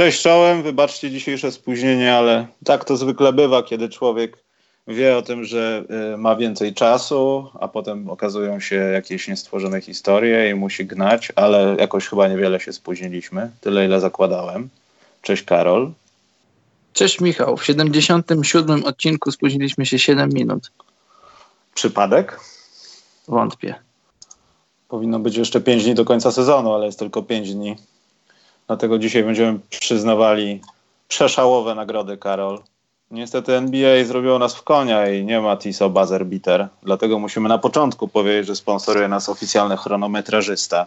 Cześć czołem, wybaczcie dzisiejsze spóźnienie, ale tak to zwykle bywa, kiedy człowiek wie o tym, że y, ma więcej czasu, a potem okazują się jakieś niestworzone historie i musi gnać, ale jakoś chyba niewiele się spóźniliśmy, tyle ile zakładałem. Cześć Karol. Cześć Michał, w 77 odcinku spóźniliśmy się 7 minut. Przypadek? Wątpię. Powinno być jeszcze 5 dni do końca sezonu, ale jest tylko 5 dni. Dlatego dzisiaj będziemy przyznawali przeszałowe nagrody, Karol. Niestety NBA zrobiło nas w konia i nie ma TISO Buzzer Beater. Dlatego musimy na początku powiedzieć, że sponsoruje nas oficjalny chronometrażysta,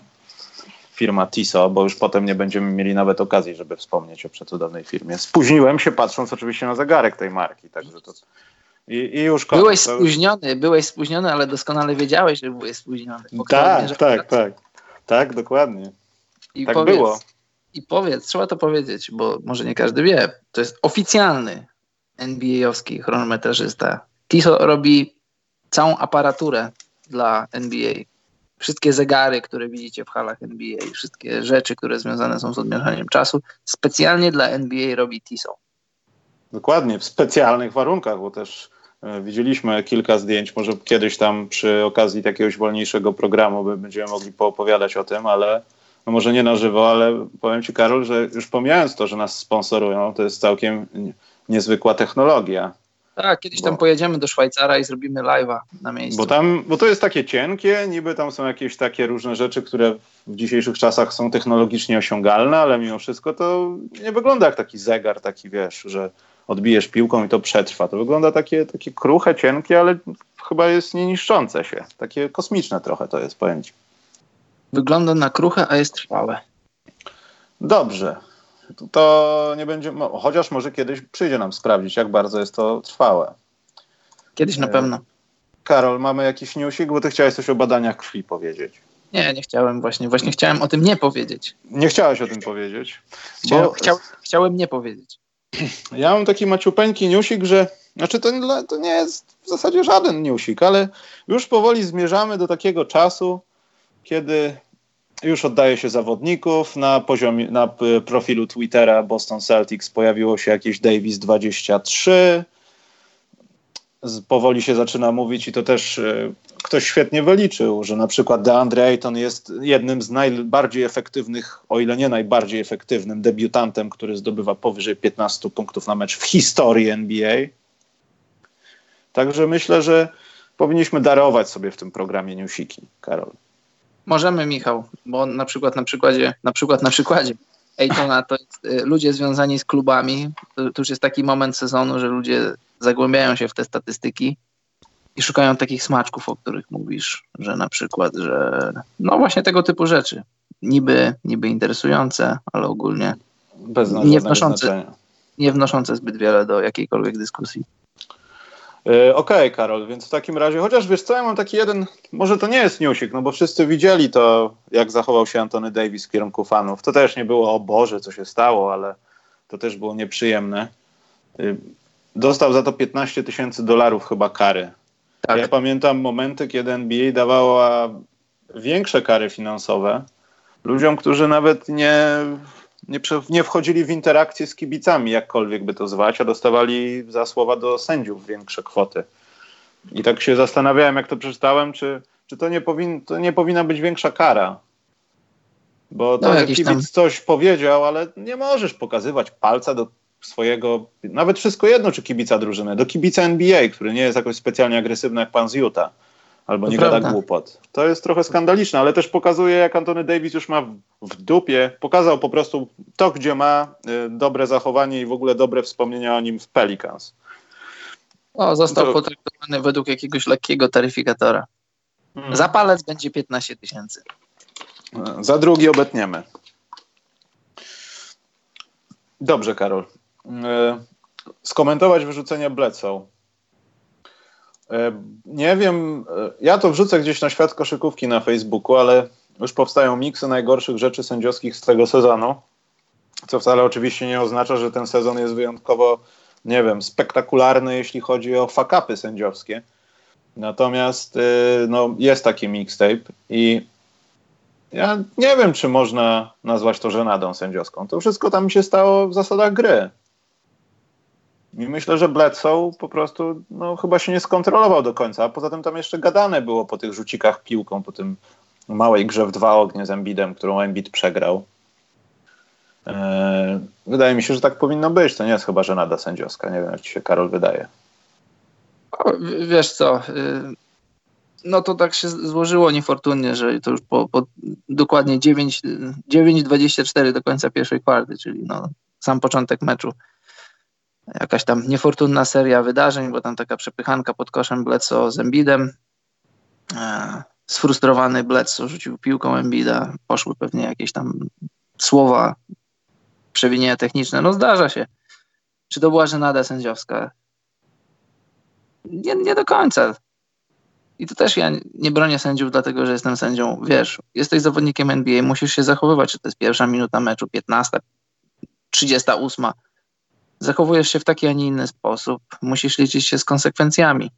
firma TISO, bo już potem nie będziemy mieli nawet okazji, żeby wspomnieć o przecudownej firmie. Spóźniłem się patrząc oczywiście na zegarek tej marki, także to... I, i już koniec. Byłeś spóźniony, byłeś spóźniony, ale doskonale wiedziałeś, że byłeś spóźniony. Tak, tak, tak, tak. Tak, dokładnie. I tak powiedz, było. I powiedz, trzeba to powiedzieć, bo może nie każdy wie, to jest oficjalny NBA-owski chronometrażysta. Tiso robi całą aparaturę dla NBA. Wszystkie zegary, które widzicie w halach NBA, wszystkie rzeczy, które związane są z odmierzaniem czasu, specjalnie dla NBA robi Tiso. Dokładnie, w specjalnych warunkach, bo też e, widzieliśmy kilka zdjęć. Może kiedyś tam przy okazji jakiegoś wolniejszego programu będziemy mogli poopowiadać o tym, ale no może nie na żywo, ale powiem Ci, Karol, że już pomijając to, że nas sponsorują, to jest całkiem niezwykła technologia. Tak, kiedyś bo, tam pojedziemy do Szwajcara i zrobimy live'a na miejscu. Bo tam, bo to jest takie cienkie, niby tam są jakieś takie różne rzeczy, które w dzisiejszych czasach są technologicznie osiągalne, ale mimo wszystko to nie wygląda jak taki zegar, taki wiesz, że odbijesz piłką i to przetrwa. To wygląda takie, takie kruche, cienkie, ale chyba jest nieniszczące się. Takie kosmiczne trochę to jest, powiem ci. Wygląda na kruche, a jest trwałe. Dobrze. To nie będzie, chociaż może kiedyś przyjdzie nam sprawdzić, jak bardzo jest to trwałe. Kiedyś na e, pewno. Karol, mamy jakiś newsik, bo ty chciałeś coś o badaniach krwi powiedzieć. Nie, nie chciałem właśnie. Właśnie chciałem o tym nie powiedzieć. Nie chciałeś o tym powiedzieć? Chciałem, bo... chciał, chciałem nie powiedzieć. Ja mam taki maciupeńki newsik, że znaczy to, to nie jest w zasadzie żaden newsik, ale już powoli zmierzamy do takiego czasu, kiedy już oddaje się zawodników. Na poziomie, na profilu Twittera Boston Celtics pojawiło się jakieś Davis 23. Powoli się zaczyna mówić i to też e, ktoś świetnie wyliczył, że na przykład DeAndre Ayton jest jednym z najbardziej efektywnych, o ile nie najbardziej efektywnym debiutantem, który zdobywa powyżej 15 punktów na mecz w historii NBA. Także myślę, że powinniśmy darować sobie w tym programie newsiki, Karol. Możemy, Michał, bo na przykład na przykładzie, na przykład na przykładzie Ejtona to jest, y, ludzie związani z klubami, to, to już jest taki moment sezonu, że ludzie zagłębiają się w te statystyki i szukają takich smaczków, o których mówisz, że na przykład, że no właśnie tego typu rzeczy. Niby, niby interesujące, ale ogólnie nie wnoszące, nie wnoszące zbyt wiele do jakiejkolwiek dyskusji. E, okej, okay, Karol, więc w takim razie, chociaż wiesz co, ja mam taki jeden, może to nie jest newsik, no bo wszyscy widzieli to, jak zachował się Antony Davis w kierunku fanów. To też nie było, o Boże, co się stało, ale to też było nieprzyjemne. Y, dostał za to 15 tysięcy dolarów chyba kary. Tak. Ja pamiętam momenty, kiedy NBA dawała większe kary finansowe ludziom, którzy nawet nie nie, nie wchodzili w interakcję z kibicami, jakkolwiek by to zwać, a dostawali za słowa do sędziów większe kwoty. I tak się zastanawiałem, jak to przeczytałem, czy, czy to, nie powin, to nie powinna być większa kara. Bo to, no, że kibic tam... coś powiedział, ale nie możesz pokazywać palca do swojego, nawet wszystko jedno, czy kibica drużyny, do kibica NBA, który nie jest jakoś specjalnie agresywny jak pan z Utah albo to nie prawda. gada głupot. To jest trochę skandaliczne, ale też pokazuje, jak Antony Davis już ma w dupie. Pokazał po prostu to, gdzie ma y, dobre zachowanie i w ogóle dobre wspomnienia o nim w Pelicans. O, został to... potraktowany według jakiegoś lekkiego taryfikatora. Hmm. Za palec będzie 15 tysięcy. Za drugi obetniemy. Dobrze, Karol. Y, skomentować wyrzucenie Bledsoe. E, nie wiem, e, ja to wrzucę gdzieś na świat koszykówki na Facebooku, ale już powstają miksy najgorszych rzeczy sędziowskich z tego sezonu, co wcale oczywiście nie oznacza, że ten sezon jest wyjątkowo, nie wiem, spektakularny, jeśli chodzi o fakapy sędziowskie. Natomiast e, no, jest taki mixtape i Ja nie wiem, czy można nazwać to żenadą sędziowską. To wszystko tam się stało w zasadach gry. I myślę, że Bledsoe po prostu no, chyba się nie skontrolował do końca. A poza tym tam jeszcze gadane było po tych rzucikach piłką, po tym małej grze w dwa ognie z Embidem, którą Embid przegrał. Eee, wydaje mi się, że tak powinno być. To nie jest chyba żenada sędziowska. Nie wiem, jak ci się Karol wydaje. O, wiesz co, y, no to tak się złożyło niefortunnie, że to już po, po dokładnie 9.24 do końca pierwszej kwarty, czyli no, sam początek meczu. Jakaś tam niefortunna seria wydarzeń, bo tam taka przepychanka pod koszem Bledsoe z Embidem. E, sfrustrowany Bledsoe rzucił piłką Embida, poszły pewnie jakieś tam słowa, przewinienia techniczne. No zdarza się. Czy to była żenada sędziowska? Nie, nie do końca. I to też ja nie bronię sędziów, dlatego że jestem sędzią. Wiesz, jesteś zawodnikiem NBA, musisz się zachowywać, czy to jest pierwsza minuta meczu, 15, 38. Zachowujesz się w taki, a nie inny sposób. Musisz liczyć się z konsekwencjami.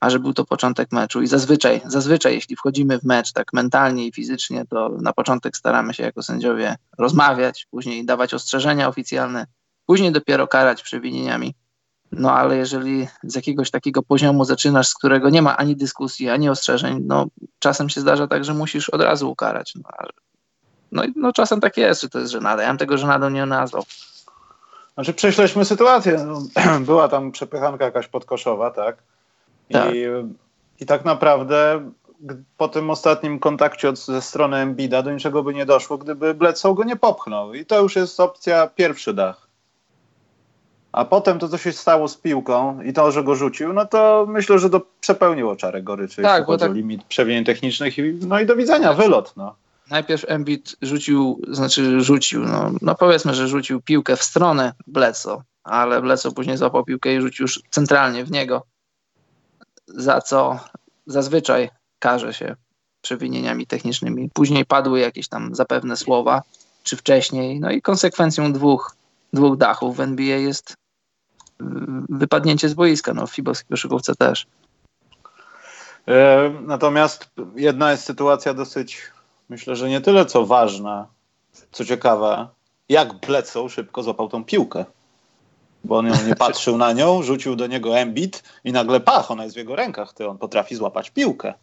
A że był to początek meczu i zazwyczaj, zazwyczaj jeśli wchodzimy w mecz tak mentalnie i fizycznie, to na początek staramy się jako sędziowie rozmawiać, później dawać ostrzeżenia oficjalne, później dopiero karać przewinieniami no ale jeżeli z jakiegoś takiego poziomu zaczynasz, z którego nie ma ani dyskusji, ani ostrzeżeń, no czasem się zdarza tak, że musisz od razu ukarać. No, no, no czasem tak jest, że to jest żenada. Ja bym tego żenadą nie nazwał. Znaczy prześleśmy sytuację. No, była tam przepychanka jakaś podkoszowa, tak? I, tak. I tak naprawdę po tym ostatnim kontakcie od, ze strony Embida do niczego by nie doszło, gdyby Bledsoe go nie popchnął. I to już jest opcja pierwszy dach. A potem to, co się stało z piłką i to, że go rzucił, no to myślę, że to przepełniło czarę goryczy, tak, jeśli chodzi tak... o limit przewinień technicznych. I, no i do widzenia, wylot. No. Najpierw Embiid rzucił, znaczy rzucił, no, no powiedzmy, że rzucił piłkę w stronę Bleco, ale Bleco później złapał piłkę i rzucił już centralnie w niego, za co zazwyczaj karze się przewinieniami technicznymi. Później padły jakieś tam zapewne słowa, czy wcześniej, no i konsekwencją dwóch, dwóch dachów w NBA jest wypadnięcie z boiska. No, w fibowskiej koszykówce też. E, natomiast jedna jest sytuacja dosyć, myślę, że nie tyle co ważna, co ciekawa, jak Bledsoe szybko złapał tą piłkę. Bo on nie patrzył na nią, rzucił do niego embit i nagle pach, ona jest w jego rękach, ty on potrafi złapać piłkę.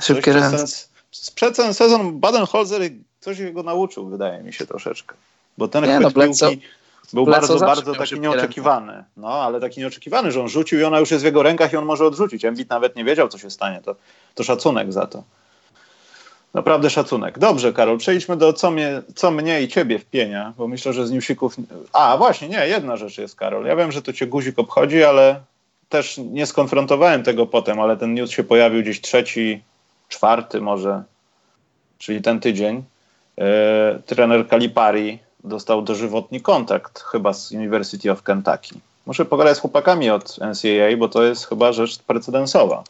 Szybkie ręce. Przed ten sezon Baden-Holzer coś go nauczył, wydaje mi się troszeczkę. Bo ten nie, no, piłki był bardzo, bardzo taki nieoczekiwany. No, ale taki nieoczekiwany, że on rzucił i ona już jest w jego rękach i on może odrzucić. Embiid nawet nie wiedział, co się stanie. To, to szacunek za to. Naprawdę szacunek. Dobrze, Karol, przejdźmy do co mnie, co mnie i ciebie wpienia, bo myślę, że z newsików... A, właśnie, nie, jedna rzecz jest, Karol. Ja wiem, że to cię guzik obchodzi, ale też nie skonfrontowałem tego potem, ale ten news się pojawił gdzieś trzeci, czwarty może, czyli ten tydzień. Yy, trener Kalipari dostał dożywotni kontakt chyba z University of Kentucky. Muszę pogadać z chłopakami od NCAA, bo to jest chyba rzecz precedensowa.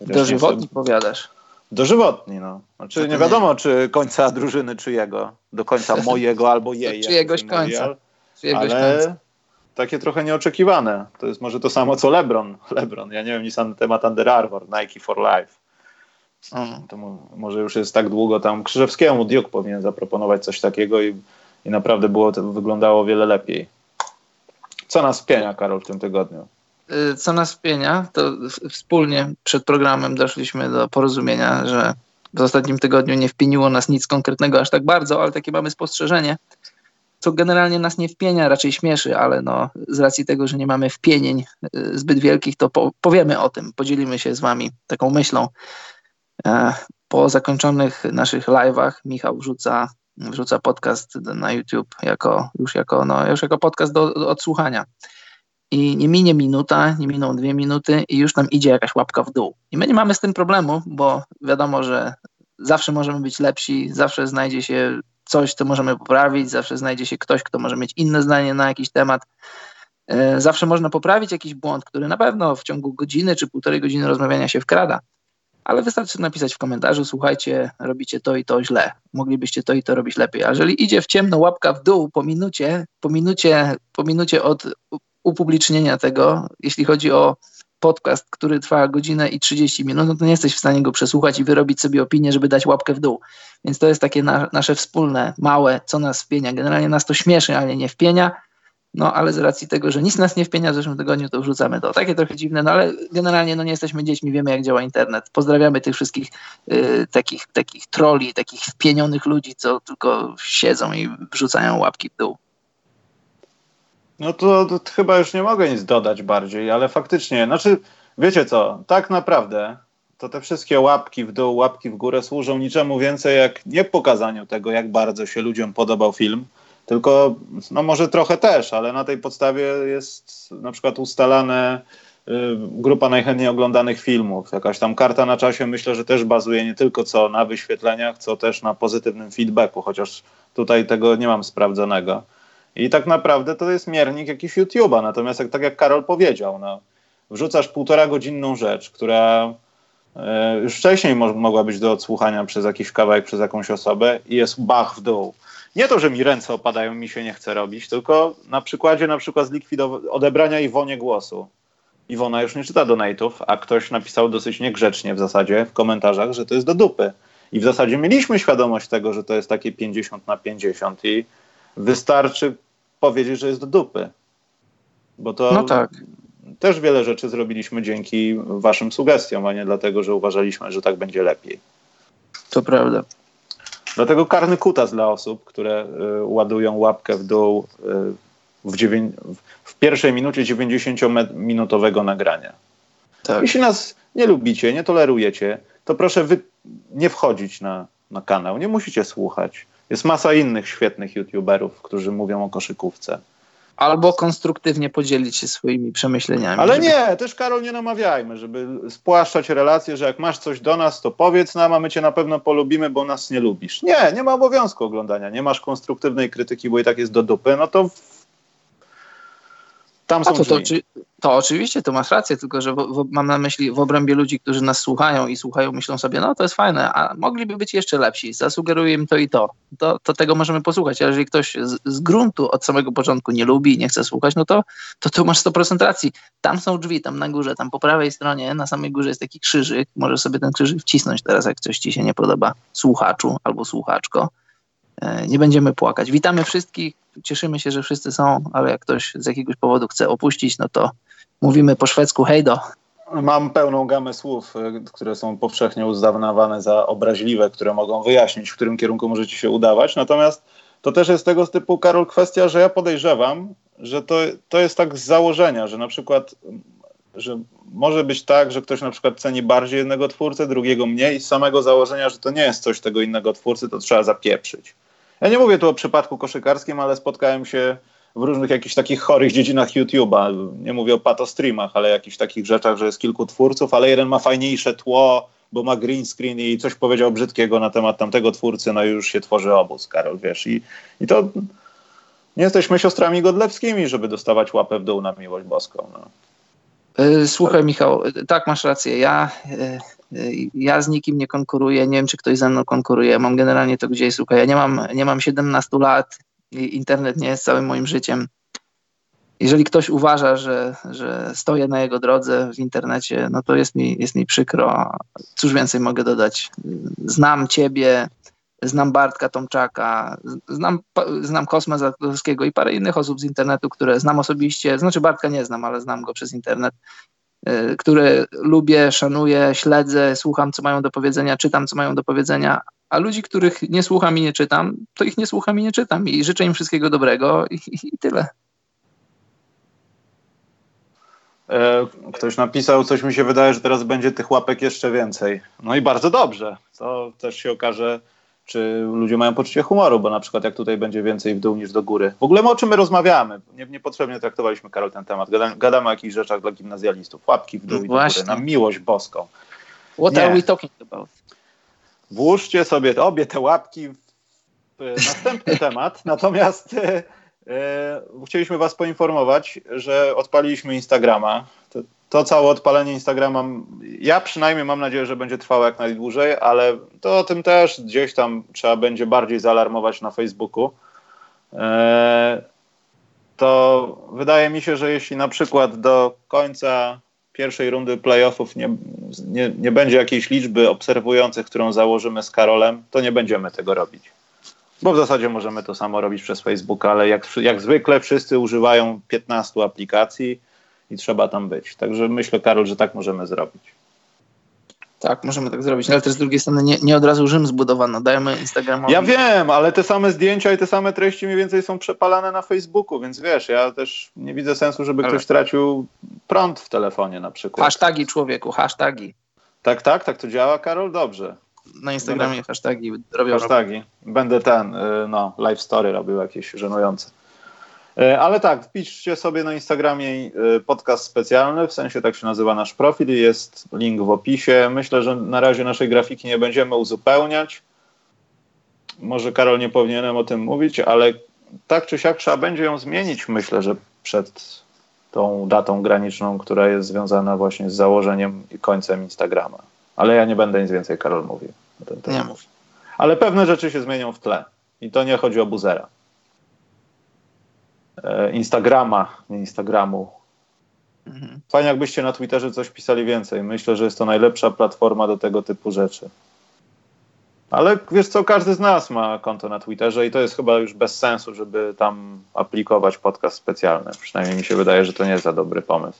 Dożywotni sobie... powiadasz? Dożywotni, no. Znaczy nie wiadomo, czy końca drużyny czyjego, do końca mojego albo jej. Czyjegoś końca. Czyjegoś ale końca. takie trochę nieoczekiwane. To jest może to samo co LeBron. LeBron, ja nie wiem nic na temat Under Armour, Nike for Life. Mm. To może już jest tak długo tam. Krzyżewskiemu Duke powinien zaproponować coś takiego i i naprawdę było to wyglądało o wiele lepiej. Co nas pienia, Karol, w tym tygodniu? Y, co nas pienia, to wspólnie przed programem doszliśmy do porozumienia, że w ostatnim tygodniu nie wpieniło nas nic konkretnego aż tak bardzo, ale takie mamy spostrzeżenie, co generalnie nas nie wpienia, raczej śmieszy, ale no, z racji tego, że nie mamy wpienień y, zbyt wielkich, to po, powiemy o tym, podzielimy się z wami taką myślą. E, po zakończonych naszych live'ach Michał wrzuca wrzuca podcast na YouTube jako, już, jako, no, już jako podcast do, do odsłuchania. I nie minie minuta, nie miną dwie minuty i już nam idzie jakaś łapka w dół. I my nie mamy z tym problemu, bo wiadomo, że zawsze możemy być lepsi, zawsze znajdzie się coś, co możemy poprawić, zawsze znajdzie się ktoś, kto może mieć inne zdanie na jakiś temat. E, zawsze można poprawić jakiś błąd, który na pewno w ciągu godziny czy półtorej godziny rozmawiania się wkrada ale wystarczy napisać w komentarzu, słuchajcie, robicie to i to źle, moglibyście to i to robić lepiej. A jeżeli idzie w ciemno łapka w dół po minucie, po minucie, po minucie od upublicznienia tego, jeśli chodzi o podcast, który trwa godzinę i 30 minut, no to nie jesteś w stanie go przesłuchać i wyrobić sobie opinię, żeby dać łapkę w dół. Więc to jest takie na, nasze wspólne, małe, co nas wpienia. Generalnie nas to śmieszy, ale nie wpienia. No ale z racji tego, że nic nas nie wpienia w zeszłym tygodniu, to wrzucamy to. Takie trochę dziwne, no ale generalnie no nie jesteśmy dziećmi, wiemy jak działa internet. Pozdrawiamy tych wszystkich y, takich, takich troli, takich wpienionych ludzi, co tylko siedzą i wrzucają łapki w dół. No to, to, chyba już nie mogę nic dodać bardziej, ale faktycznie, znaczy, wiecie co, tak naprawdę to te wszystkie łapki w dół, łapki w górę służą niczemu więcej jak nie pokazaniu tego, jak bardzo się ludziom podobał film, tylko, no może trochę też, ale na tej podstawie jest na przykład ustalane y, grupa najchętniej oglądanych filmów. Jakaś tam karta na czasie myślę, że też bazuje nie tylko co na wyświetleniach, co też na pozytywnym feedbacku, chociaż tutaj tego nie mam sprawdzonego. I tak naprawdę to jest miernik jakiś YouTube'a. Natomiast jak, tak jak Karol powiedział, no, wrzucasz półtora godzinną rzecz, która e, już wcześniej mo mogła być do odsłuchania przez jakiś kawałek, przez jakąś osobę i jest bach w dół. Nie to, że mi ręce opadają, mi się nie chce robić, tylko na przykładzie na przykład odebrania Iwonie głosu. Iwona już nie czyta donate'ów, a ktoś napisał dosyć niegrzecznie w zasadzie w komentarzach, że to jest do dupy. I w zasadzie mieliśmy świadomość tego, że to jest takie 50 na 50 i wystarczy powiedzieć, że jest do dupy. Bo to no tak. też wiele rzeczy zrobiliśmy dzięki waszym sugestiom, a nie dlatego, że uważaliśmy, że tak będzie lepiej. To prawda. Dlatego karny kutas dla osób, które y, ładują łapkę w dół y, w, w, pierwszej minucie 90-minutowego nagrania. Tak. Jeśli nas nie lubicie, nie tolerujecie, to proszę wy nie wchodzić na, na kanał. Nie musicie słuchać. Jest masa innych świetnych YouTuberów, którzy mówią o koszykówce. Albo konstruktywnie podzielić się swoimi przemyśleniami. Ale żeby... nie, też Karol nie namawiajmy, żeby spłaszczać relacje, że jak masz coś do nas, to powiedz nam, a my cię na pewno polubimy, bo nas nie lubisz. Nie, nie ma obowiązku oglądania. Nie masz konstruktywnej krytyki, bo i tak jest do dupy, no to tam są to, to, to, oczywiście, to masz rację, tylko że w, w, mam na myśli w obrębie ludzi, którzy nas słuchają i słuchają, myślą sobie, no to jest fajne, a mogliby być jeszcze lepsi, zasugeruję im to i to. To, to tego możemy posłuchać, ale jeżeli ktoś z, z, gruntu od samego początku nie lubi i nie chce słuchać, no to, to tu masz 100% racji. Tam są drzwi, tam na górze, tam po prawej stronie, na samej górze jest taki krzyżyk, możesz sobie ten krzyżyk wcisnąć teraz, jak coś ci się nie podoba, słuchaczu albo słuchaczko. E, nie będziemy płakać. Witamy wszystkich, cieszymy się, że wszyscy są, ale jak ktoś z jakiegoś powodu chce opuścić, no to mówimy po szwedzku hejdo. Mam pełną gamę słów, e, które są powszechnie uznawane za obraźliwe, które mogą wyjaśnić, w którym kierunku możecie się udawać. Natomiast to też jest tego typu, Karol, kwestia, że ja podejrzewam, że to, to jest tak z założenia, że na przykład że może być tak, że ktoś na przykład ceni bardziej jednego twórcę, drugiego mniej z samego założenia, że to nie jest coś tego innego twórcy, to trzeba zapieprzyć. Ja nie mówię tu o przypadku koszykarskim, ale spotkałem się w różnych jakichś takich chorych dziedzinach YouTube'a. Nie mówię o patostreamach, ale jakichś takich rzeczach, że jest kilku twórców, ale jeden ma fajniejsze tło, bo ma green screen i coś powiedział brzydkiego na temat tamtego twórcy, no i już się tworzy obóz, Karol, wiesz. I, i to nie jesteśmy siostrami Godlewskimi, żeby dostawać łapę w dół na miłość boską. No. E, słuchaj, Michał, tak masz rację. Ja, e, ja z nikim nie konkuruję. Nie wiem, czy ktoś ze mną konkuruje. Mam generalnie to gdzieś. Słuchaj, ja nie mam, nie mam 17 lat i internet nie jest całym moim życiem. Jeżeli ktoś uważa, że, że stoję na jego drodze w internecie, no to jest mi, jest mi przykro. Cóż więcej mogę dodać? Znam ciebie, znam Bartka Tomczaka, znam, znam Kosma Zatkowskiego i parę innych osób z internetu, które znam osobiście, znaczy Bartka nie znam, ale znam go przez internet, y, które lubię, szanuję, śledzę, słucham, co mają do powiedzenia, czytam, co mają do powiedzenia, a ludzi, których nie słucham i nie czytam, to ich nie słucham i nie czytam i życzę im wszystkiego dobrego i, i tyle. E, ktoś napisał, coś mi się wydaje, że teraz będzie tych łapek jeszcze więcej. No i bardzo dobrze. To też się okaże czy ludzie mają poczucie humoru, bo na przykład jak tutaj będzie więcej w dół niż do góry. W ogóle my o czym my rozmawiamy? Nie, niepotrzebnie traktowaliśmy, Karol, ten temat. Gadamy, gadamy o jakichś rzeczach dla gimnazjalistów. Łapki w dół i do góry, na miłość boską. What Nie. are we talking about? Włóżcie sobie obie te łapki w następny temat. Natomiast e, e, chcieliśmy was poinformować, że odpaliliśmy Instagrama. To, to całe odpalenie Instagrama, ja przynajmniej mam nadzieję, że będzie trwało jak najdłużej, ale to o tym też gdzieś tam trzeba będzie bardziej zaalarmować na Facebooku. E, to wydaje mi się, że jeśli na przykład do końca pierwszej rundy playoffów nie, nie, nie będzie jakiejś liczby obserwujących, którą założymy z Karolem, to nie będziemy tego robić. Bo w zasadzie możemy to samo robić przez Facebook, ale jak, jak zwykle wszyscy używają 15 aplikacji i trzeba tam być. Także myślę, Karol, że tak możemy zrobić. Tak, możemy tak zrobić, ale też z drugiej strony nie, nie od razu Rzym zbudowano. Dajemy Instagramowi. Ja wiem, ale te same zdjęcia i te same treści mniej więcej są przepalane na Facebooku, więc wiesz, ja też nie widzę sensu, żeby ale... ktoś tracił prąd w telefonie na przykład. Hashtagi człowieku, hashtagi. Tak, tak, tak to działa, Karol? Dobrze. Na Instagramie Będę... hashtagi robią. Hashtagi. Będę ten, y, no, live story robił jakieś żenujące. E, ale tak, wpiszcie sobie na Instagramie e, podcast specjalny, w sensie tak się nazywa nasz profil, jest link w opisie. Myślę, że na razie naszej grafiki nie będziemy uzupełniać. Może Karol nie powinienem o tym mówić, ale tak czy siak trzeba będzie ją zmienić, myślę, że przed tą datą graniczną, która jest związana właśnie z założeniem i końcem Instagrama. Ale ja nie będę nic więcej, Karol, mówił. Nie mów. Ale pewne rzeczy się zmienią w tle. I to nie chodzi o buzera. E, Instagrama, nie Instagramu. Mhm. Fajnie, jakbyście na Twitterze coś pisali więcej. Myślę, że jest to najlepsza platforma do tego typu rzeczy. Ale wiesz co, każdy z nas ma konto na Twitterze i to jest chyba już bez sensu, żeby tam aplikować podcast specjalny. Przynajmniej mi się wydaje, że to nie jest za dobry pomysł.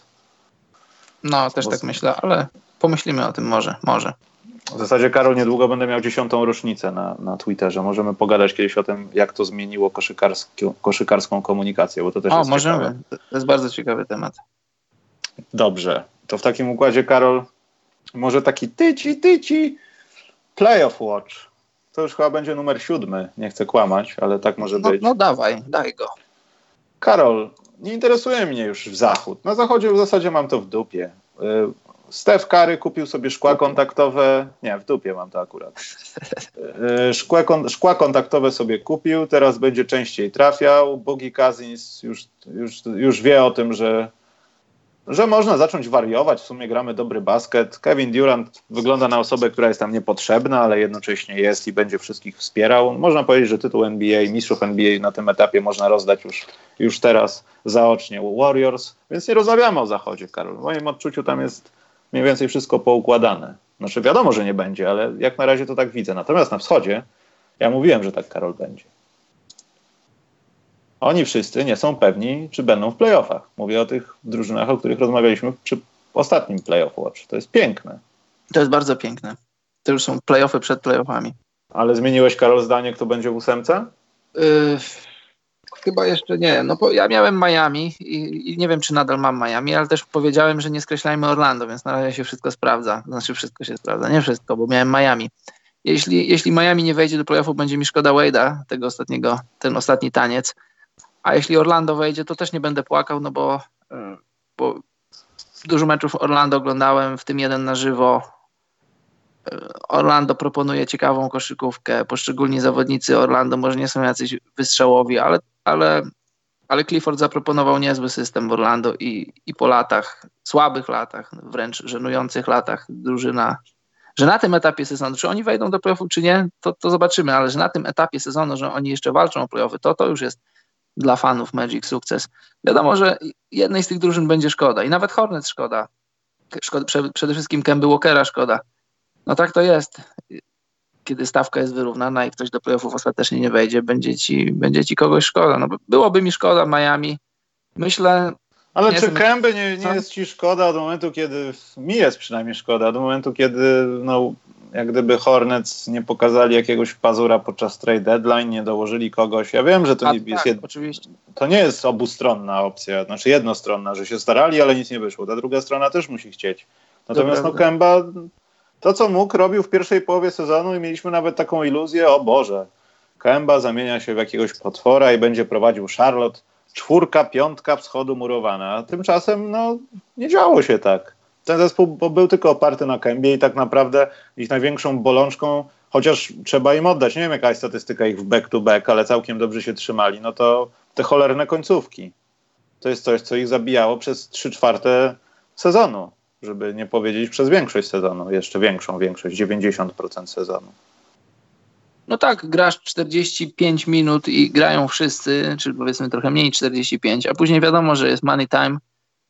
No, też Bo... tak myślę, ale pomyślimy o tym może, może. W zasadzie, Karol, niedługo będę miał dziesiątą rocznicę na, na Twitterze. Możemy pogadać kiedyś o tym, jak to zmieniło koszykarską komunikację, bo to też o, jest możemy. Ciekawe. To jest bardzo ciekawy temat. Dobrze. To w takim układzie, Karol, może taki tyci, tyci Playoff Watch. To już chyba będzie numer siódmy. Nie chcę kłamać, ale tak może no, być. No dawaj, daj go. Karol, nie interesuje mnie już w zachód. Na zachodzie w zasadzie mam to w dupie. Y, Steph Curry kupił sobie szkła kontaktowe, nie, w dupie mam to akurat. E, szkła, szkła kontaktowe sobie kupił, teraz będzie częściej trafiał. Bogi Cousins już, już, już wie o tym, że, że można zacząć wariować. W sumie gramy dobry basket. Kevin Durant wygląda na osobę, która jest tam niepotrzebna, ale jednocześnie jest i będzie wszystkich wspierał. Można powiedzieć, że tytuł NBA, mistrzów NBA na tym etapie można rozdać już, już teraz zaocznie Warriors, więc nie rozmawiamy o zachodzie, Karol. W moim odczuciu tam jest mniej więcej wszystko poukładane. Znaczy wiadomo, że nie będzie, ale jak na razie to tak widzę. Natomiast na wschodzie ja mówiłem, że tak Karol będzie. Oni wszyscy nie są pewni, czy będą w playoffach. Mówię o tych drużynach, o których rozmawialiśmy przy ostatnim playoff watch. To jest piękne. To jest bardzo piękne. To już są playoffy przed playoffami. Ale zmieniłeś, Karol, zdanie, kto będzie w ósemce? Yy, Chyba jeszcze nie. No ja miałem Miami i, i, nie wiem, czy nadal mam Miami, ale też powiedziałem, że nie skreślajmy Orlando, więc na razie się wszystko sprawdza. Znaczy wszystko się sprawdza, nie wszystko, bo miałem Miami. Jeśli, jeśli Miami nie wejdzie do playoffu, będzie mi szkoda Wade'a, tego ostatniego, ten ostatni taniec. A jeśli Orlando wejdzie, to też nie będę płakał, no bo, bo dużo meczów Orlando oglądałem, w tym jeden na żywo. Orlando proponuje ciekawą koszykówkę. Poszczególni zawodnicy Orlando może nie są jacyś wystrzałowi, ale ale, ale Clifford zaproponował niezły system w Orlando i, i po latach, słabych latach, wręcz żenujących latach drużyna, że na tym etapie sezonu, czy oni wejdą do playoffu, czy nie, to, to zobaczymy, ale że na tym etapie sezonu, że oni jeszcze walczą o playoffy, to to już jest dla fanów Magic sukces. Wiadomo, że jednej z tych drużyn będzie szkoda i nawet Hornets szkoda. szkoda przede wszystkim Kemby Walkera szkoda. No tak to jest kiedy stawka jest wyrównana i ktoś do playoffów ostatecznie nie wejdzie, będzie ci, będzie ci kogoś szkoda. No, byłoby mi szkoda Miami. Myślę. Ale czy Kęby nie, nie jest ci szkoda od momentu, kiedy. Mi jest przynajmniej szkoda, do momentu, kiedy no, jak gdyby Hornets nie pokazali jakiegoś pazura podczas trade deadline, nie dołożyli kogoś. Ja wiem, że to, A, nie, jest tak, jed... oczywiście. to nie jest obustronna opcja, znaczy jednostronna, że się starali, ale nic nie wyszło. Ta druga strona też musi chcieć. Natomiast no, Kemba to, co mógł, robił w pierwszej połowie sezonu i mieliśmy nawet taką iluzję, o Boże, Kemba zamienia się w jakiegoś potwora i będzie prowadził Charlotte. Czwórka, piątka wschodu murowana. A tymczasem no, nie działo się tak. Ten zespół był tylko oparty na Kębie i tak naprawdę ich największą bolączką, chociaż trzeba im oddać, nie wiem jaka jest statystyka ich w back-to-back, -back, ale całkiem dobrze się trzymali, no to te cholerne końcówki. To jest coś, co ich zabijało przez trzy czwarte sezonu żeby nie powiedzieć przez większość sezonu, jeszcze większą większość, 90% sezonu. No tak, grasz 45 minut i grają wszyscy, czy powiedzmy trochę mniej 45, a później wiadomo, że jest money time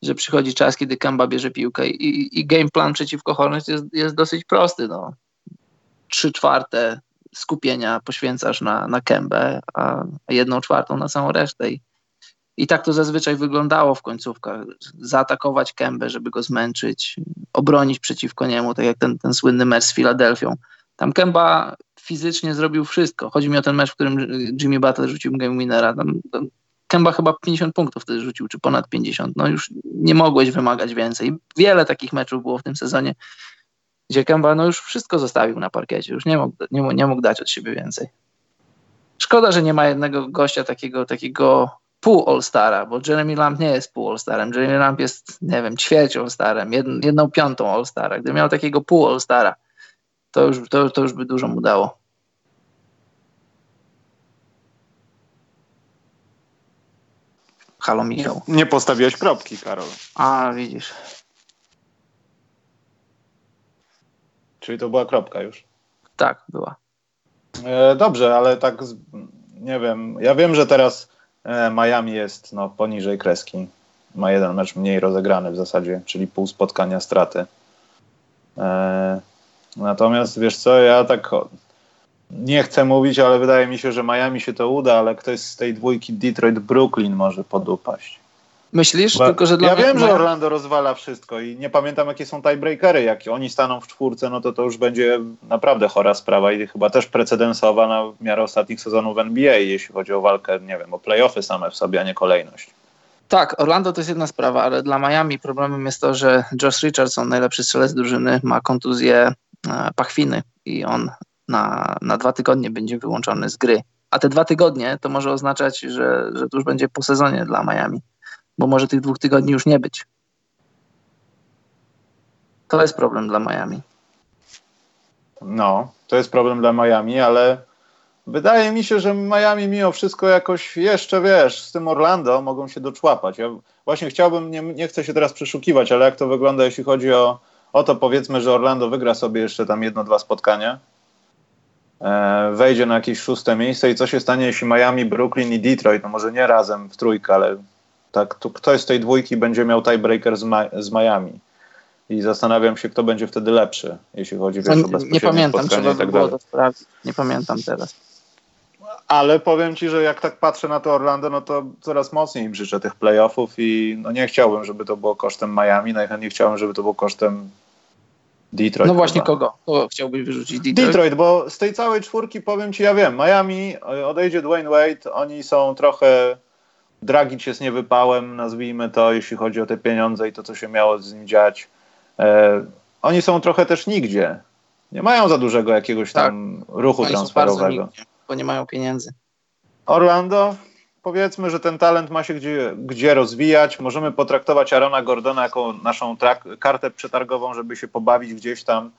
że przychodzi czas, kiedy Kemba bierze piłkę i, i game plan przeciwko Hornets jest, jest dosyć prosty. No. Trzy czwarte skupienia poświęcasz na, na Kembę, a jedną czwartą na całą resztę. I, I tak to zazwyczaj wyglądało w końcówkach. Zaatakować Kembę, żeby go zmęczyć, obronić przeciwko niemu, tak jak ten, ten słynny mecz z Filadelfią. Tam Kemba fizycznie zrobił wszystko. Chodzi mi o ten mecz, w którym Jimmy Butler rzucił game winnera. Tam, tam Kemba chyba 50 punktów wtedy rzucił, czy ponad 50. No już nie mogłeś wymagać więcej. Wiele takich meczów było w tym sezonie, gdzie Kemba no już wszystko zostawił na parkiecie, już nie mógł, nie, nie mógł dać od siebie więcej. Szkoda, że nie ma jednego gościa takiego, takiego pół All-Stara, bo Jeremy Lamb nie jest pół All-Starem. Jeremy Lamb jest, nie wiem, ćwierć All-Starem, jedną piątą All-Stara. Gdyby miał takiego pół All-Stara, to już, to, to już by dużo mu dało. Halo Michał. Nie postawiłeś kropki, Karol. A, widzisz. Czyli to była kropka już? Tak, była. E, dobrze, ale tak nie wiem. Ja wiem, że teraz Miami jest no, poniżej kreski. Ma jeden mecz mniej rozegrany w zasadzie, czyli pół spotkania straty. E, natomiast wiesz co, ja tak nie chcę mówić, ale wydaje mi się, że Miami się to uda, ale ktoś z tej dwójki Detroit-Brooklyn może podupaść. Myślisz? Bo Tylko, że ja wiem, że Orlando rozwala wszystko i nie pamiętam, jakie są tiebreakery. Jak oni staną w czwórce, no to to już będzie naprawdę chora sprawa i chyba też precedensowa na miarę ostatnich sezonów w NBA, jeśli chodzi o walkę, nie wiem, o playoffy same w sobie, a nie kolejność. Tak, Orlando to jest jedna sprawa, ale dla Miami problemem jest to, że Josh Richardson, najlepszy strzelec drużyny, ma kontuzję e, pachwiny i on na, na dwa tygodnie będzie wyłączony z gry. A te dwa tygodnie to może oznaczać, że, że to już będzie po sezonie dla Miami, bo może tych dwóch tygodni już nie być. To jest problem dla Miami. No, to jest problem dla Miami, ale wydaje mi się, że Miami mimo wszystko jakoś jeszcze, wiesz, z tym Orlando mogą się doczłapać. Ja właśnie chciałbym, nie, nie chcę się teraz przeszukiwać, ale jak to wygląda, jeśli chodzi o, o to, powiedzmy, że Orlando wygra sobie jeszcze tam jedno, dwa spotkania, E, wejdzie na jakieś szóste miejsce i co się stanie, jeśli Miami, Brooklyn i Detroit, no może nie razem w trójkę, ale tak, to ktoś z tej dwójki będzie miał tiebreaker z, Ma z Miami. I zastanawiam się, kto będzie wtedy lepszy, jeśli chodzi wiesz, o Nie pamiętam, trzeba tak było to sprawdzić. Nie pamiętam teraz. Ale powiem ci, że jak tak patrzę na to Orlando, no to coraz mocniej im życzę tych playoffów i no nie chciałbym, żeby to było kosztem Miami, najchętniej chciałbym, żeby to było kosztem Detroit. No właśnie, kogo? Kogo chciałbyś wyrzucić? Detroit? Detroit, bo z tej całej czwórki powiem ci, ja wiem, Miami, odejdzie Dwayne Wade, oni są trochę. Dragic jest niewypałem, nazwijmy to, jeśli chodzi o te pieniądze i to, co się miało z nim dziać. E, oni są trochę też nigdzie. Nie mają za dużego jakiegoś tam tak. ruchu oni transferowego. Nigdzie, bo nie mają pieniędzy. Orlando, powiedzmy, że ten talent ma się gdzie, gdzie rozwijać. Możemy potraktować Arona Gordona jako naszą kartę przetargową, żeby się pobawić gdzieś tam,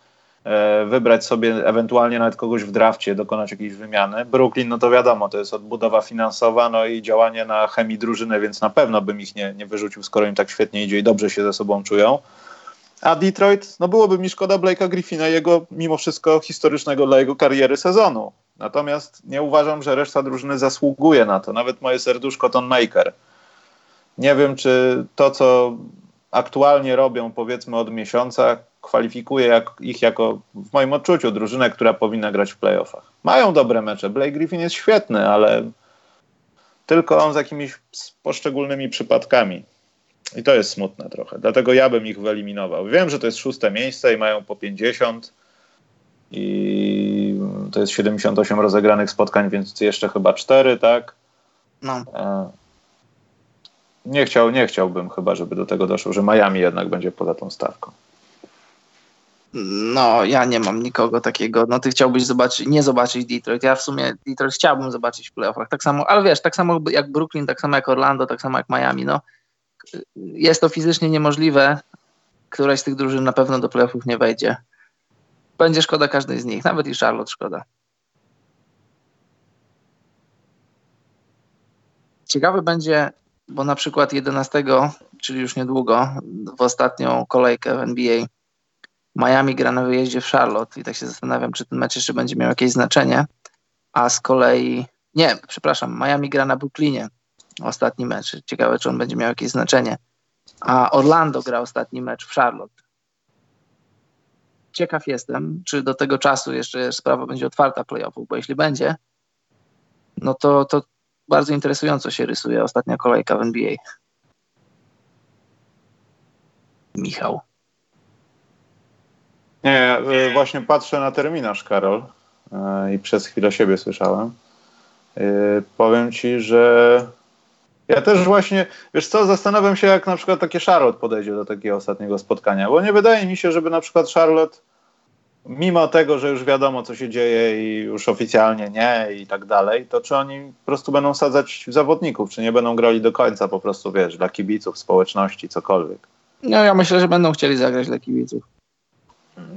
wybrać sobie ewentualnie nawet kogoś w drafcie, dokonać jakiejś wymiany. Brooklyn, no to wiadomo, to jest odbudowa finansowa, no i działanie na chemii drużyny, więc na pewno bym ich nie, nie wyrzucił, skoro im tak świetnie idzie i dobrze się ze sobą czują. A Detroit, no byłoby mi szkoda Blake'a Griffina, jego mimo wszystko historycznego dla jego kariery sezonu. Natomiast nie uważam, że reszta drużyny zasługuje na to. Nawet moje serduszko Ton Maker. Nie wiem, czy to, co aktualnie robią, powiedzmy od miesiąca, kwalifikuje jak, ich jako, w moim odczuciu, drużynę, która powinna grać w playoffach. Mają dobre mecze. Blake Griffin jest świetny, ale tylko on z jakimiś poszczególnymi przypadkami. I to jest smutne trochę. Dlatego ja bym ich wyeliminował. Wiem, że to jest szóste miejsce i mają po 50 i to jest 78 rozegranych spotkań, więc jeszcze chyba 4, tak? No. E, nie, chciał, nie chciałbym chyba, żeby do tego doszło, że Miami jednak będzie poza tą stawką. No, ja nie mam nikogo takiego. No, ty chciałbyś zobaczyć, nie zobaczyć Detroit. Ja w sumie Detroit chciałbym zobaczyć w playoffach. Tak samo, ale wiesz, tak samo jak Brooklyn, tak samo jak Orlando, tak samo jak Miami. No, jest to fizycznie niemożliwe. Któraś z tych drużyn na pewno do playoffów nie wejdzie. Będzie szkoda każdej z nich, nawet i Charlotte szkoda. Ciekawy będzie, bo na przykład 11, czyli już niedługo, w ostatnią kolejkę w NBA, Miami gra na wyjeździe w Charlotte i tak się zastanawiam, czy ten mecz jeszcze będzie miał jakieś znaczenie, a z kolei, nie, przepraszam, Miami gra na Brooklynie, ostatni mecz. Ciekawe, czy on będzie miał jakieś znaczenie. a Orlando gra ostatni mecz w Charlotte. Ciekaw jestem, czy do tego czasu jeszcze sprawa będzie otwarta playoffów, bo jeśli będzie, no to, to bardzo interesująco się rysuje ostatnia kolejka w NBA. Michał. Nie, y, właśnie patrzę na terminarz, Karol, y, i przez chwilę siebie słyszałem. Y, powiem ci, że ja też właśnie, wiesz co, zastanawiam się, jak na przykład takie Charlotte podejdzie do takiego ostatniego spotkania, bo nie wydaje mi się, żeby na przykład Charlotte, mimo tego, że już wiadomo, co się dzieje i już oficjalnie nie i tak dalej, to czy oni po prostu będą sadzać zawodników, czy nie będą grali do końca po prostu, wiesz, dla kibiców, społeczności, cokolwiek. No ja myślę, że będą chcieli zagrać dla kibiców.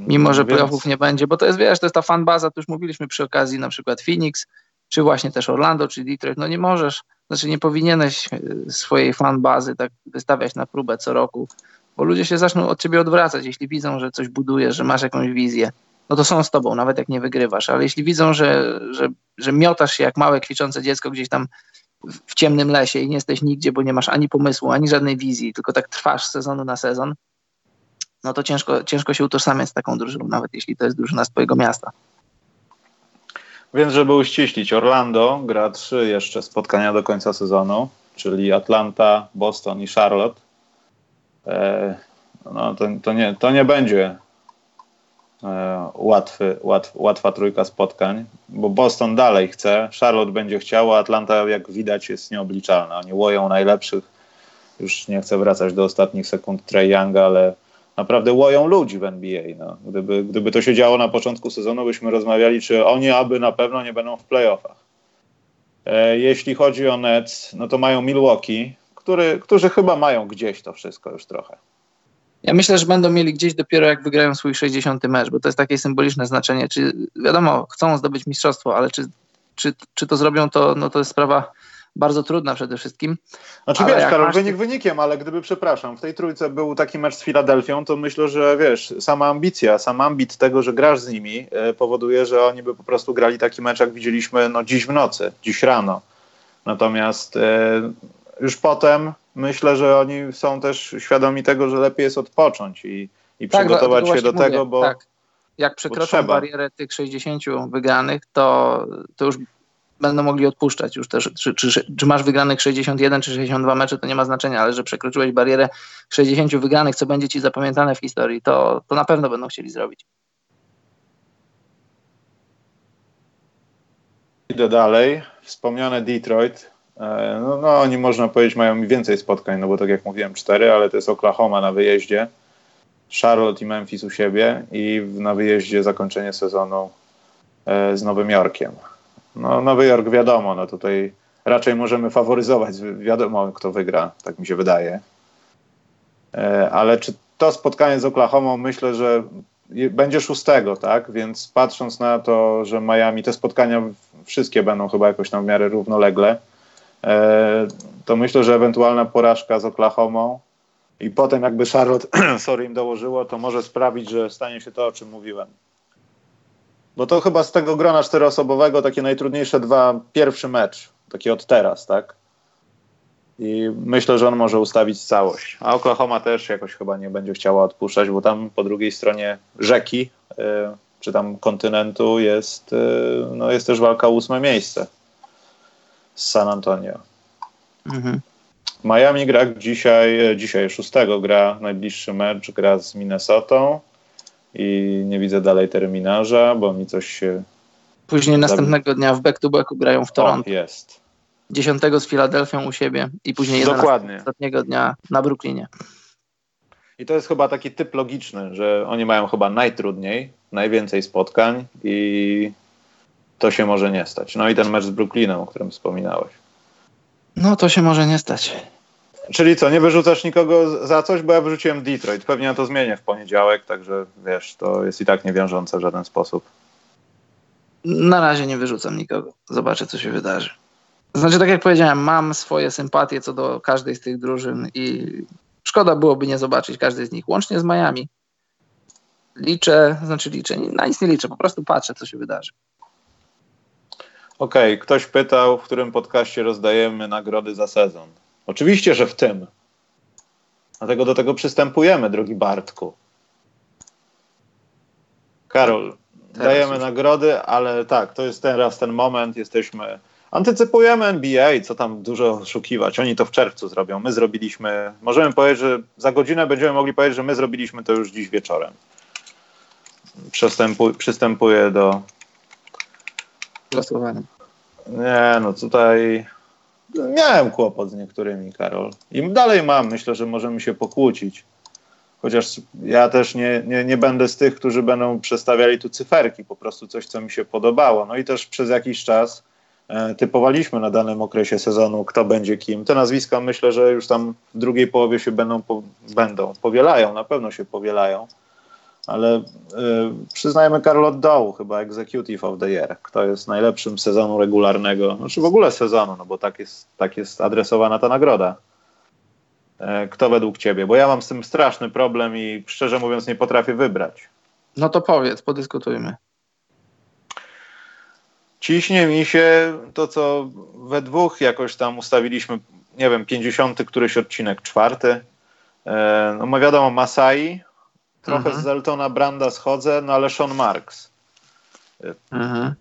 Mimo, że playoffów nie będzie, bo to jest, wiesz, to jest ta fanbaza, to już mówiliśmy przy okazji na przykład Phoenix, czy właśnie też Orlando, czy Detroit, no nie możesz, znaczy nie powinieneś e, swojej fanbazy tak wystawiać na próbę co roku, bo ludzie się zaczną od ciebie odwracać, jeśli widzą, że coś budujesz, że masz jakąś wizję, no to są z tobą, nawet jak nie wygrywasz, ale jeśli widzą, że, że, że miotasz się jak małe kwiczące dziecko gdzieś tam w ciemnym lesie i nie jesteś nigdzie, bo nie masz ani pomysłu, ani żadnej wizji, tylko tak trwasz z sezonu na sezon, no to ciężko, ciężko się utożsamiać z taką drużyną, nawet jeśli to jest drużyna z twojego miasta. Więc żeby uściślić, Orlando gra trzy jeszcze spotkania do końca sezonu, czyli Atlanta, Boston i Charlotte. E, no to, to, nie, to nie będzie e, łatwy, łatw, łatwa trójka spotkań, bo Boston dalej chce, Charlotte będzie chciał, a Atlanta jak widać jest nieobliczalna. Oni łoją najlepszych, już nie chcę wracać do ostatnich sekund Trey Younga, ale naprawdę łoją ludzi w NBA. No. Gdyby, gdyby to się działo na początku sezonu, byśmy rozmawiali, czy oni aby na pewno nie będą w playoffach. E, jeśli chodzi o Nets, no to mają Milwaukee, który, którzy chyba mają gdzieś to wszystko już trochę. Ja myślę, że będą mieli gdzieś dopiero jak wygrają swój 60. mecz, bo to jest takie symboliczne znaczenie. Czy wiadomo, chcą zdobyć mistrzostwo, ale czy, czy, czy to zrobią, to, no to jest sprawa bardzo trudna przede wszystkim. Znaczy ale wiesz, Karol, masz... wynik wynikiem, ale gdyby, przepraszam, w tej trójce był taki mecz z Filadelfią, to myślę, że wiesz, sama ambicja, sam ambit tego, że grasz z nimi e, powoduje, że oni by po prostu grali taki mecz, jak widzieliśmy no, dziś w nocy, dziś rano. Natomiast e, już potem myślę, że oni są też świadomi tego, że lepiej jest odpocząć i, i tak, no, przygotować się do mówię, tego, bo tak. jak przekroczą barierę tych 60 wygranych, to, to już będą mogli odpuszczać już też. Czy, czy, czy, masz wygranych 61 czy 62 mecze, to nie ma znaczenia, ale że przekroczyłeś barierę 60 wygranych, co będzie ci zapamiętane w historii, to, to na pewno będą chcieli zrobić. Idę dalej. Wspomniane Detroit. E, no, no, oni można powiedzieć mają więcej spotkań, no bo tak jak mówiłem, cztery, ale to jest Oklahoma na wyjeździe, Charlotte i Memphis u siebie i na wyjeździe zakończenie sezonu e, z Nowym Jorkiem. No, Nowy Jork wiadomo, no tutaj raczej możemy faworyzować, wiadomo kto wygra, tak mi się wydaje. E, ale czy to spotkanie z Oklahoma myślę, że będzie szóstego, tak? Więc patrząc na to, że Miami, te spotkania wszystkie będą chyba jakoś w miarę równolegle, e, to myślę, że ewentualna porażka z Oklahomą i potem jakby Charlotte, sorry, im dołożyło, to może sprawić, że stanie się to, o czym mówiłem. Bo to chyba z tego grona czteroosobowego takie najtrudniejsze dwa, pierwszy mecz, taki od teraz, tak? I myślę, że on może ustawić całość. A Oklahoma też jakoś chyba nie będzie chciała odpuszczać, bo tam po drugiej stronie rzeki, y, czy tam kontynentu jest, y, no jest też walka o ósme miejsce z San Antonio. Mhm. Miami gra dzisiaj, e, dzisiaj szóstego gra najbliższy mecz, gra z Minnesotą i nie widzę dalej terminarza, bo mi coś się. Później następnego dnia w back-to-backu grają w Toronto. O, jest. 10 z Filadelfią u siebie i później Dokładnie. ostatniego dnia na Brooklynie. I to jest chyba taki typ logiczny, że oni mają chyba najtrudniej, najwięcej spotkań i to się może nie stać. No i ten mecz z Brooklynem, o którym wspominałeś. No to się może nie stać. Czyli co, nie wyrzucasz nikogo za coś, bo ja wyrzuciłem Detroit. Pewnie na to zmienię w poniedziałek, także wiesz, to jest i tak niewiążące w żaden sposób. Na razie nie wyrzucam nikogo. Zobaczę, co się wydarzy. Znaczy, tak jak powiedziałem, mam swoje sympatie co do każdej z tych drużyn i szkoda byłoby nie zobaczyć każdej z nich, łącznie z Miami. Liczę, znaczy liczę, na nic nie liczę, po prostu patrzę, co się wydarzy. Okej, okay, ktoś pytał, w którym podcaście rozdajemy nagrody za sezon. Oczywiście, że w tym. Dlatego do tego przystępujemy, drogi Bartku. Karol, teraz dajemy już. nagrody, ale tak, to jest teraz ten moment, jesteśmy. Antycypujemy NBA, co tam dużo oszukiwać. Oni to w czerwcu zrobią. My zrobiliśmy. Możemy powiedzieć, że za godzinę będziemy mogli powiedzieć, że my zrobiliśmy to już dziś wieczorem. Przystępuję, przystępuję do. Głosowania. Nie, no tutaj miałem kłopot z niektórymi, Karol. I dalej mam. Myślę, że możemy się pokłócić. Chociaż ja też nie, nie, nie będę z tych, którzy będą przestawiali tu cyferki, po prostu coś, co mi się podobało. No i też przez jakiś czas e, typowaliśmy na danym okresie sezonu, kto będzie kim. Te nazwiska myślę, że już tam w drugiej połowie się będą, po, będą powielają, na pewno się powielają. Ale y, przyznajmy Karol od dołu, chyba Executive of the Year. Kto jest najlepszym sezonu regularnego, znaczy w ogóle sezonu, no bo tak jest, tak jest adresowana ta nagroda. E, kto według ciebie? Bo ja mam z tym straszny problem i szczerze mówiąc nie potrafię wybrać. No to powiedz, podyskutujmy. Ciśnie mi się to, co we dwóch jakoś tam ustawiliśmy, nie wiem, 50 któryś odcinek, czwarty. E, no wiadomo, Masai, trochę mhm. z Zeltona Branda schodzę, no ale Sean Marks. Mhm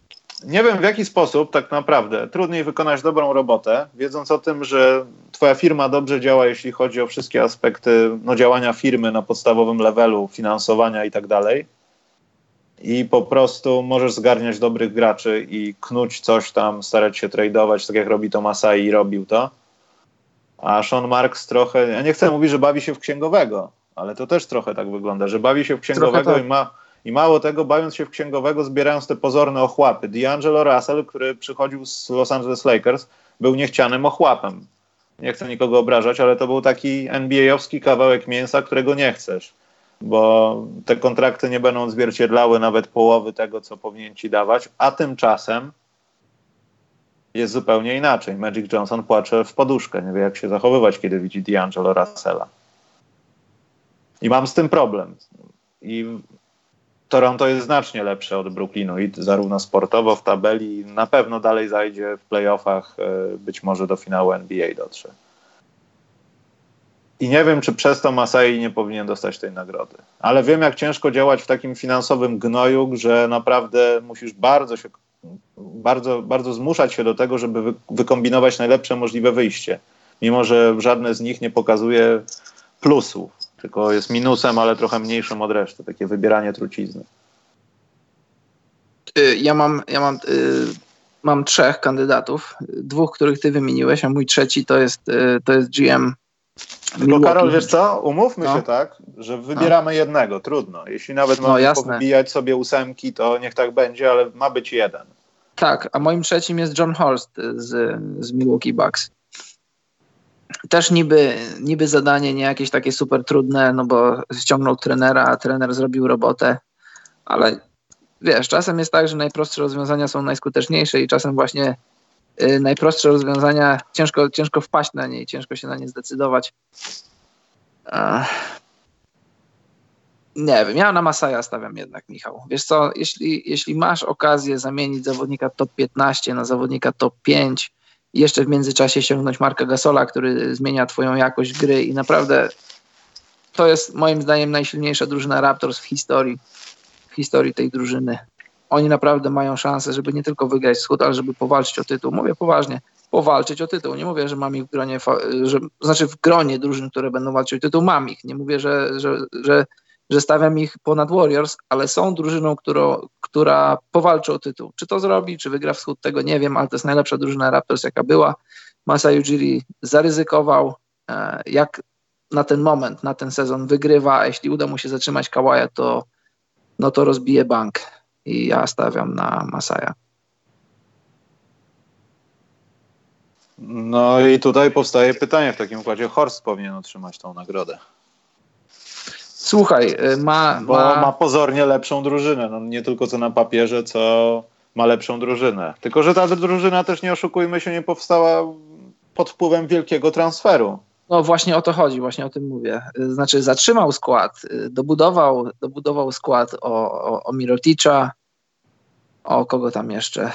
nie wiem w jaki sposób tak naprawdę trudniej wykonać dobrą robotę, wiedząc o tym, że twoja firma dobrze działa, jeśli chodzi o wszystkie aspekty no, działania firmy na podstawowym levelu, finansowania i tak dalej. I po prostu możesz zgarniać dobrych graczy i knuć coś tam, starać się tradeować, tak jak robi to Masai i robił to. A Sean Marks trochę, ja nie chcę mówić, że bawi się w księgowego, ale to też trochę tak wygląda, że bawi się w księgowego tak. i ma i mało tego, bawiąc się w księgowego, zbierając te pozorne ochłapy. D'Angelo Russell, który przychodził z Los Angeles Lakers, był niechcianym ochłapem. Nie chcę nikogo obrażać, ale to był taki NBA-owski kawałek mięsa, którego nie chcesz, bo te kontrakty nie będą odzwierciedlały nawet połowy tego, co powinien ci dawać, a tymczasem jest zupełnie inaczej. Magic Johnson płacze w poduszkę, nie wie jak się zachowywać, kiedy widzi D'Angelo Russella. I mam z tym problem. I Toronto jest znacznie lepsze od Brooklynu i zarówno sportowo w tabeli na pewno dalej zajdzie w playoffach, e, być może do finału NBA dotrze. I nie wiem, czy przez to Masai nie powinien dostać tej nagrody. Ale wiem, jak ciężko działać w takim finansowym gnoju, że naprawdę musisz bardzo się, bardzo, bardzo zmuszać się do tego, żeby wy, wykombinować najlepsze możliwe wyjście. Mimo, że żadne z nich nie pokazuje plusów tylko jest minusem, ale trochę mniejszym od reszty, takie wybieranie trucizny. Ja mam, ja mam, y, mam trzech kandydatów, dwóch, których ty wymieniłeś, a mój trzeci to jest, y, to jest GM. Tylko Karol, wiesz co, umówmy no. się tak, że wybieramy no. jednego, trudno. Jeśli nawet mamy no, powbijać sobie ósemki, to niech tak będzie, ale ma być jeden. Tak, a moim trzecim jest John Horst z, z Milwaukee Bucks też niby, niby zadanie nie jakieś takie super trudne, no bo ściągnął trenera, a trener zrobił robotę, ale wiesz, czasem jest tak, że najprostsze rozwiązania są najskuteczniejsze i czasem właśnie y, najprostsze rozwiązania, ciężko, ciężko wpaść na nie, ciężko się na nie zdecydować. nie wiem, ja na Masaja stawiam jednak, Michał. Wiesz co, jeśli, jeśli masz okazję zamienić zawodnika top 15 na zawodnika top 5, jeszcze w międzyczasie sięgnąć Marka Gasola, który zmienia twoją jakość gry i naprawdę to jest moim zdaniem najsilniejsza drużyna Raptors w historii, w historii tej drużyny. Oni naprawdę mają szansę, żeby nie tylko wygrać wschód, ale żeby powalczyć o tytuł. Mówię poważnie, powalczyć o tytuł. Nie mówię, że mam ich w gronie, że, znaczy w gronie drużyn, które będą walczyć o tytuł, mam ich. Nie mówię, że, że, że że stawiam ich ponad Warriors, ale są drużyną, którą, która powalczy o tytuł. Czy to zrobi, czy wygra wschód, tego nie wiem, ale to jest najlepsza drużyna Raptors, jaka była. Masai Ujiri zaryzykował, e, jak na ten moment, na ten sezon wygrywa, a jeśli uda mu się zatrzymać Kawaja, to, no to rozbije bank i ja stawiam na Masaja. No i tutaj powstaje pytanie w takim układzie, Horst powinien otrzymać tą nagrodę. Słuchaj, y, ma, Bo ma... ma pozornie lepszą drużynę. No, nie tylko co na papierze, co ma lepszą drużynę. Tylko, że ta drużyna też nie oszukujmy się, nie powstała pod wpływem wielkiego transferu. No właśnie o to chodzi, właśnie o tym mówię. Y, znaczy zatrzymał skład, y, dobudował, dobudował skład o, o, o Miroticza, o kogo tam jeszcze,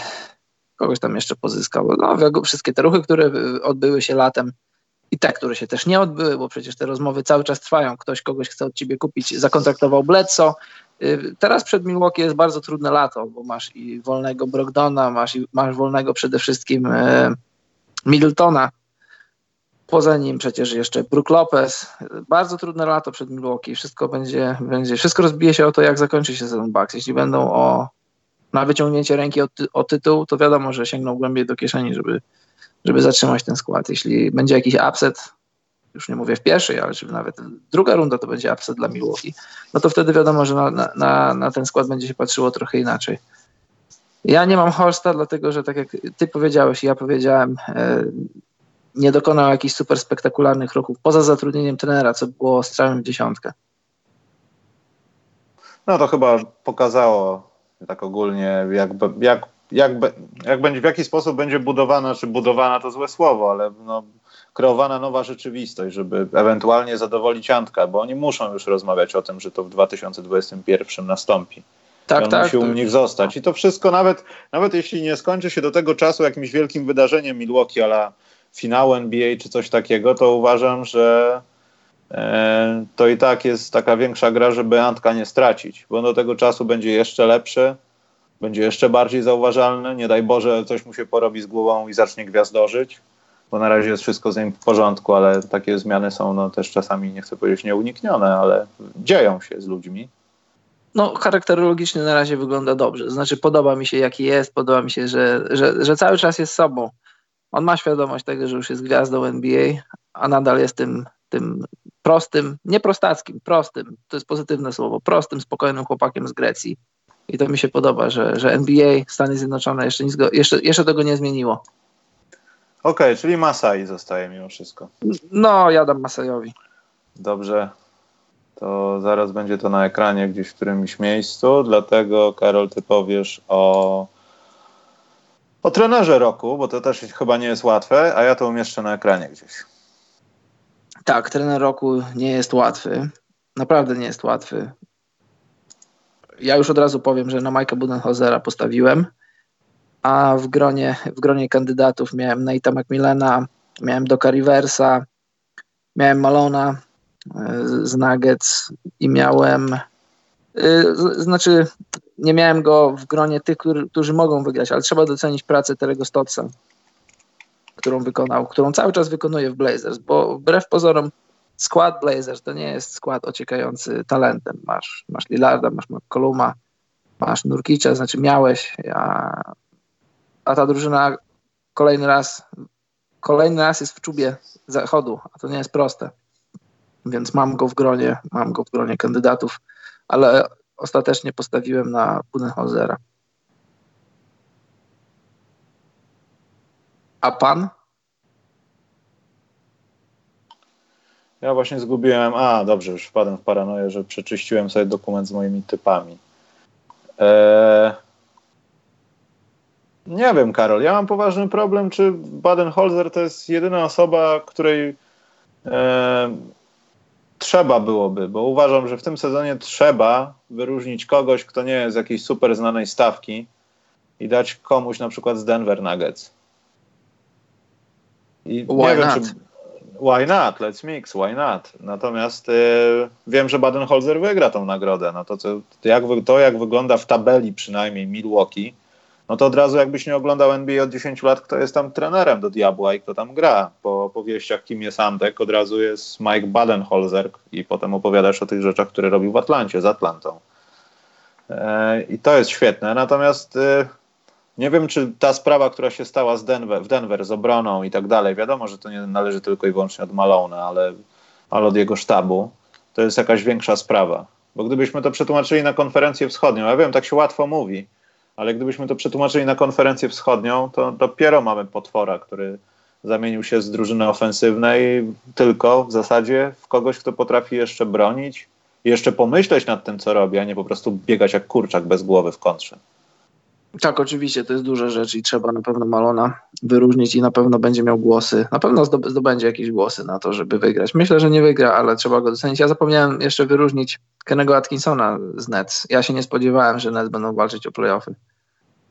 kogoś tam jeszcze pozyskał. No, wszystkie te ruchy, które odbyły się latem. I te, które się też nie odbyły, bo przecież te rozmowy cały czas trwają. Ktoś kogoś chce od ciebie kupić, zakontraktował Bledso. Y, teraz przed Milwaukee jest bardzo trudne lato, bo masz i wolnego Brogdona, masz, i, masz wolnego przede wszystkim e, Middletona. Poza nim przecież jeszcze Brook Lopez. Bardzo trudne lato przed Milwaukee. Wszystko będzie, będzie, wszystko rozbije się o to, jak zakończy się sezon Bucks. Jeśli będą o, na wyciągnięcie ręki o, ty, o tytuł, to wiadomo, że sięgną głębiej do kieszeni, żeby, żeby zatrzymać ten skład. Jeśli będzie jakiś upset, już nie mówię w pierwszej, ale czy nawet druga runda to będzie upset dla Milwaukee, no to wtedy wiadomo, że na, na, na ten skład będzie się patrzyło trochę inaczej. Ja nie mam Horsta, dlatego że tak jak ty powiedziałeś ja powiedziałem, e, nie dokonał jakichś super spektakularnych kroków poza zatrudnieniem trenera, co było strzałem w dziesiątkę. No to chyba pokazało tak ogólnie, jak, jak, jak, jak będzie, w jaki sposób będzie budowana, czy budowana to złe słowo, ale no, kreowana nowa rzeczywistość, żeby ewentualnie zadowolić Antka, bo oni muszą już rozmawiać o tym, że to w 2021 nastąpi. Tak, on tak. Musi u nich zostać. I to wszystko, nawet, nawet jeśli nie skończy się do tego czasu jakimś wielkim wydarzeniem Milwaukee, ale finału NBA czy coś takiego, to uważam, że e, to i tak jest taka większa gra, żeby Antka nie stracić, bo do tego czasu będzie jeszcze lepszy, będzie jeszcze bardziej zauważalny. Nie daj Boże, coś mu się porobi z głową i zacznie gwiazdożyć, bo na razie jest wszystko z nim w porządku, ale takie zmiany są no, też czasami, nie chcę powiedzieć nieuniknione, ale dzieją się z ludźmi. No, charakterologicznie na razie wygląda dobrze. Znaczy, podoba mi się, jaki jest, podoba mi się, że, że, że cały czas jest sobą on ma świadomość tego, że już jest gwiazdą NBA, a nadal jest tym, tym prostym, nie prostackim, prostym, to jest pozytywne słowo, prostym, spokojnym chłopakiem z Grecji. I to mi się podoba, że, że NBA, Stany Zjednoczone jeszcze, nic go, jeszcze, jeszcze tego nie zmieniło. Okej, okay, czyli Masai zostaje mimo wszystko. No, jadam Masajowi. Dobrze. To zaraz będzie to na ekranie gdzieś w którymś miejscu, dlatego Karol, ty powiesz o o trenerze roku, bo to też chyba nie jest łatwe, a ja to umieszczę na ekranie gdzieś. Tak, trener roku nie jest łatwy. Naprawdę nie jest łatwy. Ja już od razu powiem, że na Majka Budenholzera postawiłem, a w gronie, w gronie kandydatów miałem Nate'a McMillana, miałem Doka Riversa, miałem Malona e, z Nuggets i miałem e, znaczy nie miałem go w gronie tych, który, którzy mogą wygrać, ale trzeba docenić pracę Terego Stotsa, którą wykonał, którą cały czas wykonuje w Blazers, bo wbrew pozorom skład Blazers to nie jest skład ociekający talentem. Masz, masz Lillarda, masz McColluma, masz Nurkicza, znaczy miałeś, a, a ta drużyna kolejny raz kolejny raz jest w czubie zachodu, a to nie jest proste. Więc mam go w gronie, mam go w gronie kandydatów, ale ostatecznie postawiłem na Budenholzera. A pan? Ja właśnie zgubiłem. A, dobrze, już wpadłem w paranoję, że przeczyściłem sobie dokument z moimi typami. Eee... Nie wiem, Karol. Ja mam poważny problem, czy Baden-Holzer to jest jedyna osoba, której e, trzeba byłoby, bo uważam, że w tym sezonie trzeba wyróżnić kogoś, kto nie jest jakiejś super znanej stawki i dać komuś na przykład z Denver Nuggets. I why nie wiem, not? Czy, why not? Let's mix, why not? Natomiast y, wiem, że Baden-Holzer wygra tą nagrodę. No to, co, jak, to, jak wygląda w tabeli przynajmniej Milwaukee, no to od razu jakbyś nie oglądał NBA od 10 lat, kto jest tam trenerem do diabła i kto tam gra. Po opowieściach, kim jest Antek, od razu jest Mike Badenholzer i potem opowiadasz o tych rzeczach, które robił w Atlancie, z Atlantą. E, I to jest świetne. Natomiast e, nie wiem, czy ta sprawa, która się stała z Denver, w Denver z obroną i tak dalej, wiadomo, że to nie należy tylko i wyłącznie od Malone, ale, ale od jego sztabu, to jest jakaś większa sprawa. Bo gdybyśmy to przetłumaczyli na konferencję wschodnią, ja wiem, tak się łatwo mówi, ale gdybyśmy to przetłumaczyli na konferencję wschodnią, to dopiero mamy potwora, który zamienił się z drużyny ofensywnej tylko w zasadzie w kogoś, kto potrafi jeszcze bronić i jeszcze pomyśleć nad tym, co robi, a nie po prostu biegać jak kurczak bez głowy w kontrze. Tak, oczywiście, to jest duża rzecz i trzeba na pewno Malona wyróżnić i na pewno będzie miał głosy. Na pewno zdobędzie jakieś głosy na to, żeby wygrać. Myślę, że nie wygra, ale trzeba go docenić. Ja zapomniałem jeszcze wyróżnić Kennego Atkinsona z Nets. Ja się nie spodziewałem, że Nets będą walczyć o playoffy.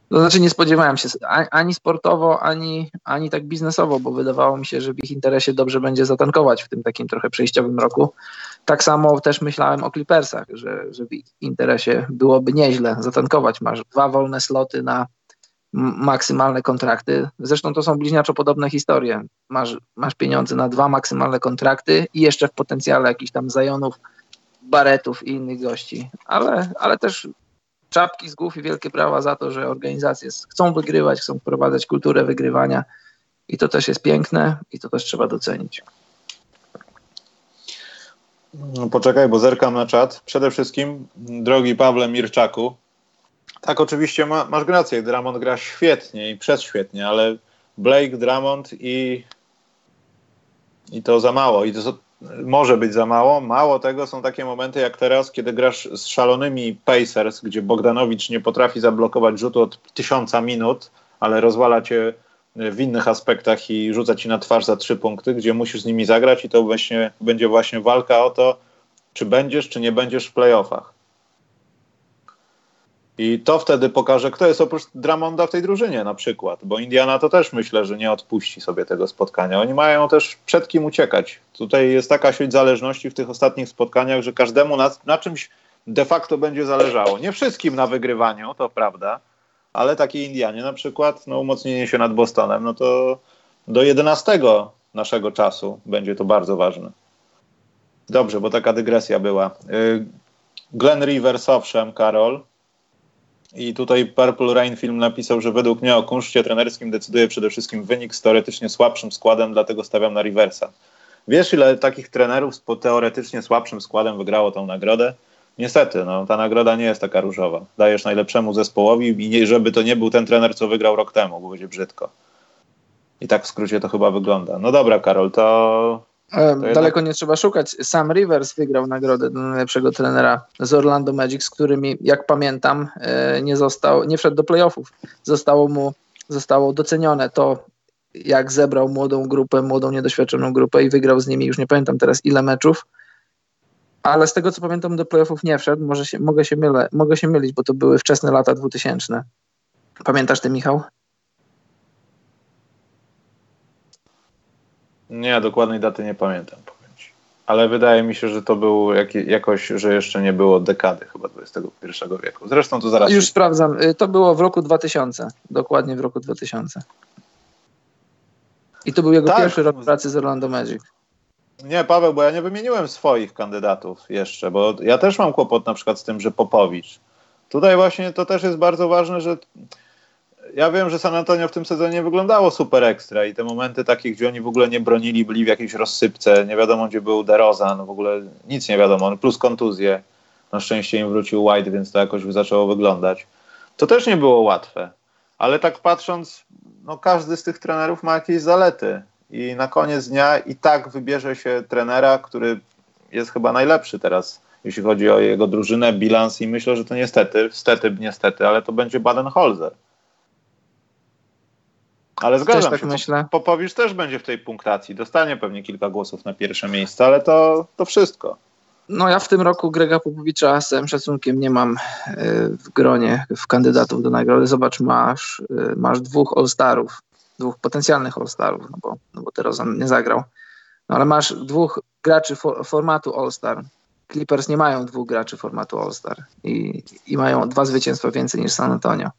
To znaczy nie spodziewałem się ani sportowo, ani, ani tak biznesowo, bo wydawało mi się, że w ich interesie dobrze będzie zatankować w tym takim trochę przejściowym roku. Tak samo też myślałem o Clippersach, że, że w ich interesie byłoby nieźle zatankować. Masz dwa wolne sloty na maksymalne kontrakty. Zresztą to są bliźniaczo podobne historie. Masz, masz pieniądze na dwa maksymalne kontrakty i jeszcze w potencjale jakichś tam zajonów, baretów i innych gości. Ale, ale też czapki z głów i wielkie prawa za to, że organizacje chcą wygrywać, chcą wprowadzać kulturę wygrywania i to też jest piękne i to też trzeba docenić. No, poczekaj, bo zerkam na czat. Przede wszystkim, drogi Pawle Mirczaku, tak, oczywiście ma, masz rację, Dramond gra świetnie i przez świetnie, ale Blake, Dramond i, i to za mało. I to może być za mało. Mało tego są takie momenty jak teraz, kiedy grasz z szalonymi Pacers, gdzie Bogdanowicz nie potrafi zablokować rzutu od tysiąca minut, ale rozwala cię w innych aspektach i rzuca ci na twarz za trzy punkty, gdzie musisz z nimi zagrać i to właśnie, będzie właśnie walka o to, czy będziesz, czy nie będziesz w playoffach. I to wtedy pokaże, kto jest oprócz Dramonda w tej drużynie na przykład, bo Indiana to też myślę, że nie odpuści sobie tego spotkania. Oni mają też przed kim uciekać. Tutaj jest taka sieć zależności w tych ostatnich spotkaniach, że każdemu na, na czymś de facto będzie zależało. Nie wszystkim na wygrywaniu, to prawda, ale takie Indianie na przykład, no umocnienie się nad Bostonem, no to do 11 naszego czasu będzie to bardzo ważne. Dobrze, bo taka dygresja była. Y, Glenn Rivers, owszem, Karol, i tutaj Purple Rain Film napisał, że według mnie o kunszcie trenerskim decyduje przede wszystkim wynik z teoretycznie słabszym składem, dlatego stawiam na Riversa. Wiesz, ile takich trenerów z teoretycznie słabszym składem wygrało tą nagrodę? Niestety, no, ta nagroda nie jest taka różowa. Dajesz najlepszemu zespołowi i nie, żeby to nie był ten trener, co wygrał rok temu, bo będzie brzydko. I tak w skrócie to chyba wygląda. No dobra, Karol, to Daleko jednak... nie trzeba szukać. Sam Rivers wygrał nagrodę do najlepszego trenera z Orlando Magic, z którymi, jak pamiętam, e, nie został, nie wszedł do playoffów. Zostało mu zostało docenione to, jak zebrał młodą grupę, młodą, niedoświadczoną grupę i wygrał z nimi, już nie pamiętam teraz ile meczów, ale z tego co pamiętam do playoffów nie wszedł, może się, mogę, się mylę, mogę się mylić, bo to były wczesne lata 2000. Pamiętasz ty, Michał? Nie, dokładnej daty nie pamiętam. Ale wydaje mi się, że to był jak, jakoś, że jeszcze nie było dekady chyba XXI wieku. Zresztą to zaraz. Już się... sprawdzam. Y, to było w roku 2000. Dokładnie w roku 2000. I to był jego tak. pierwszy rok pracy z Orlando Magic. Nie, Paweł, bo ja nie wymieniłem swoich kandydatów jeszcze, bo ja też mam kłopot na przykład z tym, że Popowicz. Tutaj właśnie to też jest bardzo ważne, że ja wiem, że San Antonio w tym sezonie wyglądało super ekstra i te momenty takie, gdzie oni w ogóle nie bronili, byli w jakiejś rozsypce, nie wiadomo gdzie był DeRozan, w ogóle nic nie wiadomo, plus kontuzje. Na szczęście im wrócił White, więc to jakoś zaczęło wyglądać. To też nie było łatwe, ale tak patrząc, no każdy z tych trenerów ma jakieś zalety i na koniec dnia i tak wybierze się trenera, który jest chyba najlepszy teraz, jeśli chodzi o jego drużynę, bilans i myślę, że to niestety, stety, niestety, ale to będzie Baden-Holzer. Ale zgadzam też tak się, myślę. Popowicz też będzie w tej punktacji. Dostanie pewnie kilka głosów na pierwsze miejsce, ale to, to wszystko. No ja w tym roku Grega Popowicza z całym szacunkiem nie mam e, w gronie w kandydatów do nagrody. Zobacz, masz, e, masz dwóch All-Starów, dwóch potencjalnych All-Starów, no bo, no bo teraz on nie zagrał. No ale masz dwóch graczy for, formatu All-Star. Clippers nie mają dwóch graczy formatu All-Star i, i mają dwa zwycięstwa więcej niż San Antonio.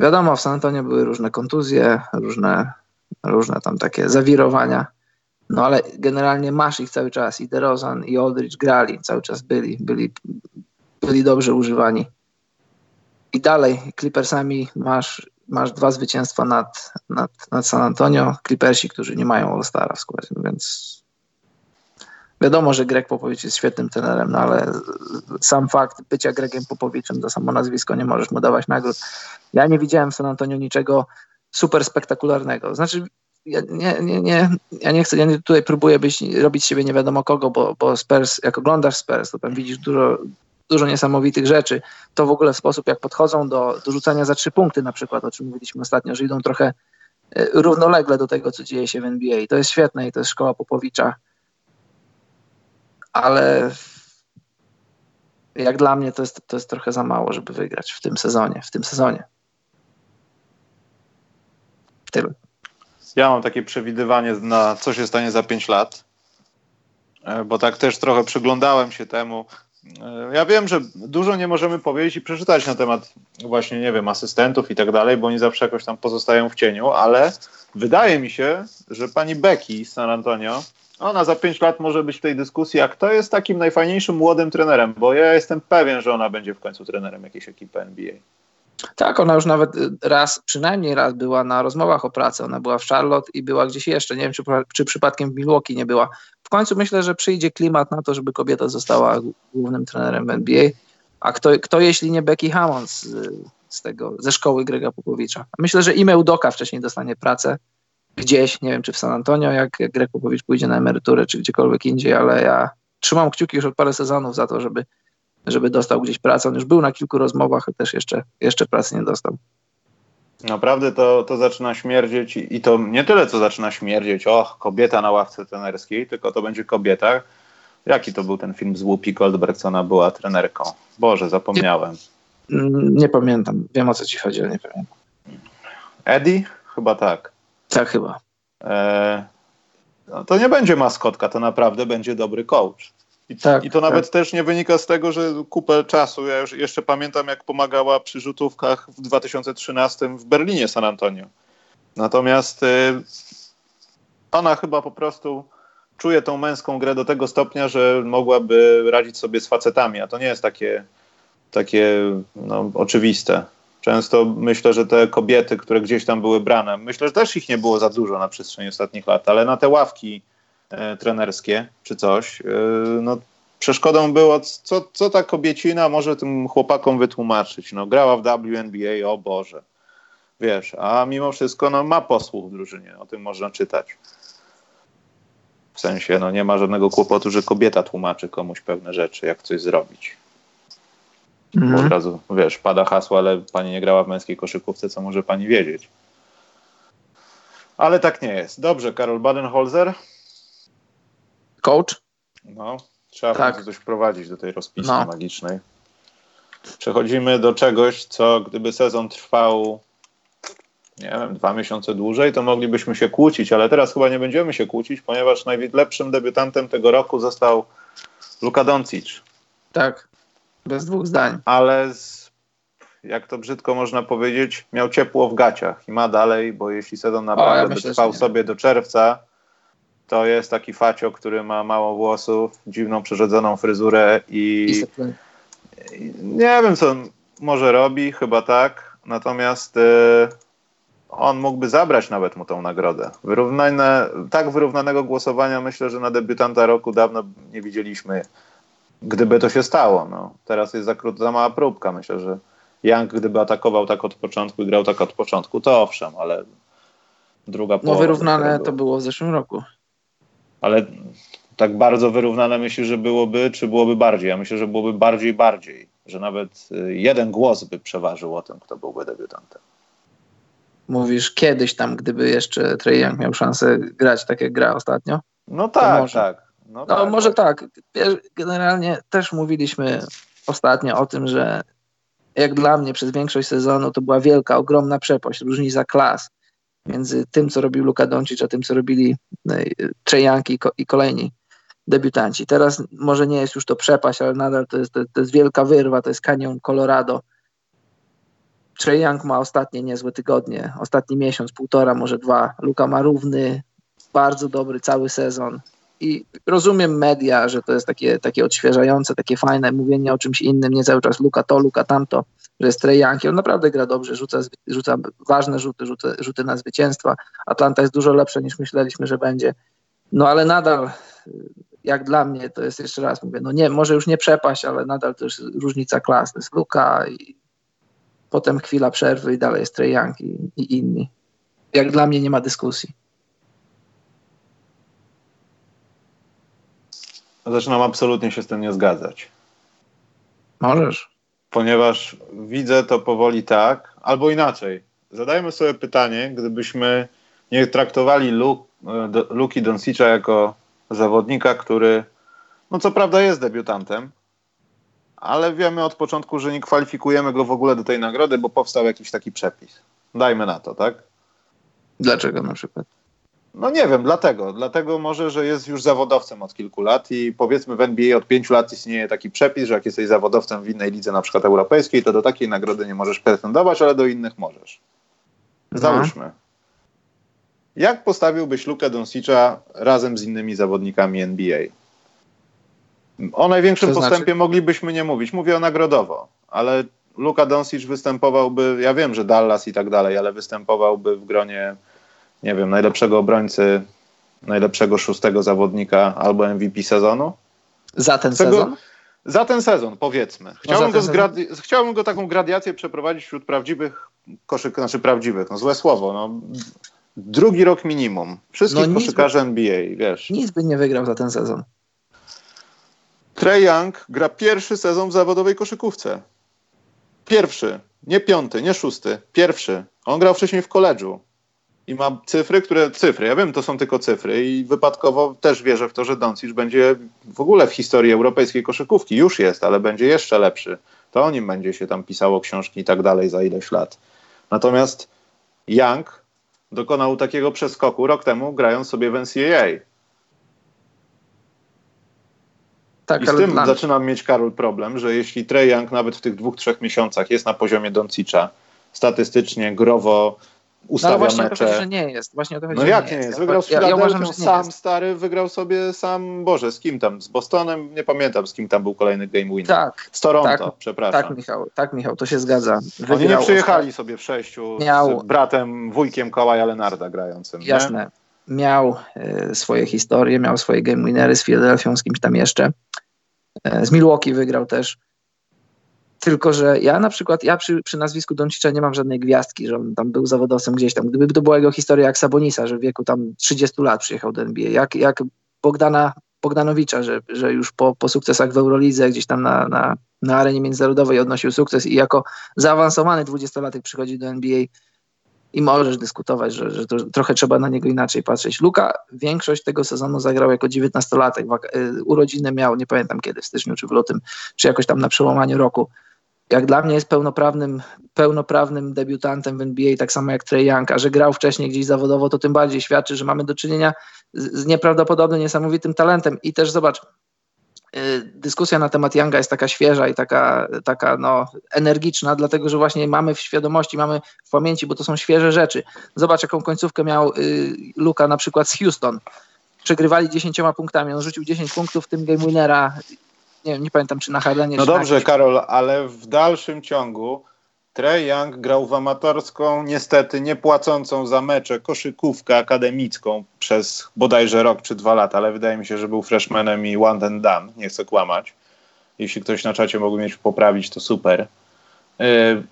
Wiadomo, w San Antonio były różne kontuzje, różne, różne tam takie zawirowania, no ale generalnie masz ich cały czas i DeRozan i Aldridge grali, cały czas byli, byli, byli dobrze używani. I dalej Clippersami masz, masz dwa zwycięstwa nad, nad, nad San Antonio, Clippersi, którzy nie mają All-Stara w składzie, no więc Wiadomo, że Greg Popowicz jest świetnym trenerem, no ale sam fakt bycia Gregiem Popowiczem za samo nazwisko nie możesz mu dawać nagród. Ja nie widziałem w San Antonio niczego super spektakularnego. Znaczy, ja nie, nie, nie, ja nie chcę, ja tutaj próbuję być, robić siebie nie wiadomo kogo, bo, bo Spurs, jak oglądasz Spurs, to tam widzisz dużo, dużo niesamowitych rzeczy. To w ogóle w sposób, jak podchodzą do, do rzucania za trzy punkty na przykład, o czym mówiliśmy ostatnio, że idą trochę e, równolegle do tego, co dzieje się w NBA. To jest świetne i to jest szkoła Popowicza ale jak dla mnie to jest, to jest trochę za mało, żeby wygrać w tym sezonie. W tym sezonie. Tyle. Ja mam takie przewidywanie na co się stanie za 5 lat, e, bo tak też trochę przyglądałem się temu. E, ja wiem, że dużo nie możemy powiedzieć i przeczytać na temat właśnie, nie wiem, asystentów i tak dalej, bo oni zawsze jakoś tam pozostają w cieniu, ale wydaje mi się, że pani Becky z San Antonio, ona za 5 lat może być w tej dyskusji, a kto jest takim najfajniejszym młodym trenerem, bo ja jestem pewien, że ona będzie w końcu trenerem jakiejś ekipy NBA. Tak, ona już nawet y, raz, przynajmniej raz była na rozmowach o pracy. Ona była w Charlotte i była gdzieś jeszcze. Nie wiem, czy, czy przypadkiem w Milwaukee nie była. W końcu myślę, że przyjdzie klimat na to, żeby kobieta została głównym trenerem w NBA. A kto, kto jeśli nie Becky Hammond z, z tego, ze szkoły Grega Popowicza? Myślę, że Ime Udoka wcześniej dostanie pracę gdzieś, nie wiem, czy w San Antonio, jak, jak Greg Popowicz pójdzie na emeryturę, czy gdziekolwiek indziej, ale ja trzymam kciuki już od parę sezonów za to, żeby żeby dostał gdzieś pracę. On już był na kilku rozmowach, też jeszcze, jeszcze pracy nie dostał. Naprawdę to, to zaczyna śmierdzieć i to nie tyle, co zaczyna śmierdzieć, och, kobieta na ławce trenerskiej, tylko to będzie kobieta. Jaki to był ten film z Whoopi Goldberg, co ona była trenerką? Boże, zapomniałem. Nie, mm, nie pamiętam. Wiem o co ci chodzi, ale nie pamiętam. Eddie? Chyba tak. Tak, chyba. E, no to nie będzie maskotka, to naprawdę będzie dobry coach. I, tak, I, to nawet tak. też nie wynika z tego, że kupę czasu. Ja już jeszcze pamiętam, jak pomagała przy rzutówkach w 2013 w Berlinie San Antonio. Natomiast y, ona chyba po prostu czuje tą męską grę do tego stopnia, że mogłaby radzić sobie z facetami, a to nie jest takie, takie no, oczywiste. Często myślę, że te kobiety, które gdzieś tam były brane, myślę, że też ich nie było za dużo na przestrzeni ostatnich lat, ale na te ławki trenerskie czy coś, e, no przeszkodą było, co, co ta kobiecina może tym chłopakom wytłumaczyć. No grała w WNBA, o Boże. Wiesz, a mimo wszystko no, ma posłuch w drużynie, o tym można czytać. W sensie, no nie ma żadnego kłopotu, że kobieta tłumaczy komuś pewne rzeczy, jak coś zrobić. Mhm. Bo od razu, wiesz, pada hasło, ale pani nie grała w męskiej koszykówce, co może pani wiedzieć. Ale tak nie jest. Dobrze, Karol Badenholzer coach. No, trzeba tak. coś wprowadzić do tej rozpiski no. magicznej. Przechodzimy do czegoś, co gdyby sezon trwał, nie wiem, dwa miesiące dłużej, to moglibyśmy się kłócić, ale teraz chyba nie będziemy się kłócić, ponieważ najlepszym debiutantem tego roku został Luka Doncic. Tak, bez dwóch zdań. Ale z, jak to brzydko można powiedzieć, miał ciepło w gaciach i ma dalej, bo jeśli sezon naprawdę o, ja myślę, trwał sobie do czerwca, to jest taki facio, który ma mało włosów, dziwną przerzedzoną fryzurę i, i nie wiem, co może robi, chyba tak. Natomiast y, on mógłby zabrać nawet mu tą nagrodę. Wyrównane, tak wyrównanego głosowania myślę, że na debiutanta roku dawno nie widzieliśmy, gdyby to się stało. No, teraz jest za, za mała próbka. Myślę, że Young gdyby atakował tak od początku i grał tak od początku, to owszem, ale druga połowa... No wyrównane to było w zeszłym roku ale tak bardzo wyrównane myślę, że byłoby, czy byłoby bardziej? Ja myślę, że byłoby bardziej, bardziej, że nawet y, jeden głos by przeważył o tym, kto byłby debiutantem. Mówisz kiedyś tam, gdyby jeszcze Trey Young miał szansę grać tak jak gra ostatnio? No tak, może. tak. No, no tak, może tak. tak. Generalnie też mówiliśmy ostatnio o tym, że jak dla mnie przez większość sezonu to była wielka, ogromna przepaść, różnica klas między tym, co robił Luka Doncic, a tym, co robili e, Trzejanki i kolejni debiutanci. Teraz może nie jest już to przepaść, ale nadal to jest, to jest wielka wyrwa, to jest kanion Colorado. Trey Young ma ostatnie niezłe tygodnie, ostatni miesiąc, półtora, może dwa. Luka ma równy, bardzo dobry cały sezon. I rozumiem media, że to jest takie, takie odświeżające, takie fajne mówienie o czymś innym, nie cały czas Luka to, Luka tamto że jest Trey Young on naprawdę gra dobrze, rzuca, rzuca ważne rzuty, rzuty, rzuty na zwycięstwa. Atlanta jest dużo lepsze niż myśleliśmy, że będzie. No ale nadal, jak dla mnie, to jest jeszcze raz mówię, no nie, może już nie przepaść, ale nadal to jest różnica klas. To jest Luka i potem chwila przerwy i dalej jest Trey Young i, i inni. Jak dla mnie nie ma dyskusji. Zaczynam absolutnie się z tym nie zgadzać. Możesz ponieważ widzę to powoli tak, albo inaczej. Zadajmy sobie pytanie, gdybyśmy nie traktowali Luki Doncicza jako zawodnika, który, no co prawda jest debiutantem, ale wiemy od początku, że nie kwalifikujemy go w ogóle do tej nagrody, bo powstał jakiś taki przepis. Dajmy na to, tak? Dlaczego na przykład? No nie wiem, dlatego. Dlatego może, że jest już zawodowcem od kilku lat i powiedzmy w NBA od pięciu lat istnieje taki przepis, że jak jesteś zawodowcem w innej lidze, na przykład europejskiej, to do takiej nagrody nie możesz pretendować, ale do innych możesz. No. Załóżmy. Jak postawiłbyś Lukę Doncic'a razem z innymi zawodnikami NBA? O największym to znaczy... postępie moglibyśmy nie mówić. Mówię o nagrodowo, ale Luka Doncic występowałby, ja wiem, że Dallas i tak dalej, ale występowałby w gronie, nie wiem, najlepszego obrońcy, najlepszego szóstego zawodnika albo MVP sezonu. Za ten Tego, sezon? Za ten sezon, powiedzmy. No chciałbym, go zgradi- chciałbym go taką gradiację przeprowadzić wśród prawdziwych koszyk, znaczy prawdziwych, no złe słowo, no drugi rok minimum. Wszystkich no koszykarzy by, NBA, wiesz. Nic by nie wygrał za ten sezon. Trey Young gra pierwszy sezon w zawodowej koszykówce. Pierwszy, nie piąty, nie szósty, pierwszy. On grał wcześniej w koledżu i ma cyfry, które cyfry, ja wiem, to są tylko cyfry i wypadkowo też wierzę w to, że Doncic będzie w ogóle w historii europejskiej koszykówki, już jest, ale będzie jeszcze lepszy. To o nim będzie się tam pisało książki i tak dalej za ileś lat. Natomiast Young dokonał takiego przeskoku rok temu, grając sobie w NCAA. Tak, I z tym zaczynam mieć, Karol, problem, że jeśli Trey Young nawet w tych dwóch, trzech miesiącach jest na poziomie Doncicza, statystycznie, growo, ustawia no, właśnie mecze. To, że nie jest. Właśnie o to chodzi, no jak nie jest? Wygrał z ja, ja uważam, że sam jest. stary, wygrał sobie sam, Boże, z kim tam? Z Bostonem? Nie pamiętam, z kim tam był kolejny game winner. Tak. Z Toronto, tak, przepraszam. Tak, Michał, tak, Michał, to się zgadza. Wygrał Oni nie przyjechali sobie w sześciu Miał... z bratem, wujkiem Kawaja Lenarda grającym. Jasne. Nie? Miał e, swoje historie, miał swoje game winery z Philadelphia, z kimś tam jeszcze. E, z Milwaukee wygrał też. Tylko, że ja na przykład, ja przy, przy nazwisku Doncicza nie mam żadnej gwiazdki, że on tam był zawodowcem gdzieś tam. Gdyby to była jego historia jak Sabonisa, że w wieku tam 30 lat przyjechał do NBA, jak, jak Bogdana Bogdanowicza, że, że już po, po sukcesach w Eurolidze gdzieś tam na, na, na arenie międzynarodowej odnosił sukces i jako zaawansowany dwudziestolatek przychodzi do NBA i możesz dyskutować, że, że trochę trzeba na niego inaczej patrzeć. Luka większość tego sezonu zagrał jako dziewiętnastolatek. Y, urodziny miał, nie pamiętam kiedy, w styczniu czy w lutym, czy jakoś tam na przełamaniu roku jak dla mnie jest pełnoprawnym, pełnoprawnym debiutantem w NBA, tak samo jak Trey Young, a że grał wcześniej gdzieś zawodowo, to tym bardziej świadczy, że mamy do czynienia z, z nieprawdopodobnym, niesamowitym talentem. I też zobacz, y, dyskusja na temat Younga jest taka świeża i taka, taka no, energiczna, dlatego że właśnie mamy w świadomości, mamy w pamięci, bo to są świeże rzeczy. Zobacz, jaką końcówkę miał y, Luka na przykład z Houston. Przegrywali 10 punktami, on rzucił 10 punktów, w tym game winnera nie, nie pamiętam czy na Hardenie. No dobrze, Karol, ale w dalszym ciągu Trey Young grał w amatorską, niestety niepłacącą za mecze koszykówkę akademicką przez bodajże rok czy dwa lata, ale wydaje mi się, że był freshmanem i one and done, nie chcę kłamać. Jeśli ktoś na czacie mógł mieć poprawić, to super. Yy,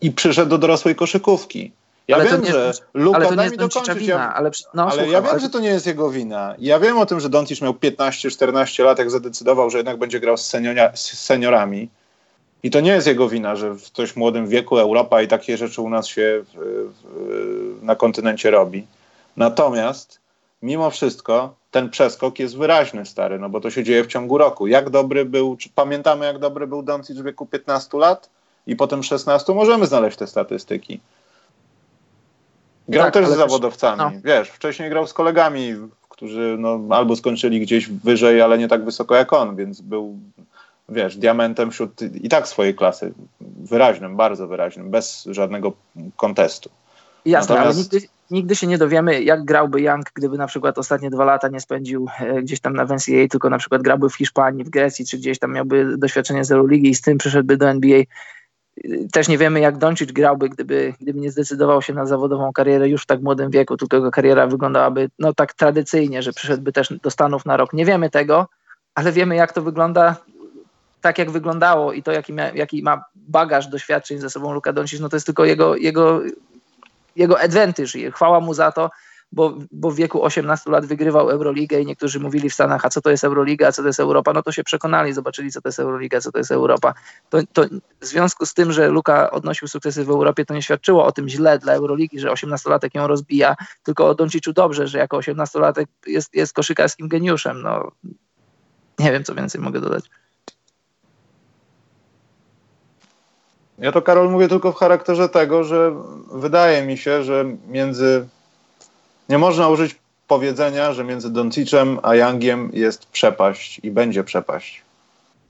I przyszedł do dorosłej koszykówki. Ja ale wiem, że Luka, ale to nie jest dokończyć, wina, ja, ale, no, ale słucham, ja wiem, ale... że to nie jest jego wina. Ja wiem o tym, że Doncic miał 15-14 lat, jak zadecydował, że jednak będzie grał z, senioria, z seniorami. I to nie jest jego wina, że w dość młodym wieku Europa i takie rzeczy u nas się w, w, na kontynencie robi. Natomiast mimo wszystko ten przeskok jest wyraźny, stary, no bo to się dzieje w ciągu roku. Jak dobry był, czy pamiętamy jak dobry był Doncic w wieku 15 lat i potem 16? Możemy znaleźć te statystyki. Grał tak, też z zawodowcami. No. Wiesz, wcześniej grał z kolegami, którzy no, albo skończyli gdzieś wyżej, ale nie tak wysoko jak on, więc był, wiesz, diamentem wśród i tak swojej klasy. Wyraźnym, bardzo wyraźnym, bez żadnego kontestu. Jasne, Natomiast... ale nigdy, nigdy się nie dowiemy, jak grałby Young, gdyby na przykład ostatnie dwa lata nie spędził e, gdzieś tam na NCAA, tylko na przykład grałby w Hiszpanii, w Grecji, czy gdzieś tam miałby doświadczenie z Euroligi i z tym przyszedłby do NBA też nie wiemy, jak Doncic grałby, gdyby, gdyby nie zdecydował się na zawodową karierę już w tak młodym wieku, tylko jego kariera wyglądababy no tak tradycyjnie, że przyszedłby też do Stanów na rok. Nie wiemy tego, ale wiemy, jak to wygląda tak, jak wyglądało i to, jaki ma, jaki ma bagaż doświadczeń ze sobą Luka Doncic, no to jest tylko jego, jego, jego advantage i chwała mu za to, bo, bo w wieku 18 lat wygrywał Euroligę i niektórzy mówili w Stanach, a co to jest Euroliga, a co to jest Europa, no to się przekonali, zobaczyli, co to jest Euroliga, co to jest Europa. To, to w związku z tym, że Luka odnosił sukcesy w Europie, to nie świadczyło o tym źle dla Euroligi, że 18-latek ją rozbija, tylko o Donciczu dobrze, że jako 18-latek jest, jest koszykarskim geniuszem. No, nie wiem, co więcej mogę dodać. Ja to, Karol, mówię tylko w charakterze tego, że wydaje mi się, że między Nie można użyć powiedzenia, że między Doncicem a Youngiem jest przepaść i będzie przepaść.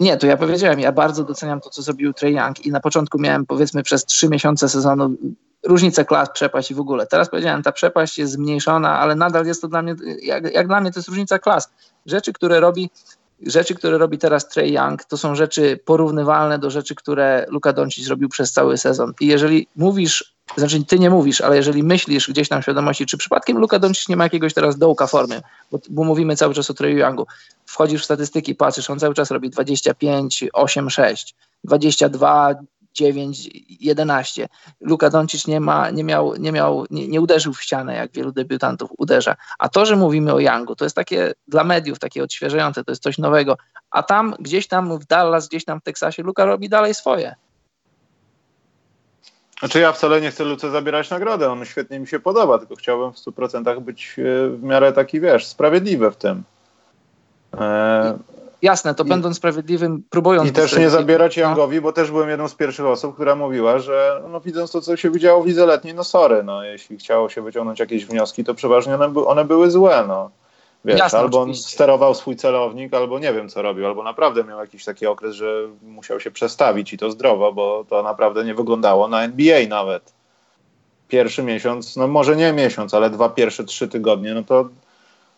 Nie, to ja powiedziałem, ja bardzo doceniam to, co zrobił Trey Young i na początku miałem powiedzmy przez trzy miesiące sezonu różnicę klas, przepaść i w ogóle. Teraz powiedziałem, ta przepaść jest zmniejszona, ale nadal jest to dla mnie, jak, jak dla mnie to jest różnica klas. Rzeczy, które robi rzeczy, które robi teraz Trey Young, to są rzeczy porównywalne do rzeczy, które Luka Doncic zrobił przez cały sezon. I jeżeli mówisz, znaczy ty nie mówisz, ale jeżeli myślisz gdzieś tam w świadomości, czy przypadkiem Luka Doncic nie ma jakiegoś teraz dołka formy, bo, bo mówimy cały czas o Trey Youngu, wchodzisz w statystyki, patrzysz, on cały czas robi 25, 8, 6, 22, 9, 11. Luka Doncic nie, ma, nie, miał, nie, miał, nie, nie uderzył w ścianę, jak wielu debiutantów uderza. A to, że mówimy o Youngu, to jest takie dla mediów takie odświeżające, to jest coś nowego. A tam, gdzieś tam w Dallas, gdzieś tam w Teksasie, Luka robi dalej swoje. Znaczy ja wcale nie chcę Luce zabierać nagrodę, on świetnie mi się podoba, tylko chciałbym w 100% być e, w miarę taki, wiesz, sprawiedliwy w tym. E, Jasne, to I, będąc sprawiedliwym, próbując... I też nie zabierać Youngowi, bo też byłem jedną z pierwszych osób, która mówiła, że no, widząc to, co się widziało w Lidze Letniej, no sorry, no, jeśli chciało się wyciągnąć jakieś wnioski, to przeważnie one, one były złe, no. Wiesz, Jasne, albo on sterował swój celownik, albo nie wiem, co robił, albo naprawdę miał jakiś taki okres, że musiał się przestawić i to zdrowo, bo to naprawdę nie wyglądało na NBA nawet. Pierwszy miesiąc, no może nie miesiąc, ale dwa pierwsze trzy tygodnie, no to,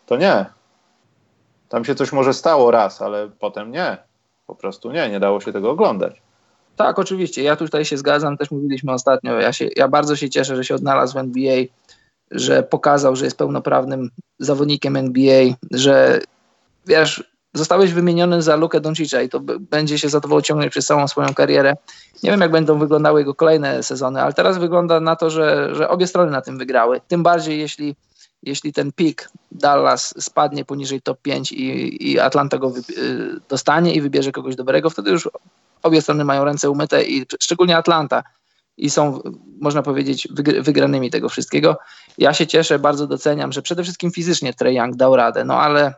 to nie. Tam się coś może stało raz, ale potem nie. Po prostu nie, nie dało się tego oglądać. Tak, oczywiście. Ja tutaj się zgadzam, też mówiliśmy ostatnio. Ja, się, ja bardzo się cieszę, że się odnalazł w NBA, że pokazał, że jest pełnoprawnym zawodnikiem NBA, że wiesz, zostałeś wymieniony za Lukę Doncicza i to będzie się zadowolał ciągnąć przez całą swoją karierę. Nie wiem, jak będą wyglądały jego kolejne sezony, ale teraz wygląda na to, że, że obie strony na tym wygrały. Tym bardziej, jeśli jeśli ten pik Dallas spadnie poniżej top 5 i, i Atlanta go y, dostanie i wybierze kogoś dobrego, wtedy już obie strony mają ręce umyte i szczególnie Atlanta i są, można powiedzieć, wygranymi tego wszystkiego. Ja się cieszę, bardzo doceniam, że przede wszystkim fizycznie Trey Young dał radę, no ale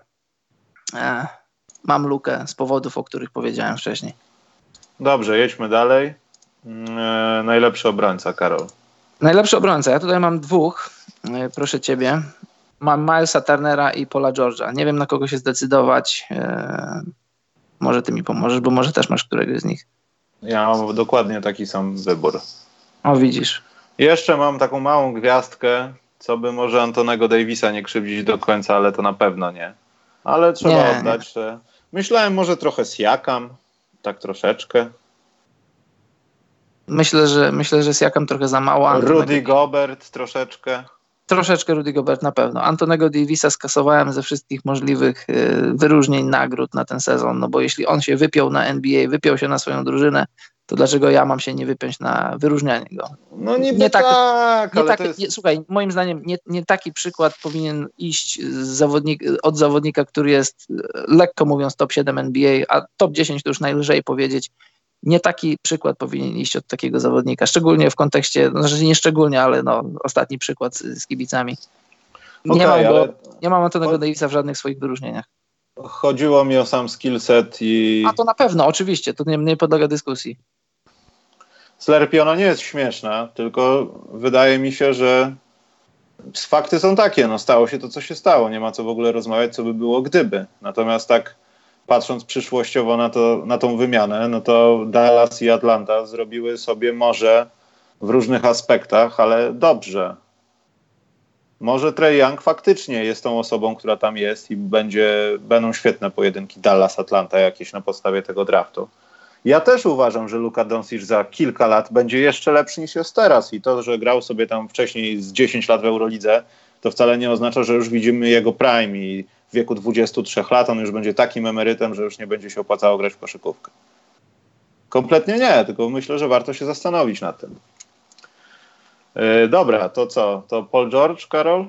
e, mam lukę z powodów, o których powiedziałem wcześniej. Dobrze, jedźmy dalej. Mm, e, najlepszy obrońca, Karol. Najlepszy obrońca. Ja tutaj mam dwóch. E, proszę ciebie. Mam Milesa Turnera i Paula George'a. Nie wiem na kogo się zdecydować. E, może ty mi pomożesz, bo może też masz któregoś z nich. Ja mam dokładnie taki sam wybór. O, widzisz. Jeszcze mam taką małą gwiazdkę, co by może Antonego Davisa nie krzywdzić do końca, ale to na pewno nie. Ale trzeba nie, oddać, nie. że myślałem może trochę z Jakam, tak troszeczkę. Myślę, że myślę, że jest Jakam trochę za mało. Rudy Gobert troszeczkę. Troszeczkę Rudy Gobert na pewno. Antonego Davisa skasowałem ze wszystkich możliwych y, wyróżnień, nagród na ten sezon, no bo jeśli on się wypiął na NBA, wypiął się na swoją drużynę, to dlaczego ja mam się nie wypiąć na wyróżnianie go? No niby nie tak, tak nie tak jest... nie, Słuchaj, moim zdaniem nie, nie taki przykład powinien iść zawodnik, od zawodnika, który jest lekko mówiąc top 7 NBA, a top 10 to już najlżej powiedzieć, nie taki przykład powinien iść od takiego zawodnika, szczególnie w kontekście, no, znaczy nie szczególnie, ale no, ostatni przykład z, z kibicami. Nie, okay, mam go, ale... nie mam Antonego Davisa w żadnych swoich wyróżnieniach. Chodziło mi o sam skillset i... A to na pewno, oczywiście, to nie, nie podlega dyskusji. Slerpiona nie jest śmieszna, tylko wydaje mi się, że fakty są takie, no stało się to, co się stało, nie ma co w ogóle rozmawiać, co by było gdyby. Natomiast tak patrząc przyszłościowo na, to, na tą wymianę, no to Dallas i Atlanta zrobiły sobie może w różnych aspektach, ale dobrze. Może Trey Young faktycznie jest tą osobą, która tam jest i będzie, będą świetne pojedynki Dallas-Atlanta jakieś na podstawie tego draftu. Ja też uważam, że Luka Doncic za kilka lat będzie jeszcze lepszy niż jest teraz i to, że grał sobie tam wcześniej z 10 lat w Eurolidze, to wcale nie oznacza, że już widzimy jego prime i wieku 23 lat on już będzie takim emerytem, że już nie będzie się opłacało grać w koszykówkę. Kompletnie nie, tylko myślę, że warto się zastanowić nad tym. Yy, dobra, to co? To Paul George, Karol?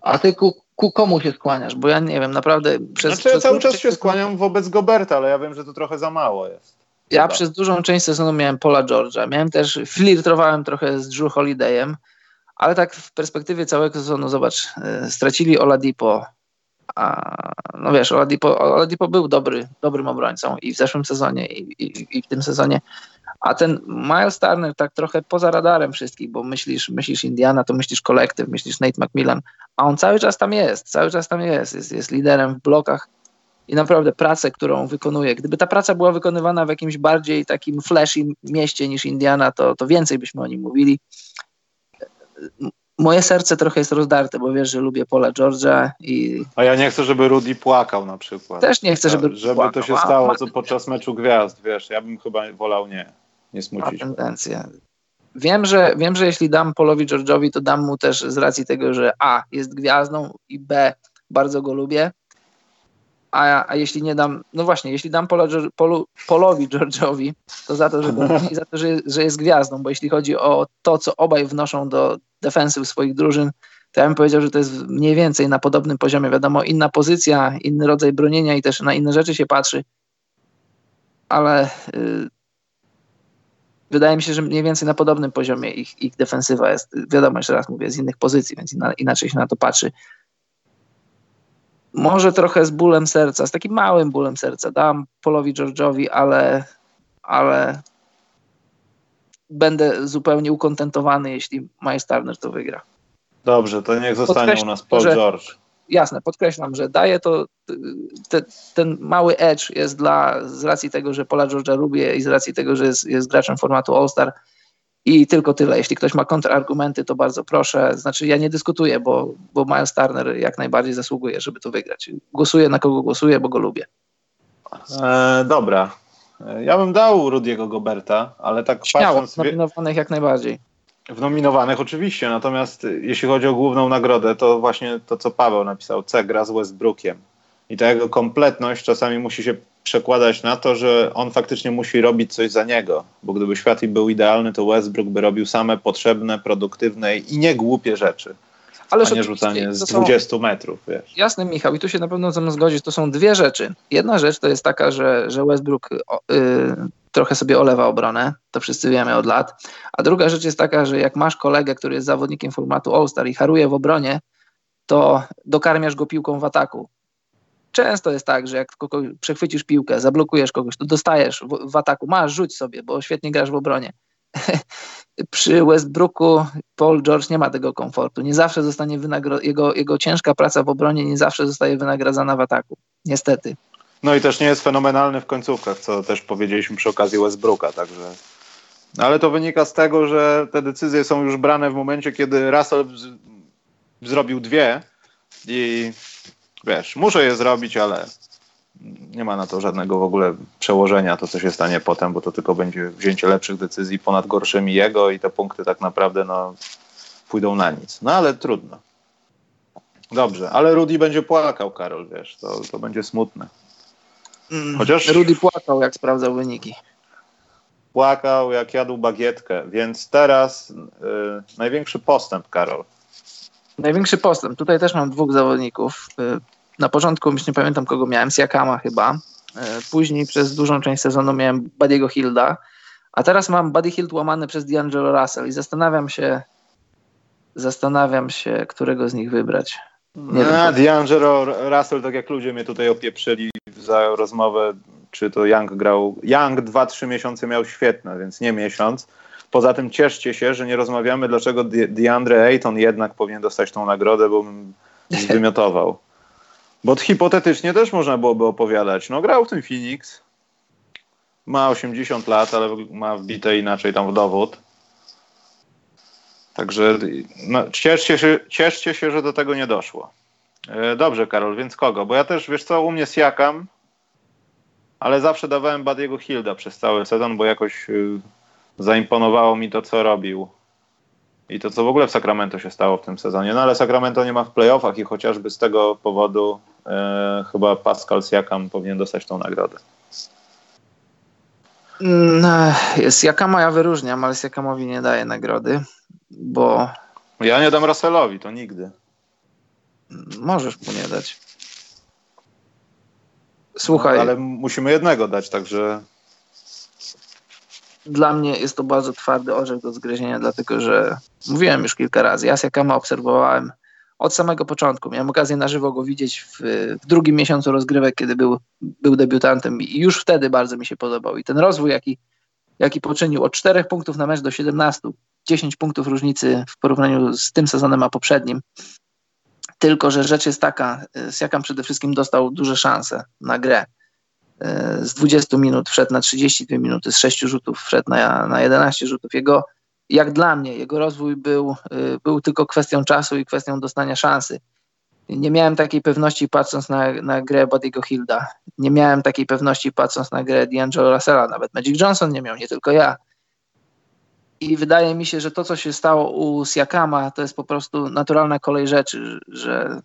A ty ku, ku komu się skłaniasz? Bo ja nie wiem, naprawdę przez. Znaczy, ja cały czas się skłaniam wobec Goberta, ale ja wiem, że to trochę za mało jest. Ja Chyba. przez dużą część sezonu miałem Paula George'a. Miałem też, flirtowałem trochę z Drew Holidayem, ale tak w perspektywie całego sezonu, zobacz, yy, stracili Oladipo, a, no wiesz, Oladipo, Oladipo był dobry, dobrym obrońcą i w zeszłym sezonie, i, i, i w tym sezonie, A ten Miles Turner tak trochę poza radarem wszystkich, bo myślisz, myślisz Indiana, to myślisz kolektyw, myślisz Nate McMillan, a on cały czas tam jest, cały czas tam jest, jest, jest liderem w blokach i naprawdę pracę, którą wykonuje. Gdyby ta praca była wykonywana w jakimś bardziej takim flashy mieście niż Indiana, to, to więcej byśmy o nim mówili. Moje serce trochę jest rozdarte, bo wiesz, że lubię Pola Georgia i... A ja nie chcę, żeby Rudy płakał na przykład. Też nie chcę, żeby Żeby płakał. to się stało co podczas meczu gwiazd, wiesz, ja bym chyba wolał nie, nie Ma smucić. tendencję. Wiem że, wiem, że jeśli dam Polowi George'owi, to dam mu też z racji tego, że A, jest gwiazdą i B, bardzo go lubię. A, a jeśli nie dam, no właśnie, jeśli dam George- Polu, Polowi George'owi, to za to, że, za to że, że jest gwiazdą, bo jeśli chodzi o to, co obaj wnoszą do defensyw swoich drużyn, to ja bym powiedział, że to jest mniej więcej na podobnym poziomie. Wiadomo, inna pozycja, inny rodzaj bronienia i też na inne rzeczy się patrzy, ale y, wydaje mi się, że mniej więcej na podobnym poziomie ich, ich defensywa jest. Wiadomo, jeszcze raz mówię, z innych pozycji, więc inaczej się na to patrzy. Może trochę z bólem serca, z takim małym bólem serca dam Polowi George'owi, ale, ale będę zupełnie ukontentowany, jeśli Miles Turner to wygra. Dobrze, to niech zostanie Podkreśl- u nas Paul że- George. Jasne, podkreślam, że daje to, te, ten mały edge jest dla, z racji tego, że Pola George'a lubię i z racji tego, że jest, jest graczem formatu All-Star i tylko tyle. Jeśli ktoś ma kontrargumenty, to bardzo proszę. Znaczy ja nie dyskutuję, bo, bo Miles Turner jak najbardziej zasługuje, żeby to wygrać. Głosuję na kogo głosuję, bo go lubię. E, dobra. E, Ja bym dał Rudiego Goberta, ale tak Śmiało, patrząc nominowanych jak najbardziej. w nominowanych oczywiście, natomiast jeśli chodzi o główną nagrodę, to właśnie to, co Paweł napisał, C gra z Westbrookiem. I ta jego kompletność czasami musi się przekładać na to, że on faktycznie musi robić coś za niego, bo gdyby świat był idealny, to Westbrook by robił same potrzebne, produktywne i nie głupie rzeczy, Ależ a nie rzucanie z są- 20 metrów, wiesz. Jasne, Michał, i tu się na pewno ze mną zgodzisz, to są dwie rzeczy. Jedna rzecz to jest taka, że, że Westbrook y, trochę sobie olewa obronę, to wszyscy wiemy od lat, a druga rzecz jest taka, że jak masz kolegę, który jest zawodnikiem formatu All-Star i haruje w obronie, to dokarmiasz go piłką w ataku. Często jest tak, że jak kogoś przechwycisz piłkę, zablokujesz kogoś, to dostajesz w, w ataku, masz, rzuć sobie, bo świetnie grasz w obronie. Przy Westbrooku Paul George nie ma tego komfortu. Nie zawsze zostanie wynagro- jego, jego ciężka praca w obronie nie zawsze zostaje wynagradzana w ataku. Niestety. No i też nie jest fenomenalny w końcówkach, co też powiedzieliśmy przy okazji Westbrooka, także... No Ale to wynika z tego, że te decyzje są już brane w momencie, kiedy Russell z- zrobił dwie i wiesz, muszę je zrobić, ale nie ma na to żadnego w ogóle przełożenia, to co się stanie potem, bo to tylko będzie wzięcie lepszych decyzji ponad gorszymi jego i te punkty tak naprawdę no, pójdą na nic. No ale trudno. Dobrze, ale Rudy będzie płakał, Karol, wiesz, to, to będzie smutne. Chociaż- Rudy płakał, jak sprawdzał wyniki. płakał jak jadł bagietkę, więc teraz y, największy postęp, Karol. Największy postęp. Tutaj też mam dwóch zawodników. Y, Na początku już nie pamiętam kogo miałem, Siakama chyba. Y, Później przez dużą część sezonu miałem Buddy'ego Hilda, a teraz mam Buddy Hield łamany przez D'Angelo Russell i zastanawiam się, zastanawiam się, którego z nich wybrać. Nie. A, D'Angelo Russell, tak jak ludzie mnie tutaj opieprzyli za rozmowę, czy to Young grał. Young 2-3 miesiące miał świetne, więc nie miesiąc. Poza tym cieszcie się, że nie rozmawiamy, dlaczego De- DeAndre Ayton jednak powinien dostać tą nagrodę, bo bym zwymiotował. Bo hipotetycznie też można byłoby opowiadać. No grał w tym Phoenix, ma 80 lat, ale ma wbite inaczej tam w dowód. Także no, cieszcie, się, cieszcie się, że do tego nie doszło. E, Dobrze, Karol, więc kogo? Bo ja też, wiesz co, u mnie Siakam, ale zawsze dawałem Badiego Hilda przez cały sezon, bo jakoś y, zaimponowało mi to, co robił. I to, co w ogóle w Sacramento się stało w tym sezonie. No ale Sacramento nie ma w playoffach i chociażby z tego powodu e, chyba Pascal Siakam powinien dostać tą nagrodę. Jest Jakama ja wyróżniam, ale Jakamowi nie daję nagrody, bo Ja nie dam Russellowi, to nigdy. możesz mu nie dać. Słuchaj, No, ale musimy jednego dać, także dla mnie jest to bardzo twardy orzech do zgryzienia, dlatego że mówiłem już kilka razy, ja Siakama obserwowałem od samego początku. Miałem okazję na żywo go widzieć w, w drugim miesiącu rozgrywek, kiedy był, był debiutantem i już wtedy bardzo mi się podobał. I ten rozwój, jaki, jaki poczynił od 4 punktów na mecz do 17, 10 punktów różnicy w porównaniu z tym sezonem a poprzednim. Tylko, że rzecz jest taka, Siakam przede wszystkim dostał duże szanse na grę. Z 20 minut wszedł na 32 minuty, z 6 rzutów wszedł na, na 11 rzutów. Jego, jak dla mnie, jego rozwój był, był tylko kwestią czasu i kwestią dostania szansy. Nie miałem takiej pewności patrząc na, na grę Buddy'ego Hilda. Nie miałem takiej pewności patrząc na grę D'Angelo Russella. Nawet Magic Johnson nie miał, nie tylko ja. I wydaje mi się, że to, co się stało u Siakama, to jest po prostu naturalna kolej rzeczy, że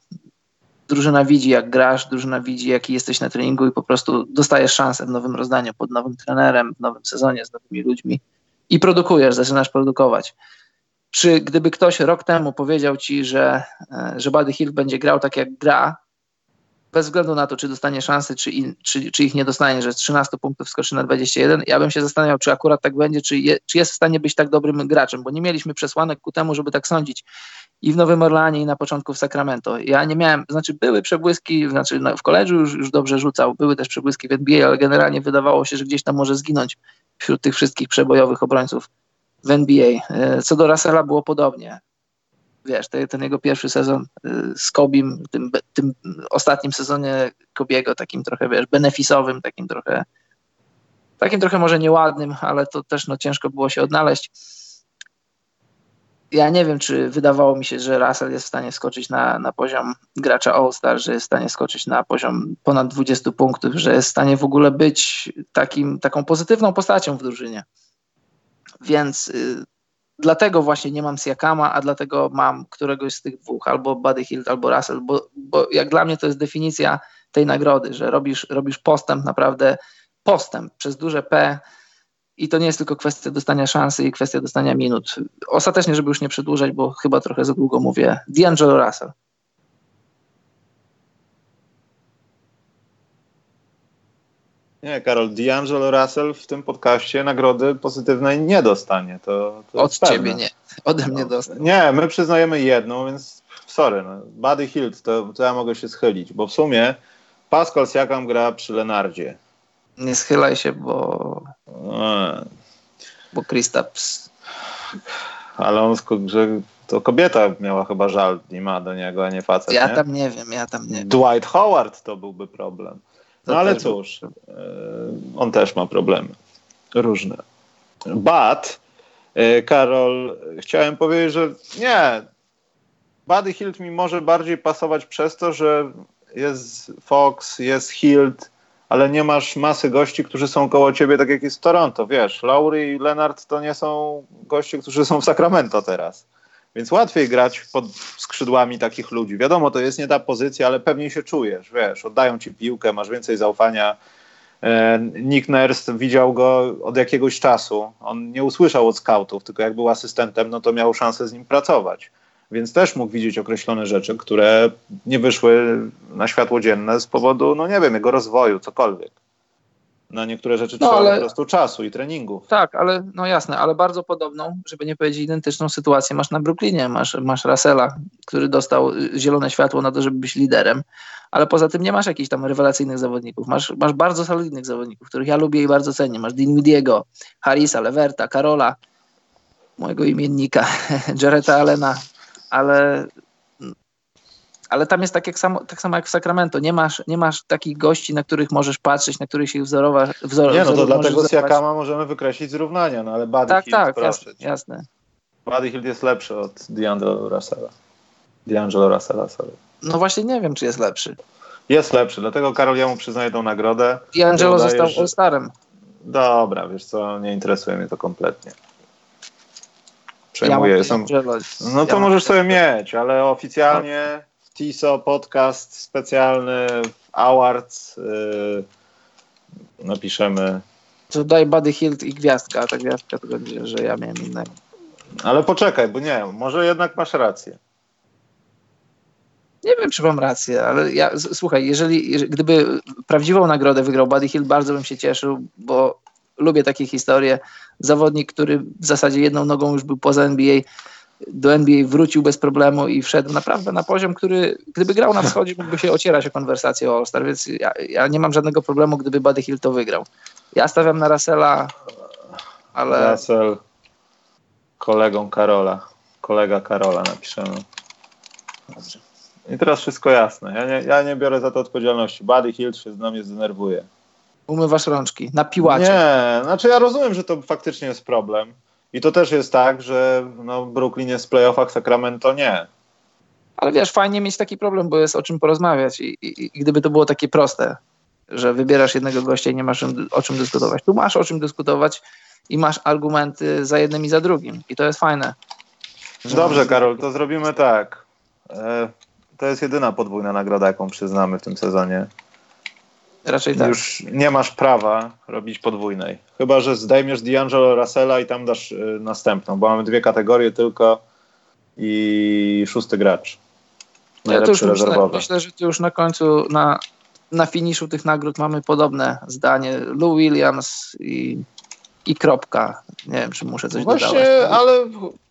drużyna widzi, jak grasz, drużyna widzi, jaki jesteś na treningu i po prostu dostajesz szansę w nowym rozdaniu, pod nowym trenerem, w nowym sezonie, z nowymi ludźmi i produkujesz, zaczynasz produkować. Czy gdyby ktoś rok temu powiedział ci, że, e, że Buddy Hill będzie grał tak jak gra, bez względu na to, czy dostanie szansę, czy, in, czy, czy, ich nie dostanie, że z 13 punktów skoczy na 21, ja bym się zastanawiał, czy akurat tak będzie, czy, je, czy jest w stanie być tak dobrym graczem, bo nie mieliśmy przesłanek ku temu, żeby tak sądzić i w Nowym Orleanie, i na początku w Sacramento. Ja nie miałem, znaczy były przebłyski, znaczy w koledżu już, już dobrze rzucał, były też przebłyski w NBA, ale generalnie wydawało się, że gdzieś tam może zginąć wśród tych wszystkich przebojowych obrońców w NBA. E, co do Russella było podobnie. Wiesz, ten, jego pierwszy sezon e, z Kobim, tym, tym ostatnim sezonie Kobiego, takim trochę, wiesz, benefisowym, takim trochę, takim trochę może nieładnym, ale to też no, ciężko było się odnaleźć. Ja nie wiem, czy wydawało mi się, że Russell jest w stanie skoczyć na, na poziom gracza All-Star, że jest w stanie skoczyć na poziom ponad 20 punktów, że jest w stanie w ogóle być takim, taką pozytywną postacią w drużynie. Więc y, dlatego właśnie nie mam Siakama, a dlatego mam któregoś z tych dwóch, albo Buddy Hill, albo Russell, bo, bo jak dla mnie to jest definicja tej nagrody, że robisz, robisz postęp, naprawdę postęp przez duże P i to nie jest tylko kwestia dostania szansy i kwestia dostania minut. Ostatecznie, żeby już nie przedłużać, bo chyba trochę za długo mówię, D'Angelo Russell. Nie, Karol, D'Angelo Russell w tym podcaście nagrody pozytywnej nie dostanie. To, to Od ciebie nie, ode mnie no, dostanie. Nie, my przyznajemy jedną, więc sorry. No. Buddy Hilt, to, to ja mogę się schylić, bo w sumie Pascal Siakam gra przy Lenardzie. Nie schylaj się, bo... A. Bo Kristaps... Ale on, że to kobieta miała chyba żal, nie ma do niego, a nie facet, Ja nie? tam nie wiem, ja tam nie wiem. Dwight Howard to byłby problem. No ale cóż, e, on też ma problemy różne. But, e, Karol, chciałem powiedzieć, że nie, Buddy Hilt mi może bardziej pasować przez to, że jest Fox, jest Hilt, ale nie masz masy gości, którzy są koło ciebie, tak jak jest w Toronto, wiesz. Lowry i Leonard to nie są goście, którzy są w Sacramento teraz. Więc łatwiej grać pod skrzydłami takich ludzi. Wiadomo, to jest nie ta pozycja, ale pewnie się czujesz, wiesz, oddają ci piłkę, masz więcej zaufania. E, Nick Nurse widział go od jakiegoś czasu. On nie usłyszał od scoutów, tylko jak był asystentem, no to miał szansę z nim pracować. Więc też mógł widzieć określone rzeczy, które nie wyszły na światło dzienne z powodu, no nie wiem, jego rozwoju, cokolwiek na niektóre rzeczy no, trzeba ale, po prostu czasu i treningu. Tak, ale no jasne, ale bardzo podobną, żeby nie powiedzieć identyczną sytuację masz na Brooklynie. Masz, masz Russella, który dostał zielone światło na to, żeby być liderem, ale poza tym nie masz jakichś tam rewelacyjnych zawodników. Masz, masz bardzo solidnych zawodników, których ja lubię i bardzo cenię. Masz Dinwidiego, Harrisa, Leverta, Karola, mojego imiennika, Jareta Allena, ale ale tam jest tak, jak samo, tak samo jak w Sacramento. Nie masz, nie masz takich gości, na których możesz patrzeć, na których się wzorować. Wzor, nie, no to dlatego z Jakama możemy wykreślić zrównania, no ale Buddy Tak, Hill, tak, jasne, jasne. Buddy Hill jest lepszy od D'Angelo Russella. D'Angelo Russella, sorry. No właśnie nie wiem, czy jest lepszy. Jest lepszy, dlatego Karol, ja mu przyznaję tą nagrodę. D'Angelo został że... All-Starem. Dobra, wiesz co, nie interesuje mnie to kompletnie. Przejmuję. Ja Są... No to ja możesz sobie mieć, ale oficjalnie TISO podcast specjalny Awards yy, napiszemy. To daj Buddy Hilt i gwiazdka, a ta gwiazdka to będzie, że ja miałem innego. Ale poczekaj, bo nie, może jednak masz rację. Nie wiem, czy mam rację, ale ja, słuchaj, jeżeli, jeżeli gdyby prawdziwą nagrodę wygrał Buddy Hill, bardzo bym się cieszył, bo lubię takie historie. Zawodnik, który w zasadzie jedną nogą już był poza NBA, do NBA wrócił bez problemu i wszedł naprawdę na poziom, który gdyby grał na wschodzie, mógłby się ocierać o konwersację o All-Star, więc ja, ja, nie mam żadnego problemu, gdyby Buddy Hill to wygrał. Ja stawiam na Russella ale... Russell kolegą Karola. Kolega Karola napiszemy. Dobrze. I teraz wszystko jasne. Ja nie, ja nie biorę za to odpowiedzialności. Buddy Hill się z nami zdenerwuje. Umywasz rączki na piłacie. Nie, znaczy ja rozumiem, że to faktycznie jest problem. I to też jest tak, że no, Brooklyn jest w playoffach, Sacramento nie. Ale wiesz, fajnie mieć taki problem, bo jest o czym porozmawiać. I, i, i gdyby to było takie proste, że wybierasz jednego gościa i nie masz o czym dyskutować. Tu masz o czym dyskutować i masz argumenty za jednym i za drugim. I to jest fajne. Dobrze, Karol, to zrobimy tak. E, to jest jedyna podwójna nagroda, jaką przyznamy w tym sezonie. Raczej tak. Już nie masz prawa robić podwójnej. Chyba, że zdejmiesz D'Angelo Russella i tam dasz y, następną, bo mamy dwie kategorie tylko i szósty gracz. Ja to już myślę, myślę, że tu już na końcu, na, na finiszu tych nagród mamy podobne zdanie. Lou Williams i i kropka. Nie wiem, czy muszę coś Właśnie, dodawać. ale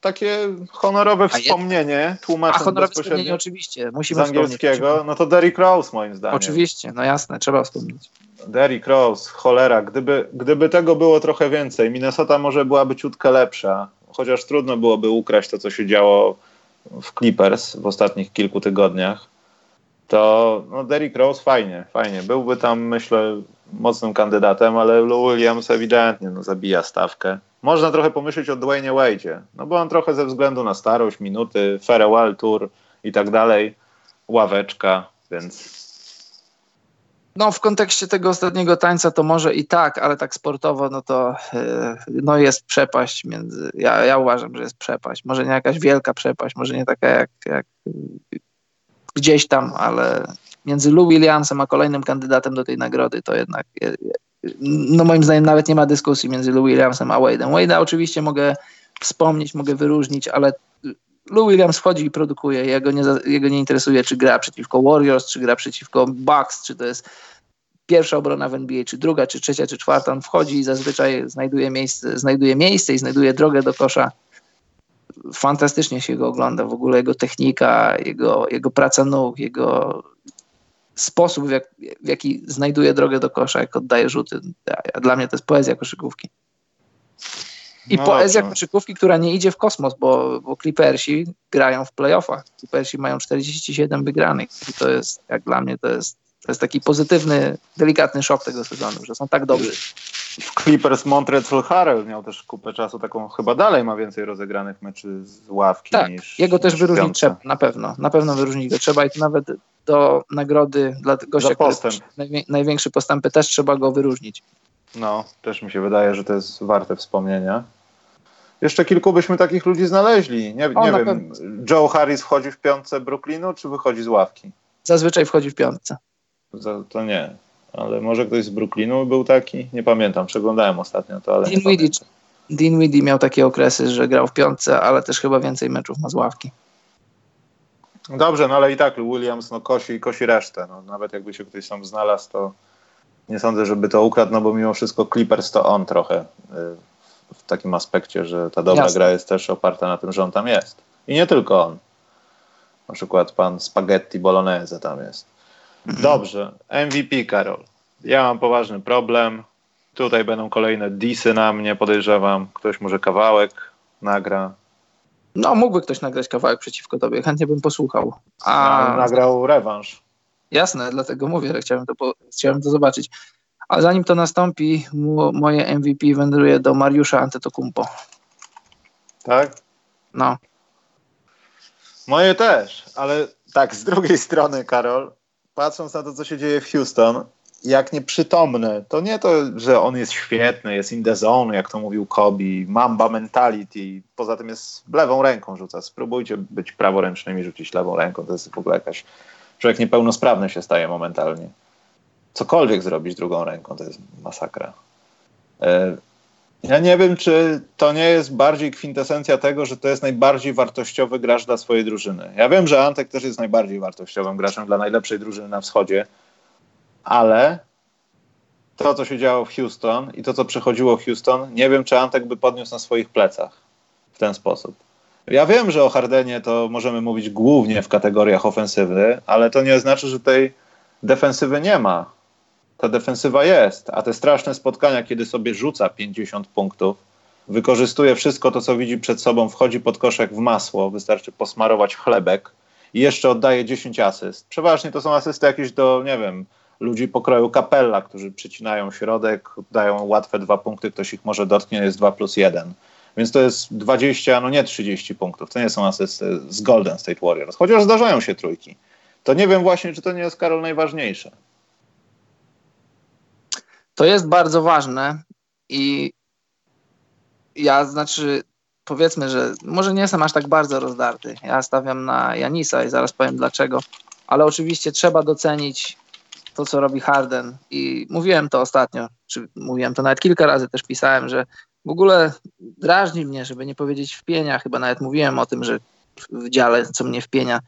takie honorowe wspomnienie, tłumacząc A honorowe wspomnienie oczywiście, musimy z angielskiego, no to Derrick Rose moim zdaniem. Oczywiście, no jasne, trzeba wspomnieć. Derrick Rose, cholera, gdyby, gdyby tego było trochę więcej, Minnesota może byłaby ciutkę lepsza, chociaż trudno byłoby ukraść to, co się działo w Clippers w ostatnich kilku tygodniach, to no Derrick Rose fajnie, fajnie. Byłby tam, myślę, mocnym kandydatem, ale Lou Williams ewidentnie no, zabija stawkę. Można trochę pomyśleć o Dwayne Wade'zie, no bo on trochę ze względu na starość, minuty, farewell tour i tak dalej, ławeczka, więc... No w kontekście tego ostatniego tańca to może i tak, ale tak sportowo no to yy, no jest przepaść między, ja, ja uważam, że jest przepaść, może nie jakaś wielka przepaść, może nie taka jak, jak gdzieś tam, ale między Lou Williamsem a kolejnym kandydatem do tej nagrody to jednak no moim zdaniem nawet nie ma dyskusji między Lou Williamsem a Wade'em. Wade'a oczywiście mogę wspomnieć, mogę wyróżnić, ale Lou Williams wchodzi i produkuje. Jego nie, jego nie interesuje, czy gra przeciwko Warriors, czy gra przeciwko Bucks, czy to jest pierwsza obrona w NBA, czy druga, czy trzecia, czy czwarta. On wchodzi i zazwyczaj znajduje miejsce, znajduje miejsce i znajduje drogę do kosza fantastycznie się go ogląda. W ogóle jego technika, jego, jego praca nóg, jego sposób, w, jak, w jaki znajduje drogę do kosza, jak oddaje rzuty. Dla mnie to jest poezja koszykówki. I no poezja dobrze. koszykówki, która nie idzie w kosmos, bo, bo Clippersi grają w playoffach. Clippersi mają 47 wygranych. I to jest, jak dla mnie, to jest, to jest taki pozytywny, delikatny szok tego sezonu, że są tak dobrzy w Clippers Montrezl Harrell miał też kupę czasu, taką chyba dalej ma więcej rozegranych meczy z ławki tak, niż jego też wyróżnić trzeba, na pewno, na pewno wyróżnić go trzeba i to nawet do nagrody dla gościa, który największy postępy też trzeba go wyróżnić. No, też mi się wydaje, że to jest warte wspomnienia. Jeszcze kilku byśmy takich ludzi znaleźli. Nie, o, nie wiem, pewno. Joe Harris wchodzi w piątce Brooklynu, czy wychodzi z ławki? Zazwyczaj wchodzi w piątce. To nie ale może ktoś z Brooklynu był taki? Nie pamiętam, przeglądałem ostatnio to, ale Dean Weedy, Dean Weedy miał takie okresy, że grał w piątce, ale też chyba więcej meczów ma z ławki. Dobrze, no ale i tak Williams no, kosi, kosi resztę. No, nawet jakby się ktoś tam znalazł, to nie sądzę, żeby to ukradł, no bo mimo wszystko Clippers to on trochę y, w takim aspekcie, że ta dobra Jasne. gra jest też oparta na tym, że on tam jest. I nie tylko on. Na przykład pan Spaghetti Bolognese tam jest. Dobrze, MVP Karol. Ja mam poważny problem. Tutaj będą kolejne disy na mnie, podejrzewam. Ktoś może kawałek nagra. No, mógłby ktoś nagrać kawałek przeciwko tobie. Chętnie bym posłuchał. A... Ja nagrał rewanż. Jasne, dlatego mówię, że chciałem to, po... chciałem to zobaczyć. A zanim to nastąpi, moje MVP wędruje do Mariusza Antetokumpo. Tak? No. Moje też, ale tak, z drugiej strony, Karol, patrząc na to, co się dzieje w Houston, jak nieprzytomny, to nie to, że on jest świetny, jest in the zone, jak to mówił Kobe, mamba mentality, poza tym jest lewą ręką rzuca. Spróbujcie być praworęcznymi rzucić lewą ręką, to jest w ogóle jakaś... Człowiek niepełnosprawny się staje momentalnie. Cokolwiek zrobić drugą ręką, to jest masakra. Ja nie wiem, czy to nie jest bardziej kwintesencja tego, że to jest najbardziej wartościowy gracz dla swojej drużyny. Ja wiem, że Antek też jest najbardziej wartościowym graczem dla najlepszej drużyny na wschodzie, ale to, co się działo w Houston i to, co przechodziło Houston, nie wiem, czy Antek by podniósł na swoich plecach w ten sposób. Ja wiem, że o Hardenie to możemy mówić głównie w kategoriach ofensywy, ale to nie znaczy, że tej defensywy nie ma ta defensywa jest, a te straszne spotkania, kiedy sobie rzuca 50 punktów wykorzystuje wszystko to, co widzi przed sobą, wchodzi pod koszek w masło, wystarczy posmarować chlebek i jeszcze oddaje 10 asyst. Przeważnie to są asysty jakieś do, nie wiem, ludzi pokroju kapella, którzy przycinają środek, dają łatwe dwa punkty, ktoś ich może dotknie, jest 2 plus 1. Więc to jest 20, no nie 30 punktów. To nie są asysty z Golden State Warriors, chociaż zdarzają się trójki. To nie wiem właśnie, czy to nie jest, Karol, najważniejsze. To jest bardzo ważne i ja znaczy powiedzmy, że może nie jestem aż tak bardzo rozdarty. Ja stawiam na Janisa i zaraz powiem dlaczego, ale oczywiście trzeba docenić to, co robi Harden i mówiłem to ostatnio, czy mówiłem to nawet kilka razy, też pisałem, że w ogóle drażni mnie, żeby nie powiedzieć wpienia, chyba nawet mówiłem o tym, że w dziale, co mnie wpienia,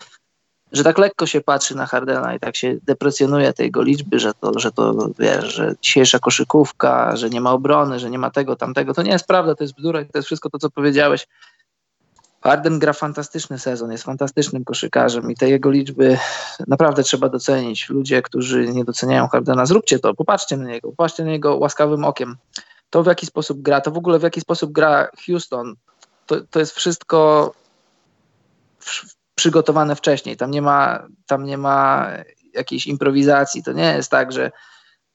że tak lekko się patrzy na Hardena i tak się deprecjonuje tej jego liczby, że to, że to wiesz, że dzisiejsza koszykówka, że nie ma obrony, że nie ma tego, tamtego. To nie jest prawda, to jest bzdura to jest wszystko to, co powiedziałeś. Harden gra fantastyczny sezon, jest fantastycznym koszykarzem i te jego liczby naprawdę trzeba docenić. Ludzie, którzy nie doceniają Hardena, zróbcie to, popatrzcie na niego, popatrzcie na niego łaskawym okiem. To w jaki sposób gra, to w ogóle w jaki sposób gra Houston, to, to jest wszystko przygotowane wcześniej. Tam nie ma, tam nie ma jakiejś improwizacji. To nie jest tak, że,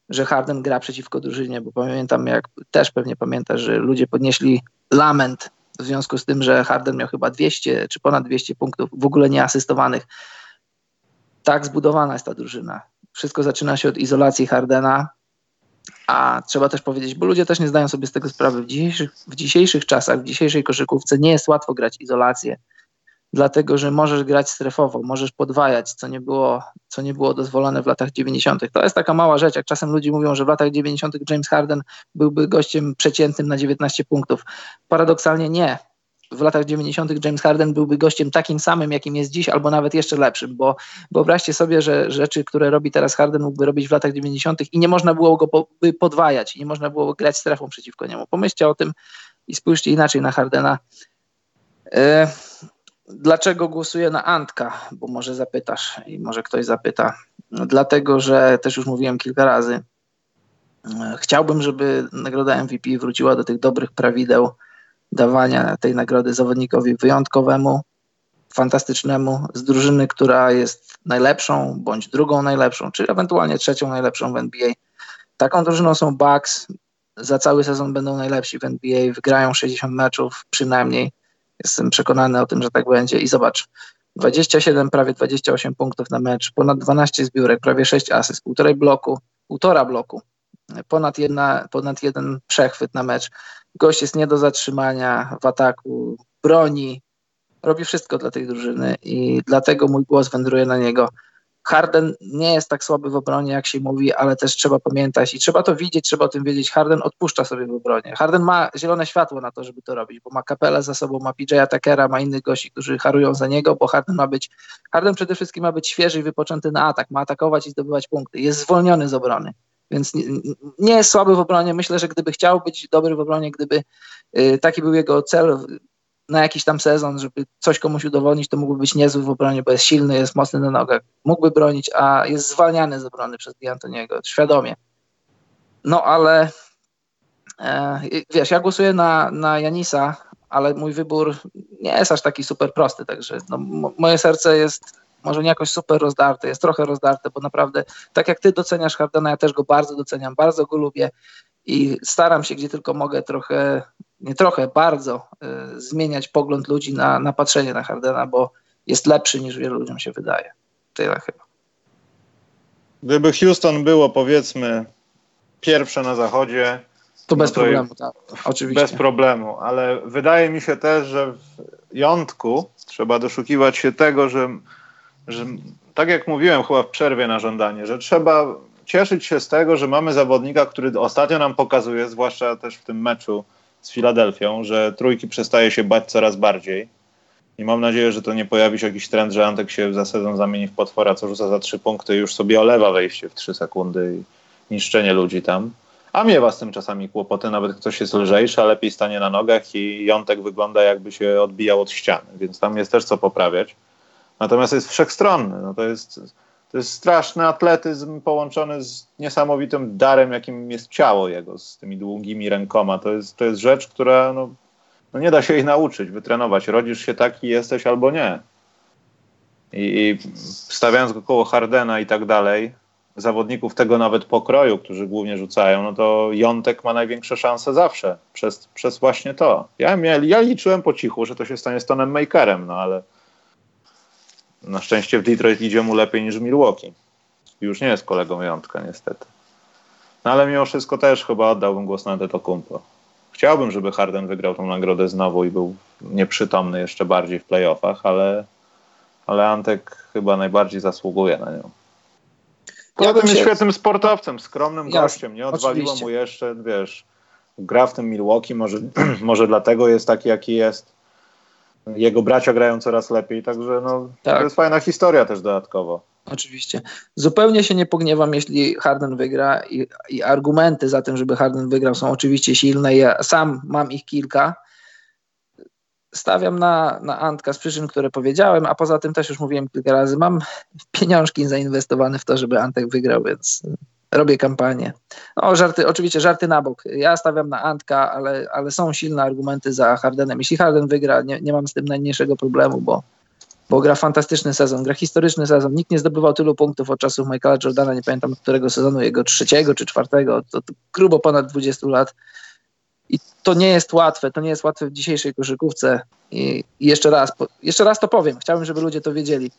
że Harden gra przeciwko drużynie, bo pamiętam, jak też pewnie pamiętasz, że ludzie podnieśli lament w związku z tym, że Harden miał chyba 200 czy ponad 200 punktów w ogóle nieasystowanych. Tak zbudowana jest ta drużyna. Wszystko zaczyna się od izolacji Hardena, a trzeba też powiedzieć, bo ludzie też nie zdają sobie z tego sprawy, w dzisiejszych, w dzisiejszych czasach, w dzisiejszej koszykówce nie jest łatwo grać izolację dlatego że możesz grać strefowo, możesz podwajać, co nie było, co nie było dozwolone w latach 90. To jest taka mała rzecz, jak czasem ludzie mówią, że w latach 90. James Harden byłby gościem przeciętnym na 19 punktów. Paradoksalnie nie. W latach 90. James Harden byłby gościem takim samym, jakim jest dziś, albo nawet jeszcze lepszym, bo wyobraźcie sobie, że rzeczy, które robi teraz Harden, mógłby robić w latach 90. i nie można było go podwajać, nie można było grać strefą przeciwko niemu. Pomyślcie o tym i spójrzcie inaczej na Hardena. E, Dlaczego głosuję na Antka? Bo może zapytasz i może ktoś zapyta. No, dlatego, że też już mówiłem kilka razy. Chciałbym, żeby nagroda MVP wróciła do tych dobrych prawideł dawania tej nagrody zawodnikowi wyjątkowemu, fantastycznemu, z drużyny, która jest najlepszą bądź drugą najlepszą, czy ewentualnie trzecią najlepszą w NBA. Taką drużyną są Bucks. Za cały sezon będą najlepsi w NBA, wygrają 60 meczów przynajmniej Jestem przekonany o tym, że tak będzie. I zobacz, 27, prawie 28 punktów na mecz, ponad 12 zbiórek, prawie 6 asyst, półtorej bloku, półtora bloku, ponad, jedna, ponad jeden przechwyt na mecz. Gość jest nie do zatrzymania w ataku, broni, robi wszystko dla tej drużyny i dlatego mój głos wędruje na niego. Harden nie jest tak słaby w obronie, jak się mówi, ale też trzeba pamiętać i trzeba to widzieć, trzeba o tym wiedzieć. Harden odpuszcza sobie w obronie. Harden ma zielone światło na to, żeby to robić, bo ma kapelę za sobą, ma PJ'a Tuckera, ma innych gości, którzy harują za niego, bo Harden ma być, Harden przede wszystkim ma być świeży i wypoczęty na atak, ma atakować i zdobywać punkty. Jest zwolniony z obrony. Więc nie, nie jest słaby w obronie. Myślę, że gdyby chciał być dobry w obronie, gdyby y, taki był jego cel, na jakiś tam sezon, żeby coś komuś udowodnić, to mógłby być niezły w obronie, bo jest silny, jest mocny na nogach, mógłby bronić, a jest zwalniany z obrony przez D'Antoniego, świadomie. No ale e, wiesz, ja głosuję na, na Janisa, ale mój wybór nie jest aż taki super prosty, także no, moje serce jest może nie jakoś super rozdarte, jest trochę rozdarte, bo naprawdę tak jak ty doceniasz Hardena, ja też go bardzo doceniam, bardzo go lubię i staram się, gdzie tylko mogę, trochę nie trochę, bardzo y, zmieniać pogląd ludzi na, na patrzenie na Hardena, bo jest lepszy niż wielu ludziom się wydaje. Tyle chyba. Gdyby Houston było powiedzmy pierwsze na zachodzie, to bez no to problemu, tak, oczywiście. Bez problemu, ale wydaje mi się też, że w jątku trzeba doszukiwać się tego, że, że tak jak mówiłem chyba w przerwie na żądanie, że trzeba cieszyć się z tego, że mamy zawodnika, który ostatnio nam pokazuje, zwłaszcza też w tym meczu z Filadelfią, że trójki przestaje się bać coraz bardziej. I mam nadzieję, że to nie pojawi się jakiś trend, że Antek się za sezon zamieni w potwora, co rzuca za trzy punkty i już sobie olewa wejście w trzy sekundy i niszczenie ludzi tam. A miewa z tym czasami kłopoty, nawet ktoś jest lżejszy, a lepiej stanie na nogach i jątek wygląda jakby się odbijał od ściany, więc tam jest też co poprawiać. Natomiast jest wszechstronny. No to jest To jest straszny atletyzm połączony z niesamowitym darem, jakim jest ciało jego, z tymi długimi rękoma. To jest, to jest rzecz, która no, no nie da się jej nauczyć, wytrenować. Rodzisz się taki jesteś albo nie. I, i stawiając go koło Hardena i tak dalej, zawodników tego nawet pokroju, którzy głównie rzucają, no to Jątek ma największe szanse zawsze przez, przez właśnie to. Ja, ja liczyłem po cichu, że to się stanie Stonem Makerem, no ale na szczęście w Detroit idzie mu lepiej niż w Milwaukee. Już nie jest kolegą Jątka, niestety. No ale mimo wszystko też chyba oddałbym głos na Kumpo. Chciałbym, żeby Harden wygrał tą nagrodę znowu i był nieprzytomny jeszcze bardziej w playoffach, ale, ale Antek chyba najbardziej zasługuje na nią. Ja bym jest świetnym sportowcem, skromnym Jasne, gościem. Nie odwaliło oczywiście. mu jeszcze, wiesz, gra w tym Milwaukee, może, może dlatego jest taki, jaki jest. Jego bracia grają coraz lepiej, także no, tak. to jest fajna historia też dodatkowo. Oczywiście. Zupełnie się nie pogniewam, jeśli Harden wygra i, i argumenty za tym, żeby Harden wygrał są oczywiście silne. Ja sam mam ich kilka stawiam na, na Antka z przyczyn, które powiedziałem, a poza tym też już mówiłem kilka razy, mam pieniążki zainwestowane w to, żeby Antek wygrał, więc robię kampanię. No, żarty, oczywiście żarty na bok. Ja stawiam na Antka, ale, ale są silne argumenty za Hardenem. Jeśli Harden wygra, nie, nie mam z tym najmniejszego problemu, bo, bo gra fantastyczny sezon, gra historyczny sezon. Nikt nie zdobywał tylu punktów od czasów Michaela Jordana, nie pamiętam którego sezonu, jego trzeciego czy czwartego, to, to grubo ponad 20 lat. I to nie jest łatwe, to nie jest łatwe w dzisiejszej koszykówce. I, jeszcze raz, jeszcze raz to powiem, chciałbym, żeby ludzie to wiedzieli.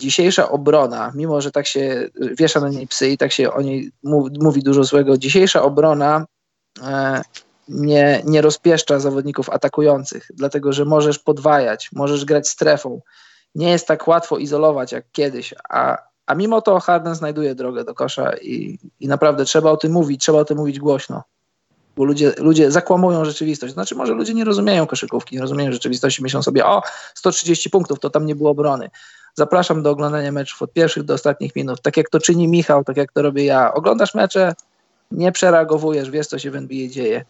Dzisiejsza obrona, mimo że tak się wiesza na niej psy i tak się o niej mówi dużo złego, dzisiejsza obrona e, nie, nie rozpieszcza zawodników atakujących, dlatego że możesz podwajać, możesz grać strefą. Nie jest tak łatwo izolować jak kiedyś, a, a mimo to Harden znajduje drogę do kosza i, i naprawdę trzeba o tym mówić, trzeba o tym mówić głośno bo ludzie, ludzie zakłamują rzeczywistość. Znaczy, może ludzie nie rozumieją koszykówki, nie rozumieją rzeczywistości, myślą sobie, o, 130 punktów, to tam nie było obrony. Zapraszam do oglądania meczów od pierwszych do ostatnich minut, tak jak to czyni Michał, tak jak to robię ja. Oglądasz mecze, nie przereagowujesz, wiesz, co się w NBA dzieje.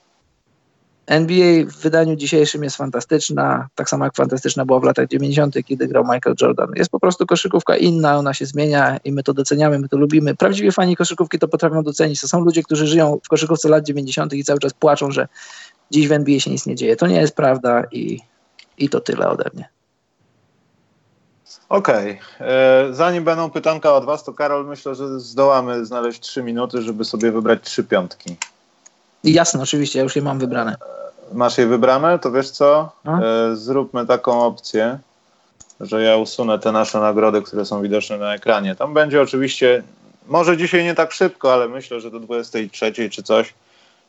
NBA w wydaniu dzisiejszym jest fantastyczna, tak samo jak fantastyczna była w latach 90., kiedy grał Michael Jordan. Jest po prostu koszykówka inna, ona się zmienia i my to doceniamy, my to lubimy. Prawdziwi fani koszykówki to potrafią docenić. To są ludzie, którzy żyją w koszykówce lat 90. i cały czas płaczą, że dziś w NBA się nic nie dzieje. To nie jest prawda i, i to tyle ode mnie. Okej. Okay. E, zanim będą pytanka od Was, to Karol, myślę, że zdołamy znaleźć trzy minuty, żeby sobie wybrać trzy piątki. Jasne, oczywiście, ja już je mam wybrane. Masz je wybrane? To wiesz co? E, zróbmy taką opcję, że ja usunę te nasze nagrody, które są widoczne na ekranie. Tam będzie oczywiście, może dzisiaj nie tak szybko, ale myślę, że do 23 czy coś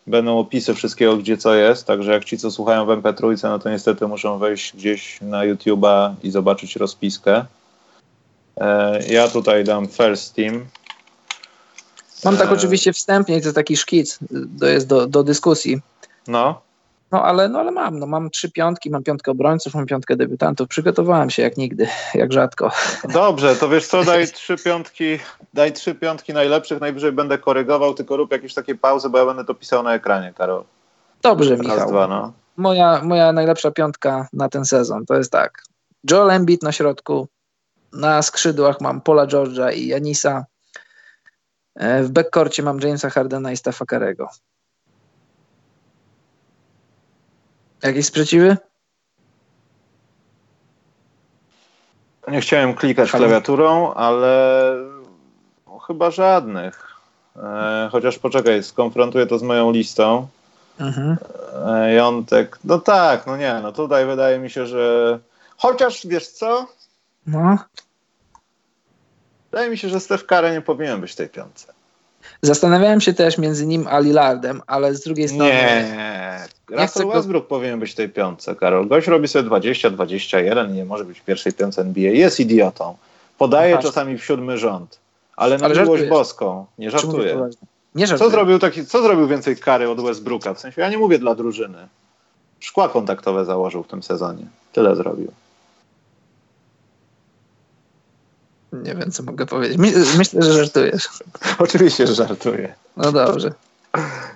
będą opisy wszystkiego, gdzie co jest. Także jak ci, co słuchają w MP3, no to niestety muszą wejść gdzieś na YouTube'a i zobaczyć rozpiskę. E, ja tutaj dam First Team. Mam tak e, oczywiście wstępnie, to taki szkic, to jest do, do dyskusji. No. No ale, no ale mam, no mam trzy piątki, mam piątkę obrońców, mam piątkę debiutantów. Przygotowałem się jak nigdy, jak rzadko. Dobrze, to wiesz co, daj trzy piątki, daj trzy piątki najlepszych, najwyżej będę korygował, tylko rób jakieś takie pauzy, bo ja będę to pisał na ekranie, Karol. Dobrze, Raz, Michał. Dwa, no. moja, moja najlepsza piątka na ten sezon to jest tak. Joel Embiid na środku, na skrzydłach mam Paula George'a i Janisa, e, w backcourcie mam Jamesa Hardena i Stefa Karego. Jakieś sprzeciwy? Nie chciałem klikać klawiaturą, ale chyba żadnych. E, chociaż poczekaj, skonfrontuję to z moją listą. Mhm. E, Jątek, no tak, no nie, no tutaj wydaje mi się, że chociaż wiesz co? No. Wydaje mi się, że Steph Curry nie powinien być w tej piątce. Zastanawiałem się też między nim a Lillardem, ale z drugiej strony... Nie, Russell Westbrook go... powinien być w tej piątce, Karol. Gość robi sobie 20, 21 i nie może być w pierwszej piątce NBA. Jest idiotą. Podaje no czasami w siódmy rząd. Ale na ale miłość boską. Nie żartuję. Nie żartuję. Co zrobił, taki, co zrobił więcej kary od Westbrooka? W sensie, ja nie mówię dla drużyny. Szkła kontaktowe założył w tym sezonie. Tyle zrobił. Nie wiem, co mogę powiedzieć. Myślę, że żartujesz. Oczywiście, że żartuję. No dobrze.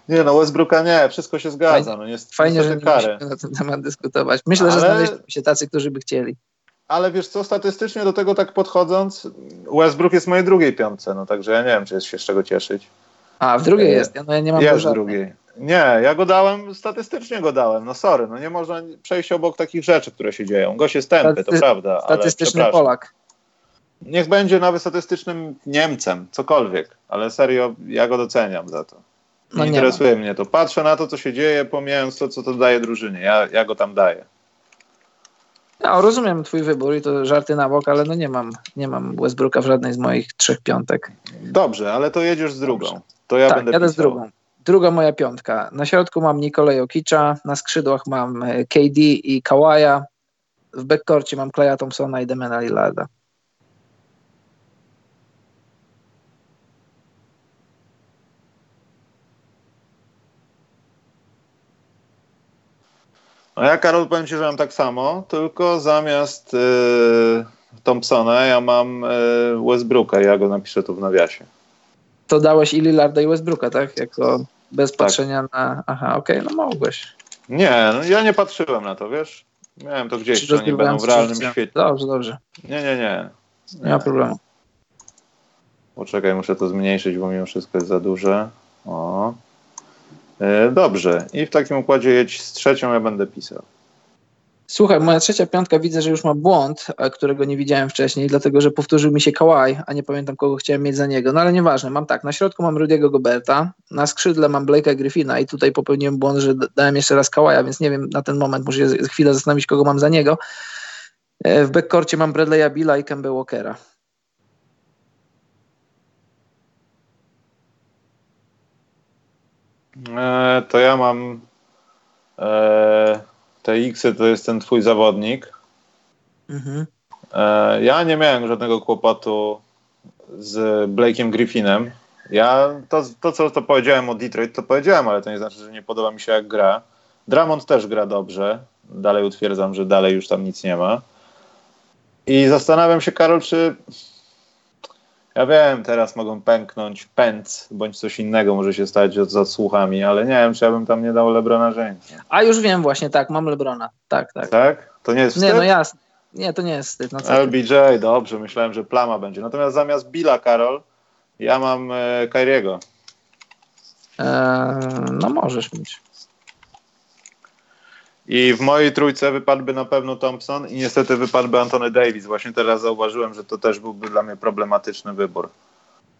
Nie no, Westbrooka nie, wszystko się zgadza. Fajnie, no, jest, fajnie że nie musimy na ten temat dyskutować. Myślę, Ale... że znaleźli się tacy, którzy by chcieli. ale wiesz co, statystycznie do tego tak podchodząc, Westbrook jest w mojej drugiej piątce, no także ja nie wiem, czy jest się z czego cieszyć. A, w drugiej jest, ja, no ja nie mam Jest w drugiej. Nie, ja go dałem, statystycznie go dałem, no sorry, no nie można przejść obok takich rzeczy, które się dzieją. Gość jest tępy, Staty- to prawda, Statystyczny Polak. Niech będzie nawet statystycznym Niemcem, cokolwiek, ale serio, ja go doceniam za to. Nie, No nie interesuje mnie to. Patrzę na to, co się dzieje, pomijając to, co to daje drużynie. Ja, ja go tam daję. Ja rozumiem twój wybór i to żarty na bok, ale no nie mam, nie mam Westbrooka w żadnej z moich trzech piątek. Dobrze, ale to jedziesz z drugą. To ja tak, będę jadę z pisał. drugą. Druga moja piątka. Na środku mam Nikolaj Okicza, na skrzydłach mam e, KD i Kawaja, w backcourcie mam Claya Thompsona i Demena Lillarda. No ja, Karol, powiem Ci, że mam tak samo, tylko zamiast yy, Thompsona ja mam yy, Westbrooka ja go napiszę tu w nawiasie. To dałeś i Lillarda i Westbrooka, tak? Jako bez Tak. patrzenia na... Aha, okej, no mogłeś. Nie, no ja nie patrzyłem na to, wiesz? Miałem to gdzieś, że oni będą w realnym świecie. Dobrze, dobrze. Nie, nie, nie. Nie ma problemu. Poczekaj, muszę to zmniejszyć, bo mimo wszystko jest za duże. O. E, dobrze. I w takim układzie jedź z trzecią, ja będę pisał. Słuchaj, moja trzecia piątka widzę, że już ma błąd, a którego nie widziałem wcześniej, dlatego że powtórzył mi się Kawhi, a nie pamiętam kogo chciałem mieć za niego. No ale nieważne, mam tak, na środku mam Rudiego Goberta, na skrzydle mam Blake'a Griffina i tutaj popełniłem błąd, że dałem jeszcze raz Kawaja, więc nie wiem na ten moment, muszę się chwilę zastanowić, kogo mam za niego. E, W backcourcie mam Bradley'a Billa i Kemba Walkera. E, to ja mam e, te X-y, to jest ten twój zawodnik. Mhm. E, ja nie miałem żadnego kłopotu z Blake'iem Griffinem. Ja to, to, co to powiedziałem o Detroit, to powiedziałem, ale to nie znaczy, że nie podoba mi się jak gra. Dramond też gra dobrze. Dalej utwierdzam, że dalej już tam nic nie ma. I zastanawiam się, Karol, czy ja wiem, teraz mogą pęknąć pęc, bądź coś innego może się stać z odsłuchami, ale nie wiem, czy ja bym tam nie dał Lebrona Jamesa. A już wiem właśnie, tak, mam Lebrona. Tak, tak. Tak? To nie jest wstyd? Nie, no jasne. Nie, to nie jest wstyd. No. LBJ, dobrze, myślałem, że plama będzie. Natomiast zamiast Billa, Karol, ja mam e, Kyriego. Eee, no możesz mieć. I w mojej trójce wypadłby na pewno Thompson i niestety wypadłby Anthony Davis. Właśnie teraz zauważyłem, że to też byłby dla mnie problematyczny wybór.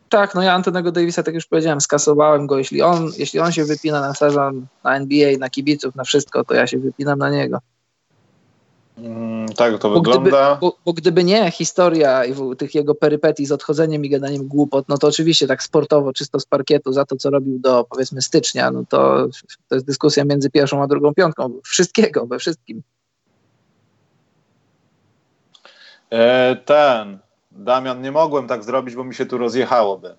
Tak, no ja Antonego Davisa, tak już powiedziałem, skasowałem go. Jeśli on, jeśli on się wypina na sezon, na NBA, na kibiców, na wszystko, to ja się wypinam na niego. Mm, tak to Bo gdyby, wygląda. bo, bo gdyby nie historia i w- tych jego perypetii z odchodzeniem i gadaniem głupot, no to oczywiście tak sportowo, czysto z parkietu, za to, co robił do powiedzmy stycznia, no to, to jest dyskusja między pierwszą a drugą piątką. Wszystkiego, we wszystkim. E, ten, Damian, nie mogłem tak zrobić, bo mi się tu rozjechałoby.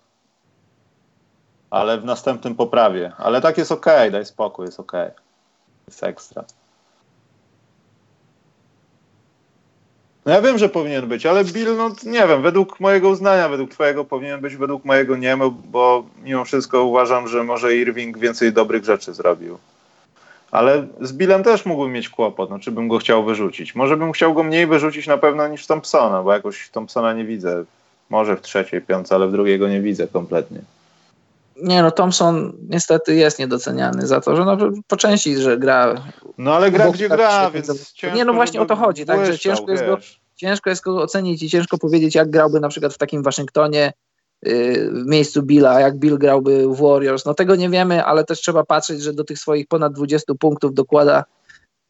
Ale w następnym poprawie. Ale tak jest okej, daj spokój, jest okej. Jest ekstra. No ja wiem, że powinien być, ale Bill, no nie wiem, według mojego uznania, według twojego powinien być, według mojego nie, bo mimo wszystko uważam, że może Irving więcej dobrych rzeczy zrobił. Ale z Billem też mógłbym mieć kłopot, no, czy bym go chciał wyrzucić. Może bym chciał go mniej wyrzucić na pewno niż Thompsona, bo jakoś Thompsona nie widzę. Może w trzeciej piątce, ale w drugiej go nie widzę kompletnie. Nie no, Thompson niestety jest niedoceniany za to, że no, po części, że gra No ale gra gdzie tak gra, więc Nie, no właśnie o to chodzi, tak, że ciężko jest go- ciężko jest go ocenić i ciężko powiedzieć, jak grałby na przykład w takim Waszyngtonie yy, w miejscu Billa, jak Bill grałby w Warriors. No tego nie wiemy, ale też trzeba patrzeć, że do tych swoich ponad 20 punktów dokłada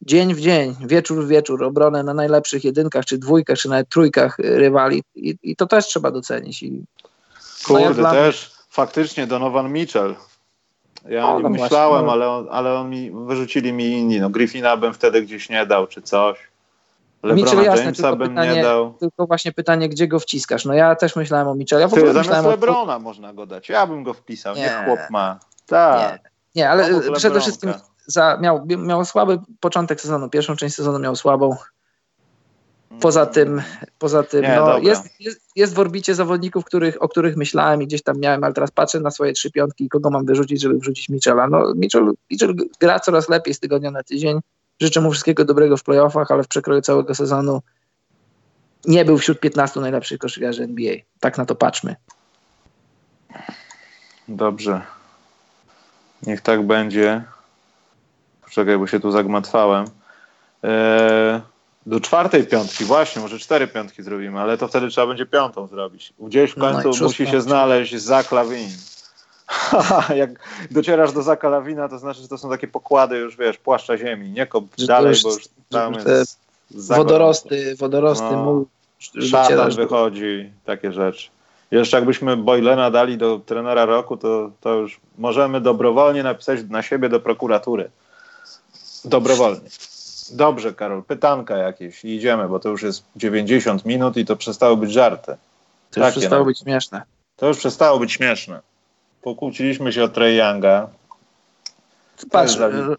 dzień w dzień, wieczór w wieczór obronę na najlepszych jedynkach, czy dwójkach, czy nawet trójkach rywali i, i to też trzeba docenić. I, Kurde, też faktycznie Donovan Mitchell. Ja O, no właśnie, myślałem, ale, on, ale on mi, wyrzucili mi inni. No Griffina bym wtedy gdzieś nie dał, czy coś. Mitchell Lebrona jasne, Jamesa tylko bym pytanie- nie dał. tylko właśnie pytanie, gdzie go wciskasz? No ja też myślałem o Mitchell. Ja w Ty, zamiast myślałem o Lebrona można go dać. Ja bym go wpisał, Nie. niech chłop ma. Tak. Nie, ale Obok przede wszystkim za, miał, miał słaby początek sezonu. Pierwszą część sezonu miał słabą. Poza tym, poza tym Nie, no, jest, jest, jest w orbicie zawodników, których, o których myślałem i gdzieś tam miałem, ale teraz patrzę na swoje trzy piątki i kogo mam wyrzucić, żeby wrzucić Michela. No, Mitchell, Mitchell gra coraz lepiej z tygodnia na tydzień. Życzę mu wszystkiego dobrego w playoffach, ale w przekroju całego sezonu nie był wśród 15 najlepszych koszykarzy NBA. Tak na to patrzmy. Dobrze. Niech tak będzie. Poczekaj, bo się tu zagmatwałem. Eee, do czwartej piątki, właśnie, może cztery piątki zrobimy, ale to wtedy trzeba będzie piątą zrobić. Gdzieś w końcu no musi się znaleźć Zach Lawin. Jak docierasz do Zaka Lawina, to znaczy, że to są takie pokłady już, wiesz, płaszcza ziemi. Nie kop dalej, już, bo już tam jest wodorosty, wodorosty, no, muł. Szatan wychodzi, takie rzeczy. Jeszcze jakbyśmy Boylena dali do trenera roku, to, to już możemy dobrowolnie napisać na siebie do prokuratury. Dobrowolnie. Dobrze, Karol, pytanka jakieś i idziemy, bo to już jest 90 minut i to przestało być żarty. To już przestało no. być śmieszne. To już przestało być śmieszne. Pokłóciliśmy się o Trey Younga. Patrz,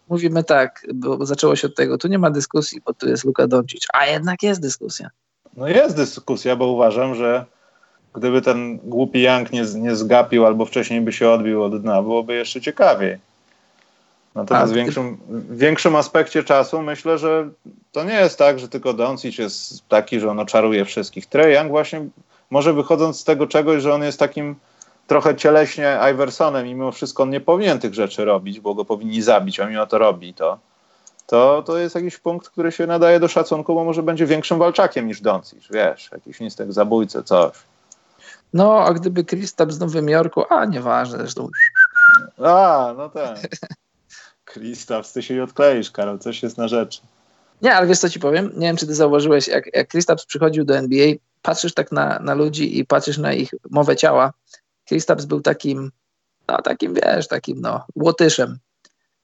mówimy tak, bo zaczęło się od tego, tu nie ma dyskusji, bo tu jest Luka Doncic, a jednak jest dyskusja. No jest dyskusja, bo uważam, że gdyby ten głupi Young nie, nie zgapił albo wcześniej by się odbił od dna, byłoby jeszcze ciekawiej. Natomiast w większym, w większym aspekcie czasu myślę, że to nie jest tak, że tylko Doncic jest taki, że on oczaruje wszystkich. Trey Young właśnie może wychodząc z tego czegoś, że on jest takim trochę cieleśnie Iversonem mimo wszystko on nie powinien tych rzeczy robić, bo go powinni zabić, a mimo to robi to. To, to jest jakiś punkt, który się nadaje do szacunku, bo może będzie większym walczakiem niż Doncic, wiesz, jakiś nistek zabójcy, coś. No, a gdyby Kristaps z Nowym Jorku, a nieważne zresztą. A, no tak. Kristaps, ty się nie odkleisz, Karol, coś jest na rzeczy. Nie, ale wiesz co ci powiem? Nie wiem, czy ty zauważyłeś, jak, jak Kristaps przychodził do NBA, patrzysz tak na, na ludzi i patrzysz na ich mowę ciała. Kristaps był takim, no takim, wiesz, takim, no, łotyszem.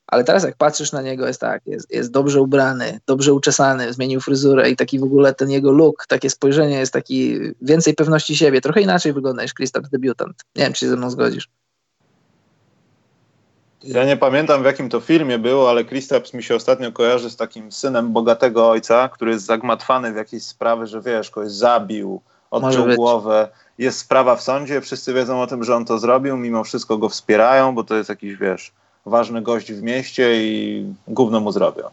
Ale teraz jak patrzysz na niego, jest tak, jest, jest dobrze ubrany, dobrze uczesany, zmienił fryzurę i taki w ogóle ten jego look, takie spojrzenie jest taki więcej pewności siebie. Trochę inaczej wygląda niż Kristaps debiutant. Nie wiem, czy się ze mną zgodzisz. Ja nie pamiętam w jakim to filmie było, ale Kristaps mi się ostatnio kojarzy z takim synem bogatego ojca, który jest zagmatwany w jakieś sprawy, że wiesz, kogoś zabił, odciął głowę. Jest sprawa w sądzie, wszyscy wiedzą o tym, że on to zrobił, mimo wszystko go wspierają, bo to jest jakiś, wiesz, ważny gość w mieście i gówno mu zrobią.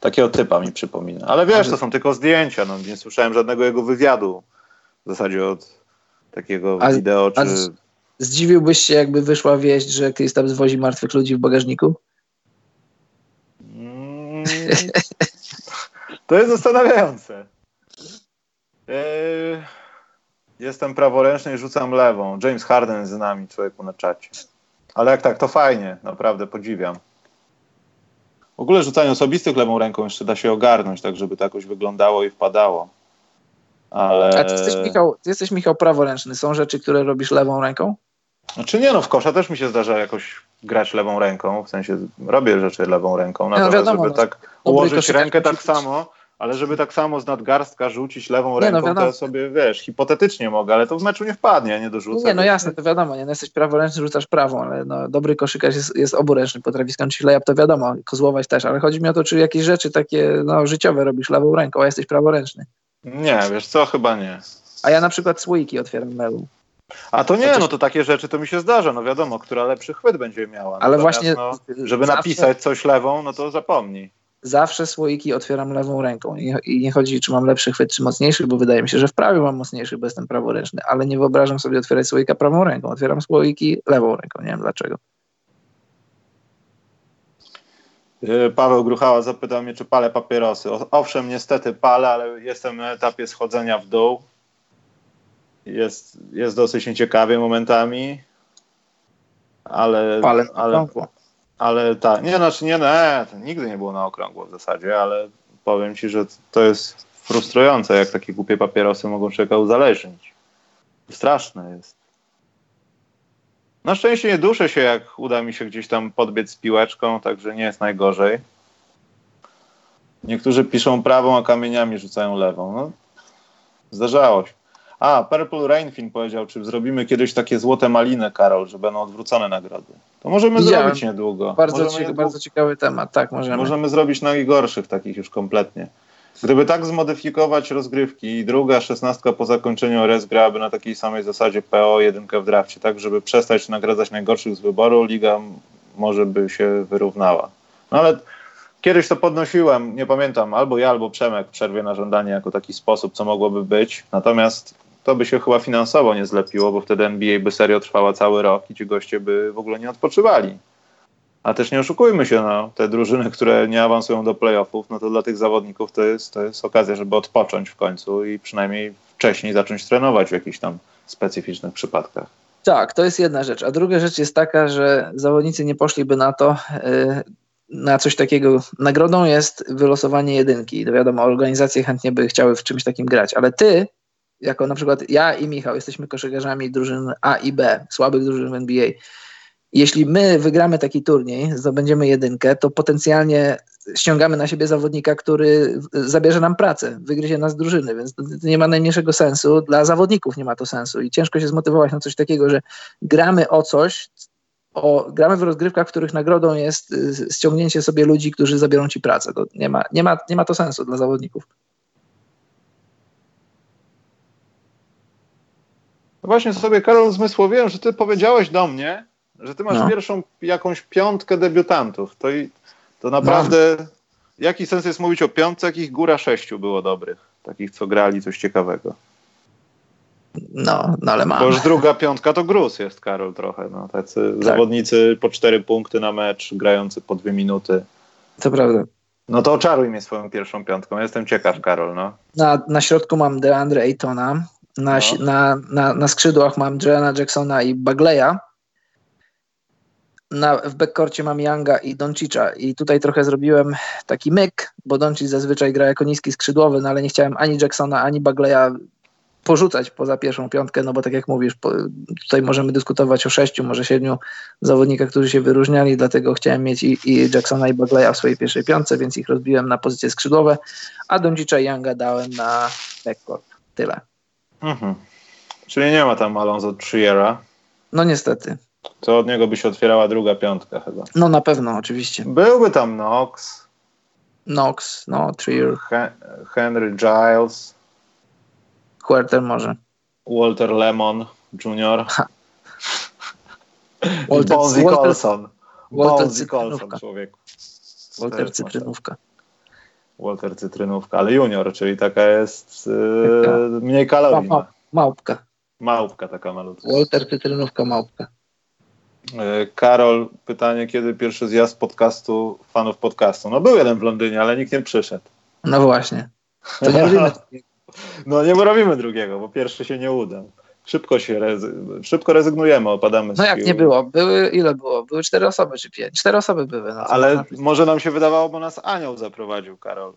Takiego typa mi przypomina. Ale wiesz, to są tylko zdjęcia, no nie słyszałem żadnego jego wywiadu w zasadzie od takiego a, wideo czy... Zdziwiłbyś się, jakby wyszła wieść, że Kristaps zwozi martwych ludzi w bagażniku? Mm, to jest zastanawiające. Eee, jestem praworęczny i rzucam lewą. James Harden z nami, człowieku na czacie. Ale jak tak, to fajnie, naprawdę podziwiam. W ogóle rzucanie osobistych lewą ręką jeszcze da się ogarnąć, tak żeby to jakoś wyglądało i wpadało. Ale... A ty jesteś, Michał, ty jesteś, Michał, praworęczny. Są rzeczy, które robisz lewą ręką? Znaczy nie, no w kosza też mi się zdarza jakoś grać lewą ręką, w sensie robię rzeczy lewą ręką, natomiast no wiadomo, żeby no, tak ułożyć rękę tak samo, ale żeby tak samo z nadgarstka rzucić lewą nie, no ręką, no to ja sobie, wiesz, hipotetycznie mogę, ale to w meczu nie wpadnie, nie dorzucę. Nie, no jasne, to wiadomo, nie no jesteś praworęczny, rzucasz prawą, ale no, dobry koszykarz jest, jest oburęczny, potrafi skończyć layup, to wiadomo, kozłować też, ale chodzi mi o to, czy jakieś rzeczy takie no, życiowe robisz lewą ręką, a jesteś praworęczny. Nie, wiesz co, chyba nie. A ja na przykład słoiki otwieram lewą. A to nie, no to takie rzeczy to mi się zdarza, no wiadomo, która lepszy chwyt będzie miała. Ale właśnie. No, żeby zawsze, napisać coś lewą, no to zapomnij. Zawsze słoiki otwieram lewą ręką i, nie chodzi, czy mam lepszy chwyt, czy mocniejszy, bo wydaje mi się, że w prawie mam mocniejszy, bo jestem praworęczny, ale nie wyobrażam sobie otwierać słoika prawą ręką. Otwieram słoiki lewą ręką, nie wiem dlaczego. E, Paweł Gruchała zapytał mnie, czy palę papierosy. Owszem, niestety palę, ale jestem na etapie schodzenia w dół jest, jest dosyć nieciekawie momentami, ale... Ale, ale, ale tak, nie, znaczy nie, nie, nigdy nie było na okrągło w zasadzie, ale powiem ci, że to jest frustrujące, jak takie głupie papierosy mogą człowieka uzależnić. Straszne jest. Na szczęście nie duszę się, jak uda mi się gdzieś tam podbiec z piłeczką, także nie jest najgorzej. Niektórzy piszą prawą, a kamieniami rzucają lewą. No, zdarzało się. A, Purple Rainfin powiedział, czy zrobimy kiedyś takie złote maliny, Karol, że będą odwrócone nagrody. To możemy Widziałem. zrobić niedługo. Bardzo, możemy bardzo ciekawy temat, tak, możemy. Możemy zrobić najgorszych takich już kompletnie. Gdyby tak zmodyfikować rozgrywki i druga szesnastka po zakończeniu RS grałaby na takiej samej zasadzie PO jedynkę w drafcie, tak żeby przestać nagradzać najgorszych z wyboru, liga może by się wyrównała. No ale kiedyś to podnosiłem, nie pamiętam, albo ja, albo Przemek w przerwie na żądanie jako taki sposób, co mogłoby być. Natomiast to by się chyba finansowo nie zlepiło, bo wtedy NBA by serio trwała cały rok i ci goście by w ogóle nie odpoczywali. A też nie oszukujmy się, no, te drużyny, które nie awansują do playoffów, no to dla tych zawodników to jest, to jest okazja, żeby odpocząć w końcu i przynajmniej wcześniej zacząć trenować w jakichś tam specyficznych przypadkach. Tak, to jest jedna rzecz. A druga rzecz jest taka, że zawodnicy nie poszliby na to, yy, na coś takiego. Nagrodą jest wylosowanie jedynki. To wiadomo, organizacje chętnie by chciały w czymś takim grać, ale ty, jako na przykład ja i Michał, jesteśmy koszykarzami drużyn A i B, słabych drużyn w NBA jeśli my wygramy taki turniej, zdobędziemy jedynkę, to potencjalnie ściągamy na siebie zawodnika, który zabierze nam pracę, wygryzie nas drużyny, więc to nie ma najmniejszego sensu. Dla zawodników nie ma to sensu i ciężko się zmotywować na coś takiego, że gramy o coś, o, gramy w rozgrywkach, w których nagrodą jest y, ściągnięcie sobie ludzi, którzy zabiorą ci pracę. To nie ma, nie ma, nie ma to sensu dla zawodników. Właśnie sobie, Karol, zmysłowiłem, że ty powiedziałeś do mnie, że ty masz no. pierwszą jakąś piątkę debiutantów. To, i, to naprawdę no. jaki sens jest mówić o piątce, jakich góra sześciu było dobrych, takich, co grali coś ciekawego. No, no ale mam. Bo już druga piątka to gruz jest, Karol, trochę. No. Tacy tak. zawodnicy po cztery punkty na mecz, grający po dwie minuty. To prawda. No to oczaruj mnie swoją pierwszą piątką. Jestem ciekaw, Karol. No. Na, na środku mam DeAndre Aytona. Na, no. na, na, na skrzydłach mam Joanna Jacksona i Bagleya na, w backcourcie mam Younga i Doncicza i tutaj trochę zrobiłem taki myk, bo Doncic zazwyczaj gra jako niski skrzydłowy, no ale nie chciałem ani Jacksona, ani Bagleya porzucać poza pierwszą piątkę, no bo tak jak mówisz, po, tutaj możemy dyskutować o sześciu, może siedmiu zawodnikach, którzy się wyróżniali, dlatego chciałem mieć i, i Jacksona i Bagleya w swojej pierwszej piątce, więc ich rozbiłem na pozycje skrzydłowe, a Doncicza i Younga dałem na backcourt. Tyle. Mhm. Czyli nie ma tam Alonso Triera. No niestety. To od niego by się otwierała druga piątka chyba. No na pewno, oczywiście. Byłby tam Knox. Knox, no, Trier. He Henry Giles. Huerter może. Walter Lemon Jr. Walter, Bonzi Walter, Colson. Walter Bonzi Colson, człowieku. Walter Cytrynówka. Walter Cytrynówka, ale junior, czyli taka jest yy, mniej kalorii. Ma, małpka. Małpka taka malutka. Walter Cytrynówka, małpka. E, Karol, pytanie, kiedy pierwszy zjazd podcastu, fanów podcastu? No był jeden w Londynie, ale nikt nie przyszedł. No właśnie. To nie robimy No nie robimy drugiego, bo pierwszy się nie uda. Szybko się rezy szybko rezygnujemy, opadamy No jak nie było? Były, ile było? Były cztery osoby czy pięć? Cztery osoby były. No, ale może nam się wydawało, bo nas anioł zaprowadził, Karol.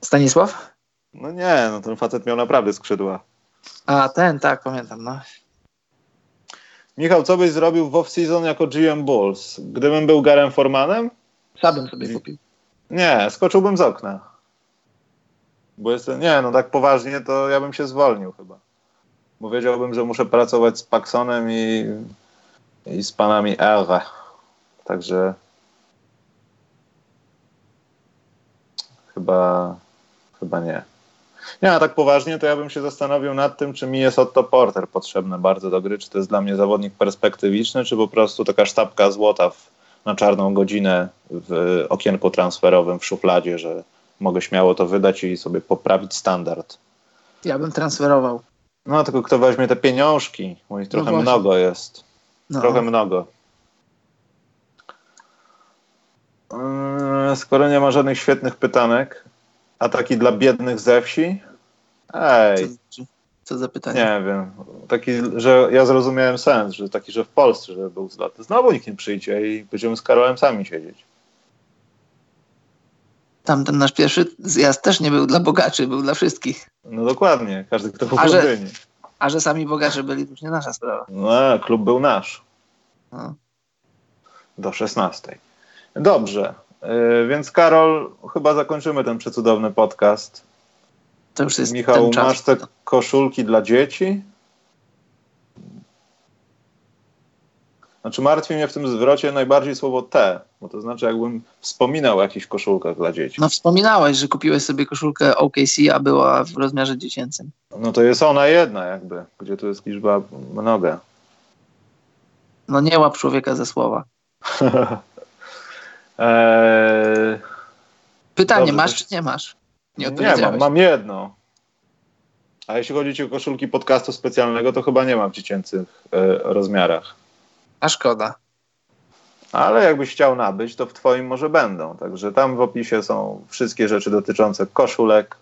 Stanisław? No nie, no ten facet miał naprawdę skrzydła. A, ten, tak, pamiętam, no. Michał, co byś zrobił w off-season jako GM Bulls? Gdybym był Garem Formanem? Sabym sobie kupił. Nie, skoczyłbym z okna. Bo jestem, nie, no tak poważnie to ja bym się zwolnił chyba. Bo wiedziałbym, że muszę pracować z Paxonem i, i z panami R. Także chyba, chyba nie. Nie, a tak poważnie to ja bym się zastanowił nad tym, czy mi jest Otto Porter potrzebny bardzo do gry, czy to jest dla mnie zawodnik perspektywiczny, czy po prostu taka sztabka złota w, na czarną godzinę w okienku transferowym w szufladzie, że mogę śmiało to wydać i sobie poprawić standard. Ja bym transferował. No, tylko kto weźmie te pieniążki? Ich no trochę no mnogo jest. No. Trochę mnogo. Yy, skoro nie ma żadnych świetnych pytanek, a taki dla biednych ze wsi? Ej. Co, co za pytanie? Nie wiem. Taki, że ja zrozumiałem sens, że taki, że w Polsce, że był zlot. Znowu nikt nie przyjdzie i będziemy z Karolem sami siedzieć. Tamten nasz pierwszy zjazd też nie był dla bogaczy, był dla wszystkich. No dokładnie, każdy kto był a że, a że sami bogacze byli, to już nie nasza sprawa. No, klub był nasz. No. Do 16. Dobrze. Yy, więc Karol, chyba zakończymy ten przecudowny podcast. To już jest Michał, masz te koszulki dla dzieci? Znaczy martwi mnie w tym zwrocie najbardziej słowo te, bo to znaczy jakbym wspominał o jakichś koszulkach dla dzieci. No wspominałeś, że kupiłeś sobie koszulkę OKC, a była w rozmiarze dziecięcym. No to jest ona jedna jakby, gdzie tu jest liczba mnoga. No nie łap człowieka ze słowa. Eee, Pytanie, dobrze, masz czy nie masz? Nie nie, mam, mam jedno. A jeśli chodzi o koszulki podcastu specjalnego, to chyba nie mam w dziecięcych e, rozmiarach. A szkoda. Ale jakbyś chciał nabyć, to w twoim może będą. Także tam w opisie są wszystkie rzeczy dotyczące koszulek.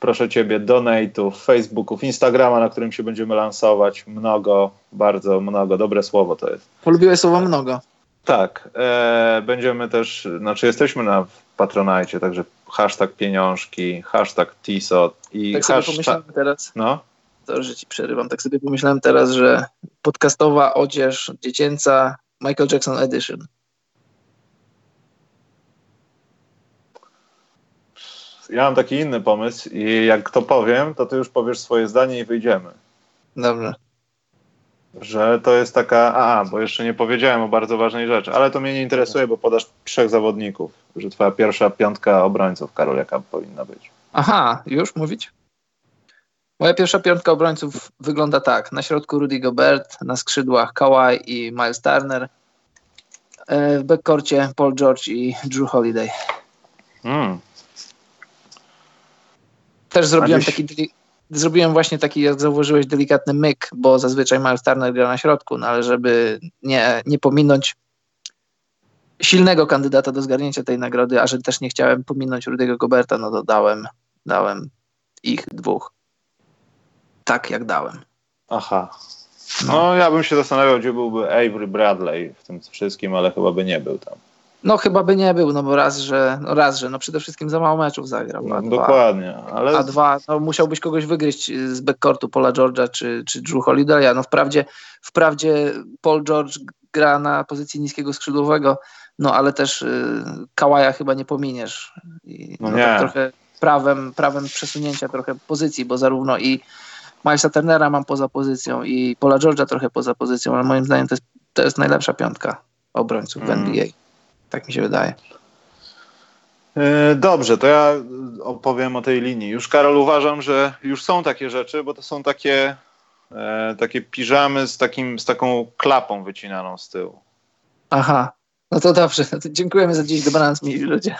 Proszę ciebie, donate'ów, Facebooków, Instagrama, na którym się będziemy lansować. Mnogo, bardzo mnogo. Dobre słowo to jest. Polubiłeś słowo mnogo. Tak. E, będziemy też, znaczy jesteśmy na Patronite, także hashtag pieniążki, hashtag TISOT i Tak hashtag... teraz, No, to, że ci przerywam, tak sobie pomyślałem teraz, że podcastowa odzież dziecięca Michael Jackson Edition. ja mam taki inny pomysł i jak to powiem, to ty już powiesz swoje zdanie i wyjdziemy. Dobrze. Że to jest taka, a, bo jeszcze nie powiedziałem o bardzo ważnej rzeczy, ale to mnie nie interesuje, bo podasz trzech zawodników, że twoja pierwsza piątka obrońców, Karol, jaka powinna być. Aha, już mówić? Moja pierwsza piątka obrońców wygląda tak. Na środku Rudy Gobert, na skrzydłach Kawhi i Miles Turner. E, W backcourcie Paul George i Drew Holiday. Hmm. Też zrobiłem taki zrobiłem właśnie taki, jak zauważyłeś, delikatny myk, bo zazwyczaj Miles Turner gra na środku, no ale żeby nie, nie pominąć silnego kandydata do zgarnięcia tej nagrody, a że też nie chciałem pominąć Rudy'ego Goberta, no to dałem, dałem ich dwóch. Tak jak dałem. Aha. No, ja bym się zastanawiał, gdzie byłby Avery Bradley w tym wszystkim, ale chyba by nie był tam. No chyba by nie był, no bo raz, że, no raz, że no przede wszystkim za mało meczów zagrał. No, dokładnie, ale a dwa, no musiałbyś kogoś wygryźć z backcourtu Paula George'a czy, czy Drew Holiday'a. No wprawdzie, wprawdzie Paul George gra na pozycji niskiego skrzydłowego, no ale też y, Kałaja chyba nie pominiesz. I, No no nie. tak trochę prawem, prawem przesunięcia trochę pozycji, bo zarówno i Milesa Turnera mam poza pozycją i Paula George'a trochę poza pozycją, ale moim zdaniem to jest, to jest najlepsza piątka obrońców w Mm. NBA. Tak mi się wydaje. E, Dobrze, to ja opowiem o tej linii. Już Karol uważam, że już są takie rzeczy, bo to są takie, e, takie piżamy z, takim, z taką klapą wycinaną z tyłu. Aha, no to dobrze. No to dziękujemy za dziś. Dobranoc, mili ludzie.